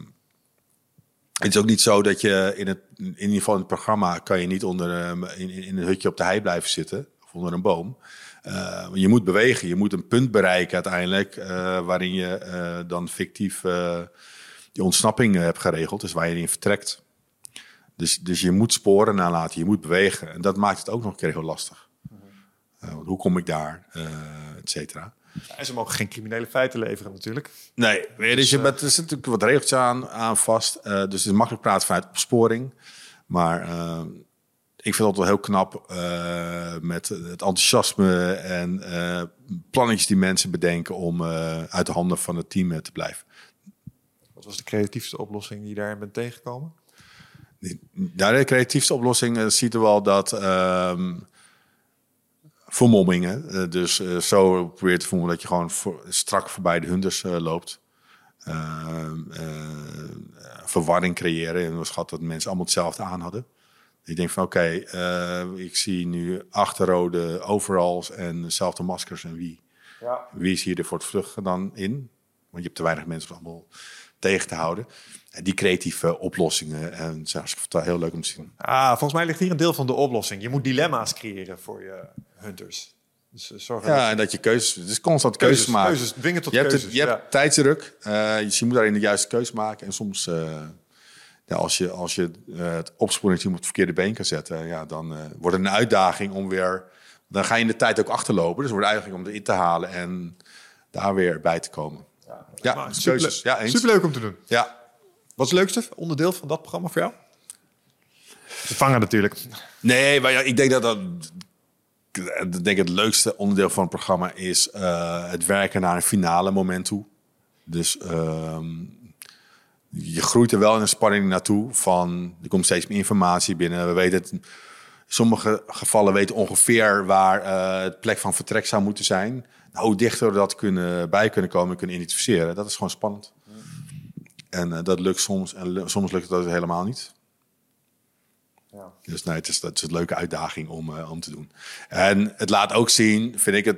het is ook niet zo dat je in het, in ieder geval in het programma kan je niet onder eh, in, in een hutje op de hei blijven zitten onder een boom. Eh, je moet bewegen, je moet een punt bereiken uiteindelijk eh, waarin je eh, dan fictief die ontsnapping hebt geregeld, dus waar je in vertrekt. Dus, dus je moet sporen nalaten, je moet bewegen. En dat maakt het ook nog een keer heel lastig. Want hoe kom ik daar, et cetera. En ze mogen geen criminele feiten leveren natuurlijk. Nee, weer dus je, met, er zitten natuurlijk wat regeltjes aan, aan vast. Dus het is makkelijk praten vanuit opsporing. Maar eh, ik vind het wel heel knap eh, met het enthousiasme en eh plannetjes die mensen bedenken om eh, uit de handen van het team te blijven. Wat was de creatiefste oplossing die je daarin bent tegengekomen? Nou, de creatiefste oplossing ziet er wel dat ehm vermommingen. dus zo probeer je te vermommen dat je gewoon voor, strak voorbij de hunters loopt. Ehm, eh, verwarring creëren. En we schat dat mensen allemaal hetzelfde aan hadden. Ik denk van oké, eh, ik zie nu acht rode overalls en dezelfde maskers. En wie, Ja. wie is hier voor het vluchten dan in? Want je hebt te weinig mensen om het allemaal tegen te houden. En die creatieve oplossingen. En het is hartstikke heel leuk om te zien. Ah, volgens mij ligt hier een deel van de oplossing. Je moet dilemma's creëren voor je hunters. Dus eh, zorg Ja, en dat je keuzes... Het is constant keuzes, keuzes, maken. keuzes, dwingen tot je hebt, het, je hebt tijdsdruk. eh, dus je moet daarin de juiste keuze maken. En soms, eh, ja, als je, als je eh, het opsporingsteam op het verkeerde been kan zetten... Ja, dan eh, wordt het een uitdaging om weer... Dan ga je in de tijd ook achterlopen. Dus het wordt eigenlijk om erin te halen en daar weer bij te komen. Ja, Maar keuzes. superleuk- Ja, eens. Superleuk om te doen. Ja. Wat is het leukste onderdeel van dat programma voor jou? Ze vangen natuurlijk. Nee, maar ja, ik denk dat dat. Ik denk het leukste onderdeel van het programma is eh, het werken naar een finale moment toe. Dus ehm, je groeit er wel in een spanning naartoe. Van er komt steeds meer informatie binnen. We weten het. In sommige gevallen weten ongeveer waar eh, het plek van vertrek zou moeten zijn. Nou, hoe dichter we dat kunnen, bij kunnen komen en kunnen identificeren, dat is gewoon spannend. En eh, dat lukt soms en soms lukt het ook helemaal niet. Ja. Dus nee, het is, dat is een leuke uitdaging om, eh, om te doen. En het laat ook zien, vind ik het,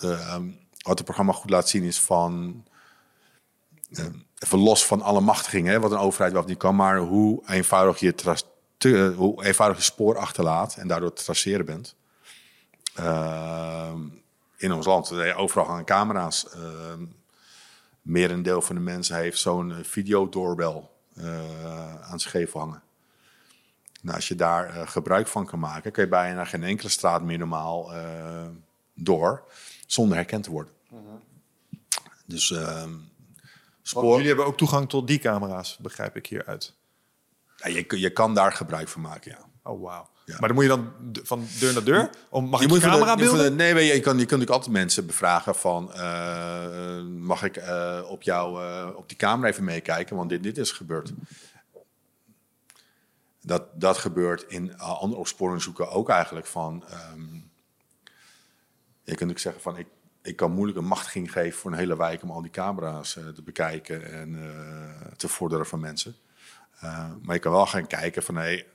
eh, wat het programma goed laat zien, is van. eh, even los van alle machtigingen, wat een overheid wel of niet kan, maar hoe eenvoudig je, te- eh, hoe eenvoudig je spoor achterlaat en daardoor te traceren bent. Eh, in ons land, eh, overal hangen camera's. Uh, merendeel van de mensen heeft zo'n eh, videodoorbel eh aan gevel hangen. Nou, als je daar gebruik van kan maken, kun je bijna geen enkele straat meer normaal door zonder herkend te worden. Dus Want jullie hebben ook toegang tot die camera's, begrijp ik hieruit. ja, je, je kan daar gebruik van maken, ja. Oh, wauw. Ja. Maar dan moet je dan van deur naar deur? Om, mag Je ik moet de- camera de- beelden? Nee, maar je, je kan, je kunt natuurlijk altijd mensen bevragen van... eh, mag ik eh, op, jou, eh, op die camera even meekijken? Want dit, dit is gebeurd. Dat, dat gebeurt in andere opsporingszoeken ook eigenlijk van... ehm, je kunt ook zeggen van... Ik, ik kan moeilijk een machtiging geven voor een hele wijk... om al die camera's eh, te bekijken en eh, te vorderen van mensen. Eh, maar je kan wel gaan kijken van... Hey,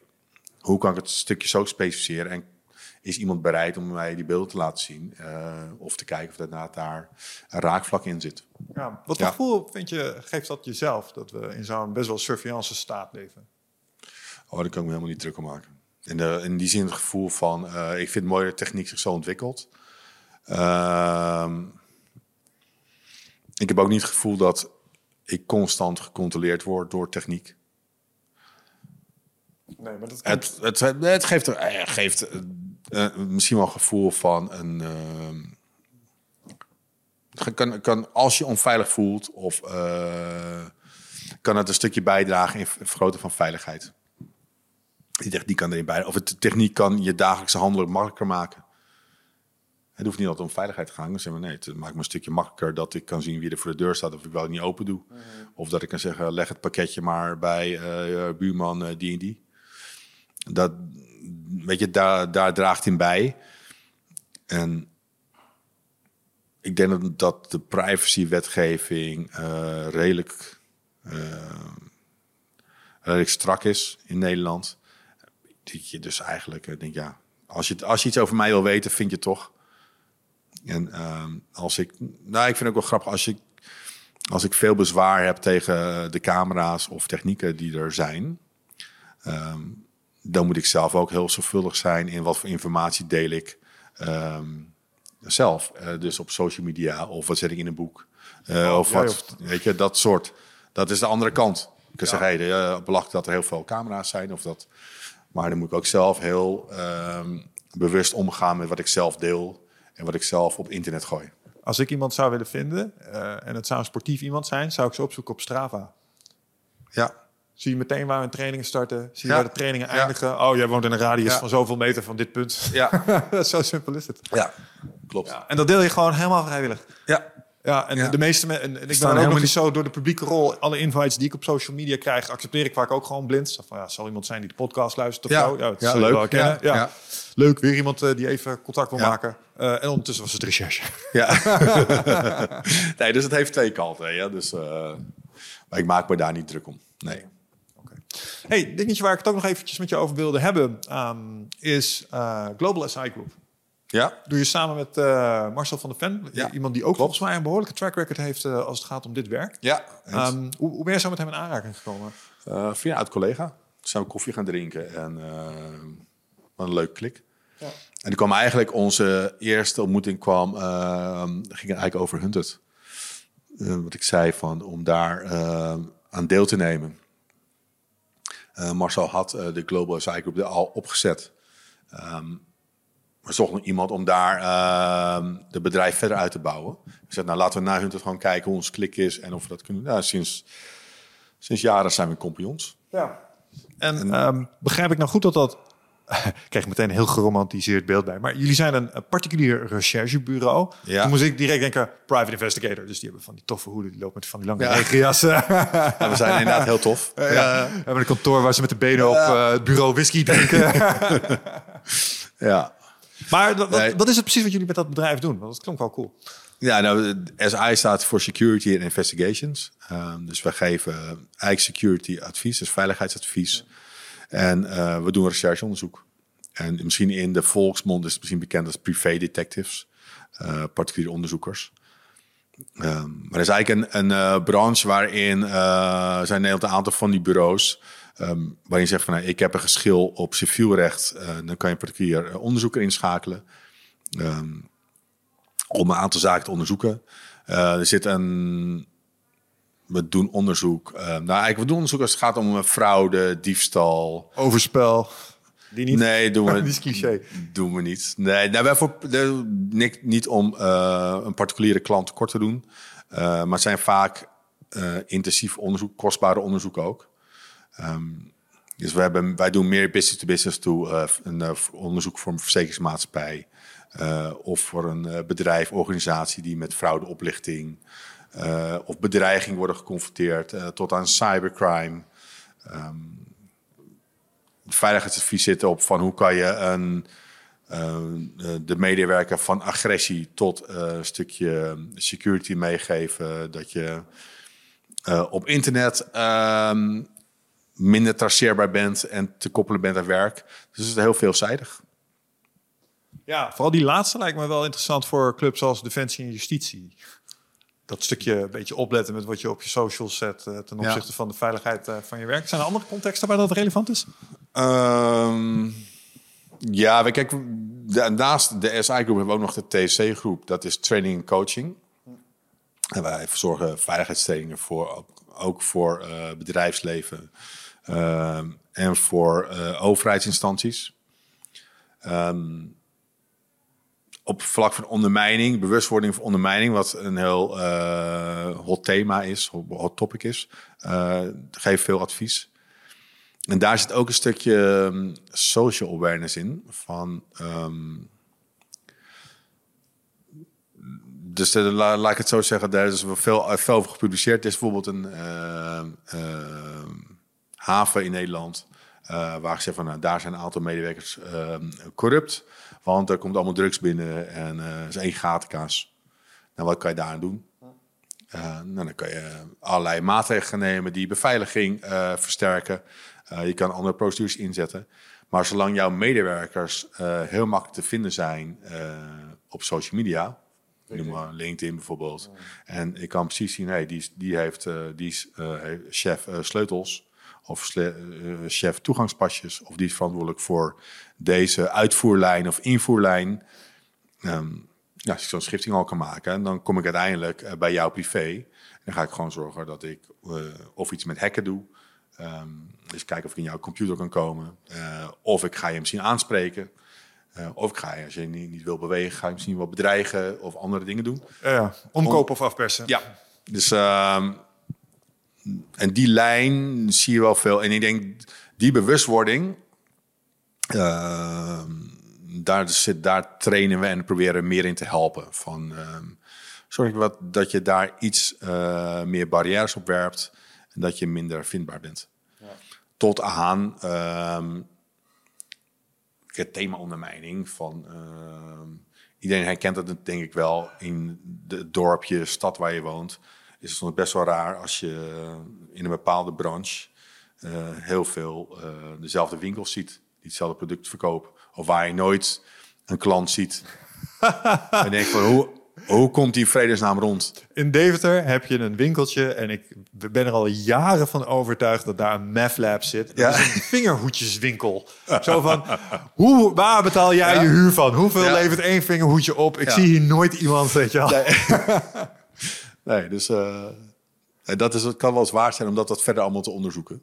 hoe kan ik het stukje zo specificeren? En is iemand bereid om mij die beelden te laten zien? of te kijken of daarna daar een raakvlak in zit? Ja. Wat voor Ja. gevoel vind je, geeft dat jezelf? Dat we in zo'n best wel surveillance staat leven? Oh, daar kan ik me helemaal niet druk om maken. In, de, in die zin het gevoel van... ik vind het mooi dat de techniek zich zo ontwikkelt. Ehm, ik heb ook niet het gevoel dat ik constant gecontroleerd word door techniek. Nee, maar dat Het, het, het geeft, er- eh, geeft eh, eh, misschien wel een gevoel van een. ehm, kan, kan, als je onveilig voelt, of kan het een stukje bijdragen in het vergroten van veiligheid. Die techniek kan erin bijdragen. Of de techniek kan je dagelijkse handelen makkelijker maken. Het hoeft niet altijd om veiligheid te gaan. Dan zeggen we nee, het maakt me een stukje makkelijker dat ik kan zien wie er voor de deur staat of ik wel niet open doe. Of dat ik kan zeggen, leg het pakketje maar bij eh, buurman eh, die en die. Dat, weet je, daar, daar draagt in bij. En ik denk dat, dat de privacywetgeving eh, redelijk, eh, redelijk strak is in Nederland. Dat je dus eigenlijk eh, denkt, ja, als je, als je iets over mij wil weten, vind je toch. En ehm, als ik, nou, ik vind het ook wel grappig als ik, als ik veel bezwaar heb tegen de camera's of technieken die er zijn, ehm, dan moet ik zelf ook heel zorgvuldig zijn in wat voor informatie deel ik ehm, zelf. Eh, dus op social media of wat zet ik in een boek. Eh, of jij wat, weet je, dat soort. Dat is de andere kant. Ik kan zeggen, hey, eh, belachelijk dat er heel veel camera's zijn. Of dat, maar dan moet ik ook zelf heel bewust omgaan met wat ik zelf deel. En wat ik zelf op internet gooi. Als ik iemand zou willen vinden, eh, en het zou een sportief iemand zijn, zou ik ze opzoeken op Strava. Ja, Zie je meteen waar hun trainingen starten. Zie je Ja. waar de trainingen Ja. eindigen. Oh, jij woont in een radius Ja. van zoveel meter van dit punt. ja, Zo simpel is het. ja. klopt. Ja, En dat deel je gewoon helemaal vrijwillig. ja. Ja, en Ja. de meeste mensen, en ik ben ook nog eens zo door de publieke rol, alle invites die ik op social media krijg, accepteer ik vaak ook gewoon blind. Zo Van, ja, zal iemand zijn die de podcast luistert of Ja. zo? Ja, zul je leuk. wel kennen. Ja. Ja. Ja. Leuk, weer iemand eh, die even contact wil Ja. maken. Eh, en ondertussen was het recherche. Ja. nee, dus het heeft twee kanten. Ja? Dus, eh, maar ik maak me daar niet druk om. Nee. Hey, dingetje waar ik het ook nog eventjes met je over wilde hebben, ehm, is eh, Global SI Group. Ja, Doe je samen met eh, Marcel van der Ven, Ja, iemand die ook volgens mij een behoorlijke track record heeft eh, als het gaat om dit werk. ja. Ehm, hoe, hoe ben je zo met hem in aanraking gekomen? Eh, via een oud collega. Toen zijn we koffie gaan drinken en een leuk klik. Ja. En toen kwam eigenlijk onze eerste ontmoeting kwam, eh, ging eigenlijk over Hunted. Wat ik zei van om daar aan deel te nemen. Marcel had de Global SI Group er al opgezet. Ehm maar zocht nog iemand om daar ehm de bedrijf verder uit te bouwen. Ik zei, nou laten we naar Hunted gewoon kijken hoe ons klik is en of we dat kunnen. Nou, sinds, sinds jaren zijn we compagnons. Ja. En ehm, begrijp ik nou goed dat dat... ik kreeg meteen een heel geromantiseerd beeld bij. Maar jullie zijn een, een particulier recherchebureau. Ja. Toen moest ik direct denken, private investigator. Dus die hebben van die toffe hoeden. Die lopen met van die lange Ja. regenjassen. Ja, we zijn inderdaad heel tof. Ja. We hebben een kantoor waar ze met de benen op eh, het bureau whisky drinken. Ja. Maar wat, wat, Nee. wat is het precies wat jullie met dat bedrijf doen? Want dat klonk wel cool. Ja, nou, SI staat voor Security and Investigations. Ehm, dus we geven eigenlijk security advies, dus veiligheidsadvies. En eh, we doen rechercheonderzoek. En misschien in de volksmond is het misschien bekend als privé detectives, eh, particuliere onderzoekers. Ehm, maar er is eigenlijk een, een eh, branche waarin zijn een aantal van die bureaus. Ehm, waarin je zegt van nou, ik heb een geschil op civiel recht. eh, dan kan je een particulier eh, onderzoeker inschakelen. Ehm, om een aantal zaken te onderzoeken. Eh, er zit een. We doen onderzoek. eh, nou, eigenlijk we doen onderzoek als het gaat om fraude, diefstal. Overspel. Die niet. Nee, doen we, Die is cliché. doen we niet. Nee, nou, wij voor, niet, niet om een particuliere klant tekort te doen. maar het zijn vaak intensief onderzoek, kostbare onderzoek ook. Ehm, dus we hebben, wij doen meer business-to-business toe. eh, een eh, onderzoek voor een verzekeringsmaatschappij. eh, of voor een bedrijf, organisatie die met fraude, oplichting of bedreiging worden geconfronteerd. tot aan cybercrime veiligheidsadvies zitten op van hoe kan je een, de medewerker van agressie tot een stukje security meegeven. Dat je op internet ehm, minder traceerbaar bent en te koppelen bent aan werk. Dus het is heel veelzijdig. Ja, vooral die laatste lijkt me wel interessant voor clubs als Defensie en Justitie. Dat stukje een beetje opletten met wat je op je socials zet eh, ten Ja. opzichte van de veiligheid eh, van je werk. Zijn er andere contexten waar dat relevant is? Ehm, ja, we kijken. de- naast de SI-groep hebben we ook nog de TC-groep. Dat is training en coaching. En wij verzorgen veiligheidstrainingen voor, ook, ook voor uh, bedrijfsleven uh, en voor uh, overheidsinstanties. Um, op vlak van ondermijning, bewustwording van ondermijning, wat een heel hot thema is, hot topic is, geef veel advies. En daar zit ook een stukje um, social awareness in. Van, dus de, la, laat ik het zo zeggen, daar is veel, veel over gepubliceerd. Er is bijvoorbeeld een uh, uh, haven in Nederland. Uh, waar gezegd van nou, daar zijn een aantal medewerkers corrupt. Want er komt allemaal drugs binnen en er is één gatenkaas. Nou, wat kan je daaraan doen? nou, dan kan je allerlei maatregelen nemen die beveiliging versterken. je kan andere procedures inzetten. Maar zolang jouw medewerkers heel makkelijk te vinden zijn op social media, Noem maar LinkedIn bijvoorbeeld. En ik kan precies zien, hey, die, die heeft, die is uh, chef uh, sleutels of chef toegangspasjes. Of die is verantwoordelijk voor deze uitvoerlijn of invoerlijn. Um, ja, als ik zo'n schifting al kan maken, dan kom ik uiteindelijk bij jou privé. En dan ga ik gewoon zorgen dat ik of iets met hacken doe. Um, dus kijken of ik in jouw computer kan komen. of ik ga je misschien aanspreken. Uh, of ik ga je, als je niet, niet, wil bewegen, ga je misschien wel bedreigen of andere dingen doen. Ja, omkopen of afpersen. Ja, dus uh, en die lijn zie je wel veel. En ik denk, die bewustwording, uh, daar, zit, daar trainen we en proberen meer in te helpen. Van, ehm, zorg wat, dat je daar iets eh, meer barrières op werpt en dat je minder vindbaar bent. Ja. Tot aan het thema ondermijning. Van, iedereen herkent dat denk ik wel in het dorpje, stad waar je woont. Is het soms best wel raar als je in een bepaalde branche uh, heel veel uh, dezelfde winkels ziet die hetzelfde product verkopen. Of waar je nooit een klant ziet. en denk van hoe, hoe komt die vredesnaam rond? In Deventer heb je een winkeltje en ik ben er al jaren van overtuigd dat daar een meth lab zit. Dat ja. is een vingerhoedjeswinkel. Zo van, hoe, waar betaal jij je huur van? Hoeveel levert één vingerhoedje op? Ik zie hier nooit iemand, weet je Nee, nee dus uh, dat, is, kan wel eens waar zijn om dat, verder allemaal te onderzoeken.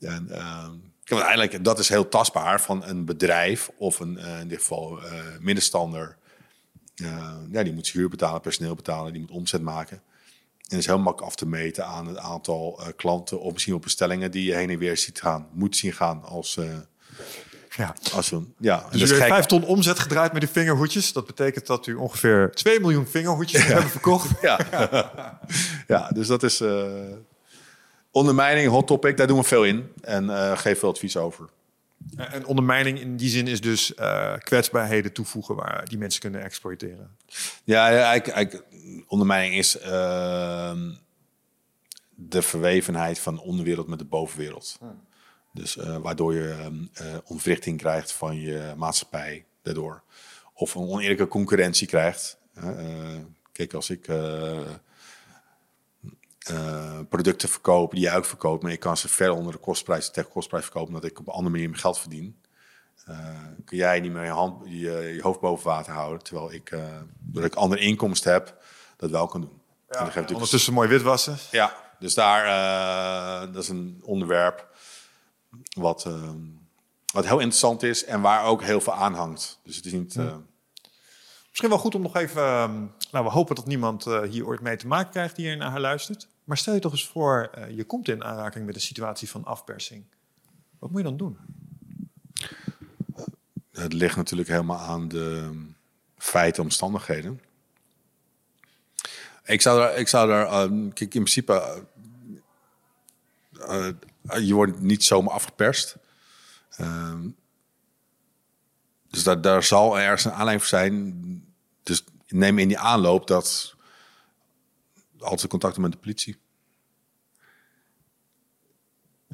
En, uh, dat is heel tastbaar van een bedrijf of een, uh, in dit geval middenstander ja, die moet huur betalen, personeel betalen, die moet omzet maken. En is heel makkelijk af te meten aan het aantal klanten of misschien op bestellingen die je heen en weer ziet gaan, moet zien gaan als. Ja. Als een, ja, dus u heeft vijf ton omzet gedraaid met die vingerhoedjes. Dat betekent dat u ongeveer 2 miljoen vingerhoedjes ja. hebben verkocht. Ja, ja dus dat is uh, ondermijning, hot topic. Daar doen we veel in en uh, geef veel advies over. En ondermijning in die zin is dus uh, kwetsbaarheden toevoegen waar die mensen kunnen exploiteren. Ja, ja eigenlijk, ondermijning is uh, de verwevenheid van de onderwereld met de bovenwereld. Hmm. Dus uh, waardoor je uh, ontwrichting krijgt van je maatschappij daardoor. Of een oneerlijke concurrentie krijgt. kijk, als ik producten verkopen die jij ook verkoopt, maar ik kan ze ver onder de kostprijs, tegen kostprijs verkopen, omdat ik op een andere manier mijn geld verdien. Kun jij niet meer je, hand, je, je hoofd boven water houden, terwijl ik, doordat ik andere inkomsten heb, dat wel kan doen. Ja, en ondertussen mooi witwassen. Ja, dus daar, dat is een onderwerp wat, wat heel interessant is en waar ook heel veel aan hangt. Dus het is niet... Misschien wel goed om nog even. nou, we hopen dat niemand hier ooit mee te maken krijgt die hier naar haar luistert. Maar stel je toch eens voor, uh, je komt in aanraking met een situatie van afpersing. Wat moet je dan doen? Het ligt natuurlijk helemaal aan de feiten, omstandigheden. Ik zou er, ik zou er uh, kijk, in principe, uh, je wordt niet zomaar afgeperst. Ehm, dus daar, daar zal ergens een aanleiding voor zijn. Dus neem in die aanloop dat altijd contacten met de politie.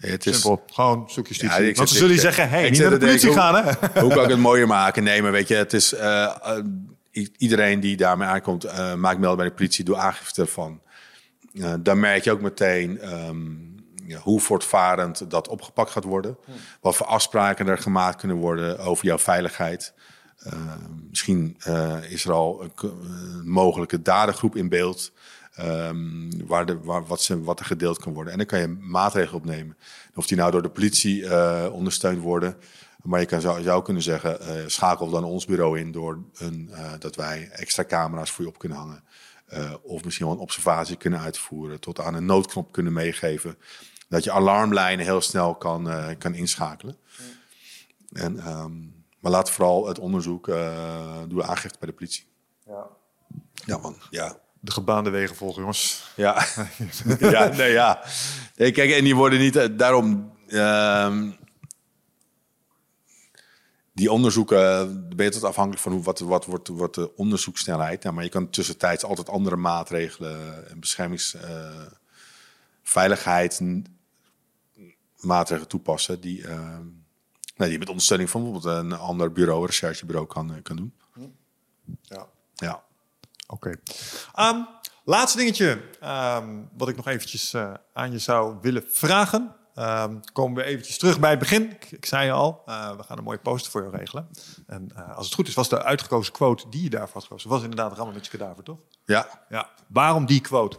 Het is Simpel. Gewoon zoek justitie. Ja, Want ze zullen zeggen, hey, niet naar de politie gaan, hè? Hoe, kan ik het mooier maken? Nee, maar weet je, het is... Uh, iedereen die daarmee aankomt, uh, maakt melding bij de politie, doe aangifte ervan. Dan merk je ook meteen um, hoe voortvarend dat opgepakt gaat worden. Hm. Wat voor afspraken er gemaakt kunnen worden over jouw veiligheid. Uh, misschien uh, is er al een, een, mogelijke dadergroep in beeld. Um, waar de, waar, wat, ze, wat er gedeeld kan worden. En dan kan je maatregelen opnemen. Of die nou door de politie uh, ondersteund worden. Maar je kan, zou, zou kunnen zeggen, schakel dan ons bureau in door een, dat wij extra camera's voor je op kunnen hangen. of misschien wel een observatie kunnen uitvoeren. Tot aan een noodknop kunnen meegeven. Dat je alarmlijnen heel snel kan, kan inschakelen. En, um, maar laat vooral het onderzoek, doe aangifte bij de politie. Ja. Ja, man. Ja de gebaande wegen volgen, jongens. Ja, ja, nee, ja. Nee, kijk, en die worden niet uh, daarom. Uh, die onderzoeken, ben je tot afhankelijk van hoe, wat, wat wordt, wordt de onderzoeksnelheid. Ja, maar je kan tussentijds altijd andere maatregelen en beschermings, uh, veiligheid, maatregelen toepassen die, uh, nee, die met ondersteuning van bijvoorbeeld een ander bureau, een recherchebureau, kan, kan doen. Ja. Ja. Oké. Okay. Um, laatste dingetje um, wat ik nog eventjes uh, aan je zou willen vragen. Um, komen we eventjes terug bij het begin. Ik, ik zei je al, uh, we gaan een mooie poster voor je regelen. En uh, als het goed is, was de uitgekozen quote die je daarvoor had gekozen, was inderdaad je kadaver, toch? Ja. ja. Waarom die quote?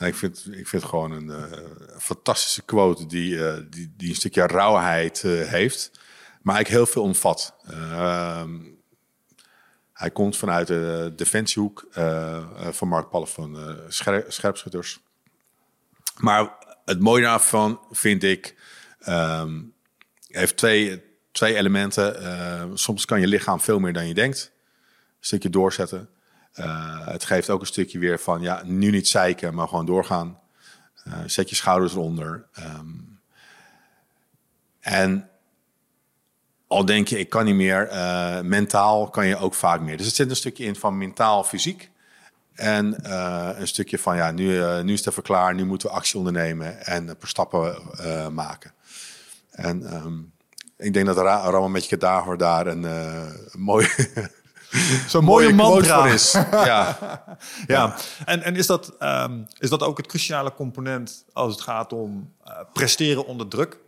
Ik, vind, ik vind gewoon een fantastische quote die, die, die een stukje rauwheid heeft, maar eigenlijk heel veel omvat. Hij komt vanuit de defensiehoek van Mark Pallen van scherp, scherpschutters. Maar het mooie daarvan vind ik, um, heeft twee, twee elementen. Soms kan je lichaam veel meer dan je denkt. Een stukje doorzetten. Het geeft ook een stukje weer van, ja, nu niet zeiken, maar gewoon doorgaan. zet je schouders eronder. Um, en al denk je, ik kan niet meer, uh, mentaal kan je ook vaak meer. Dus het zit een stukje in van mentaal, fysiek. En een stukje van, ja, nu, nu is het even klaar, nu moeten we actie ondernemen en paar stappen maken. En um, ik denk dat Ramon met je daar een mooi... Zo'n mooie, mooie mantra is. ja. ja. ja. En, en is, dat, um, is dat ook het cruciale component als het gaat om presteren onder druk?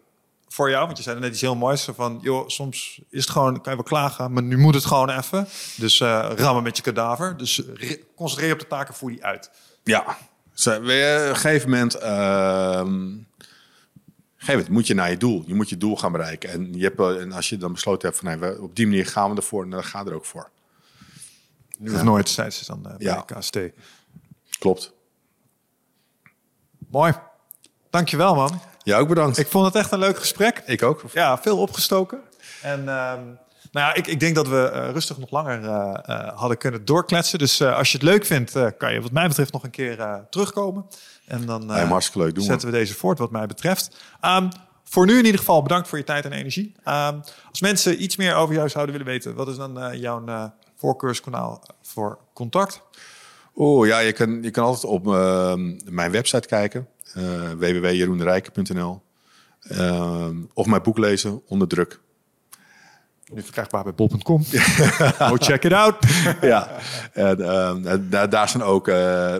voor jou? Want je zei net iets heel moois van, joh, soms is het gewoon, kan je wel klagen, maar nu moet het gewoon even. Dus uh, rammen met je kadaver. Dus concentreer je op de taken, voer die uit. Ja, op een gegeven moment, uh, geef het, moet je naar je doel. Je moet je doel gaan bereiken. En, je hebt, en als je dan besloten hebt van, nee, op die manier gaan we ervoor, dan ga er ook voor. Nu of ja. nooit, zei ze dan uh, bij ja. KST. Klopt. Mooi. Dankjewel, man. Ja, ook bedankt. Ik vond het echt een leuk gesprek. Ik ook. Ja, veel opgestoken. En uh, nou ja, ik, ik, denk dat we uh, rustig nog langer uh, hadden kunnen doorkletsen. Dus als je het leuk vindt, kan je wat mij betreft nog een keer terugkomen. En dan leuk. Doen zetten we deze voort wat mij betreft. Um, voor nu in ieder geval bedankt voor je tijd en energie. Um, als mensen iets meer over jou zouden willen weten, wat is dan jouw voorkeurskanaal voor contact? Oh ja, je kan, je kan altijd op ehm, mijn website kijken uh, www.jeroenderijken.nl. Uh, of mijn boek lezen, Onder Druk. Nu verkrijgbaar bij bol.com. Go check it out. ja, en, uh, daar, daar zijn ook uh,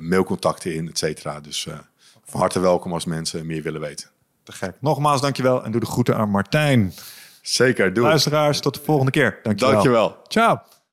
mailcontacten in, et cetera. Dus van harte welkom als mensen meer willen weten. Te gek. Nogmaals, dankjewel en doe de groeten aan Martijn. Zeker, doe Luisteraars, tot de volgende keer. Dankjewel. Dankjewel. Ciao.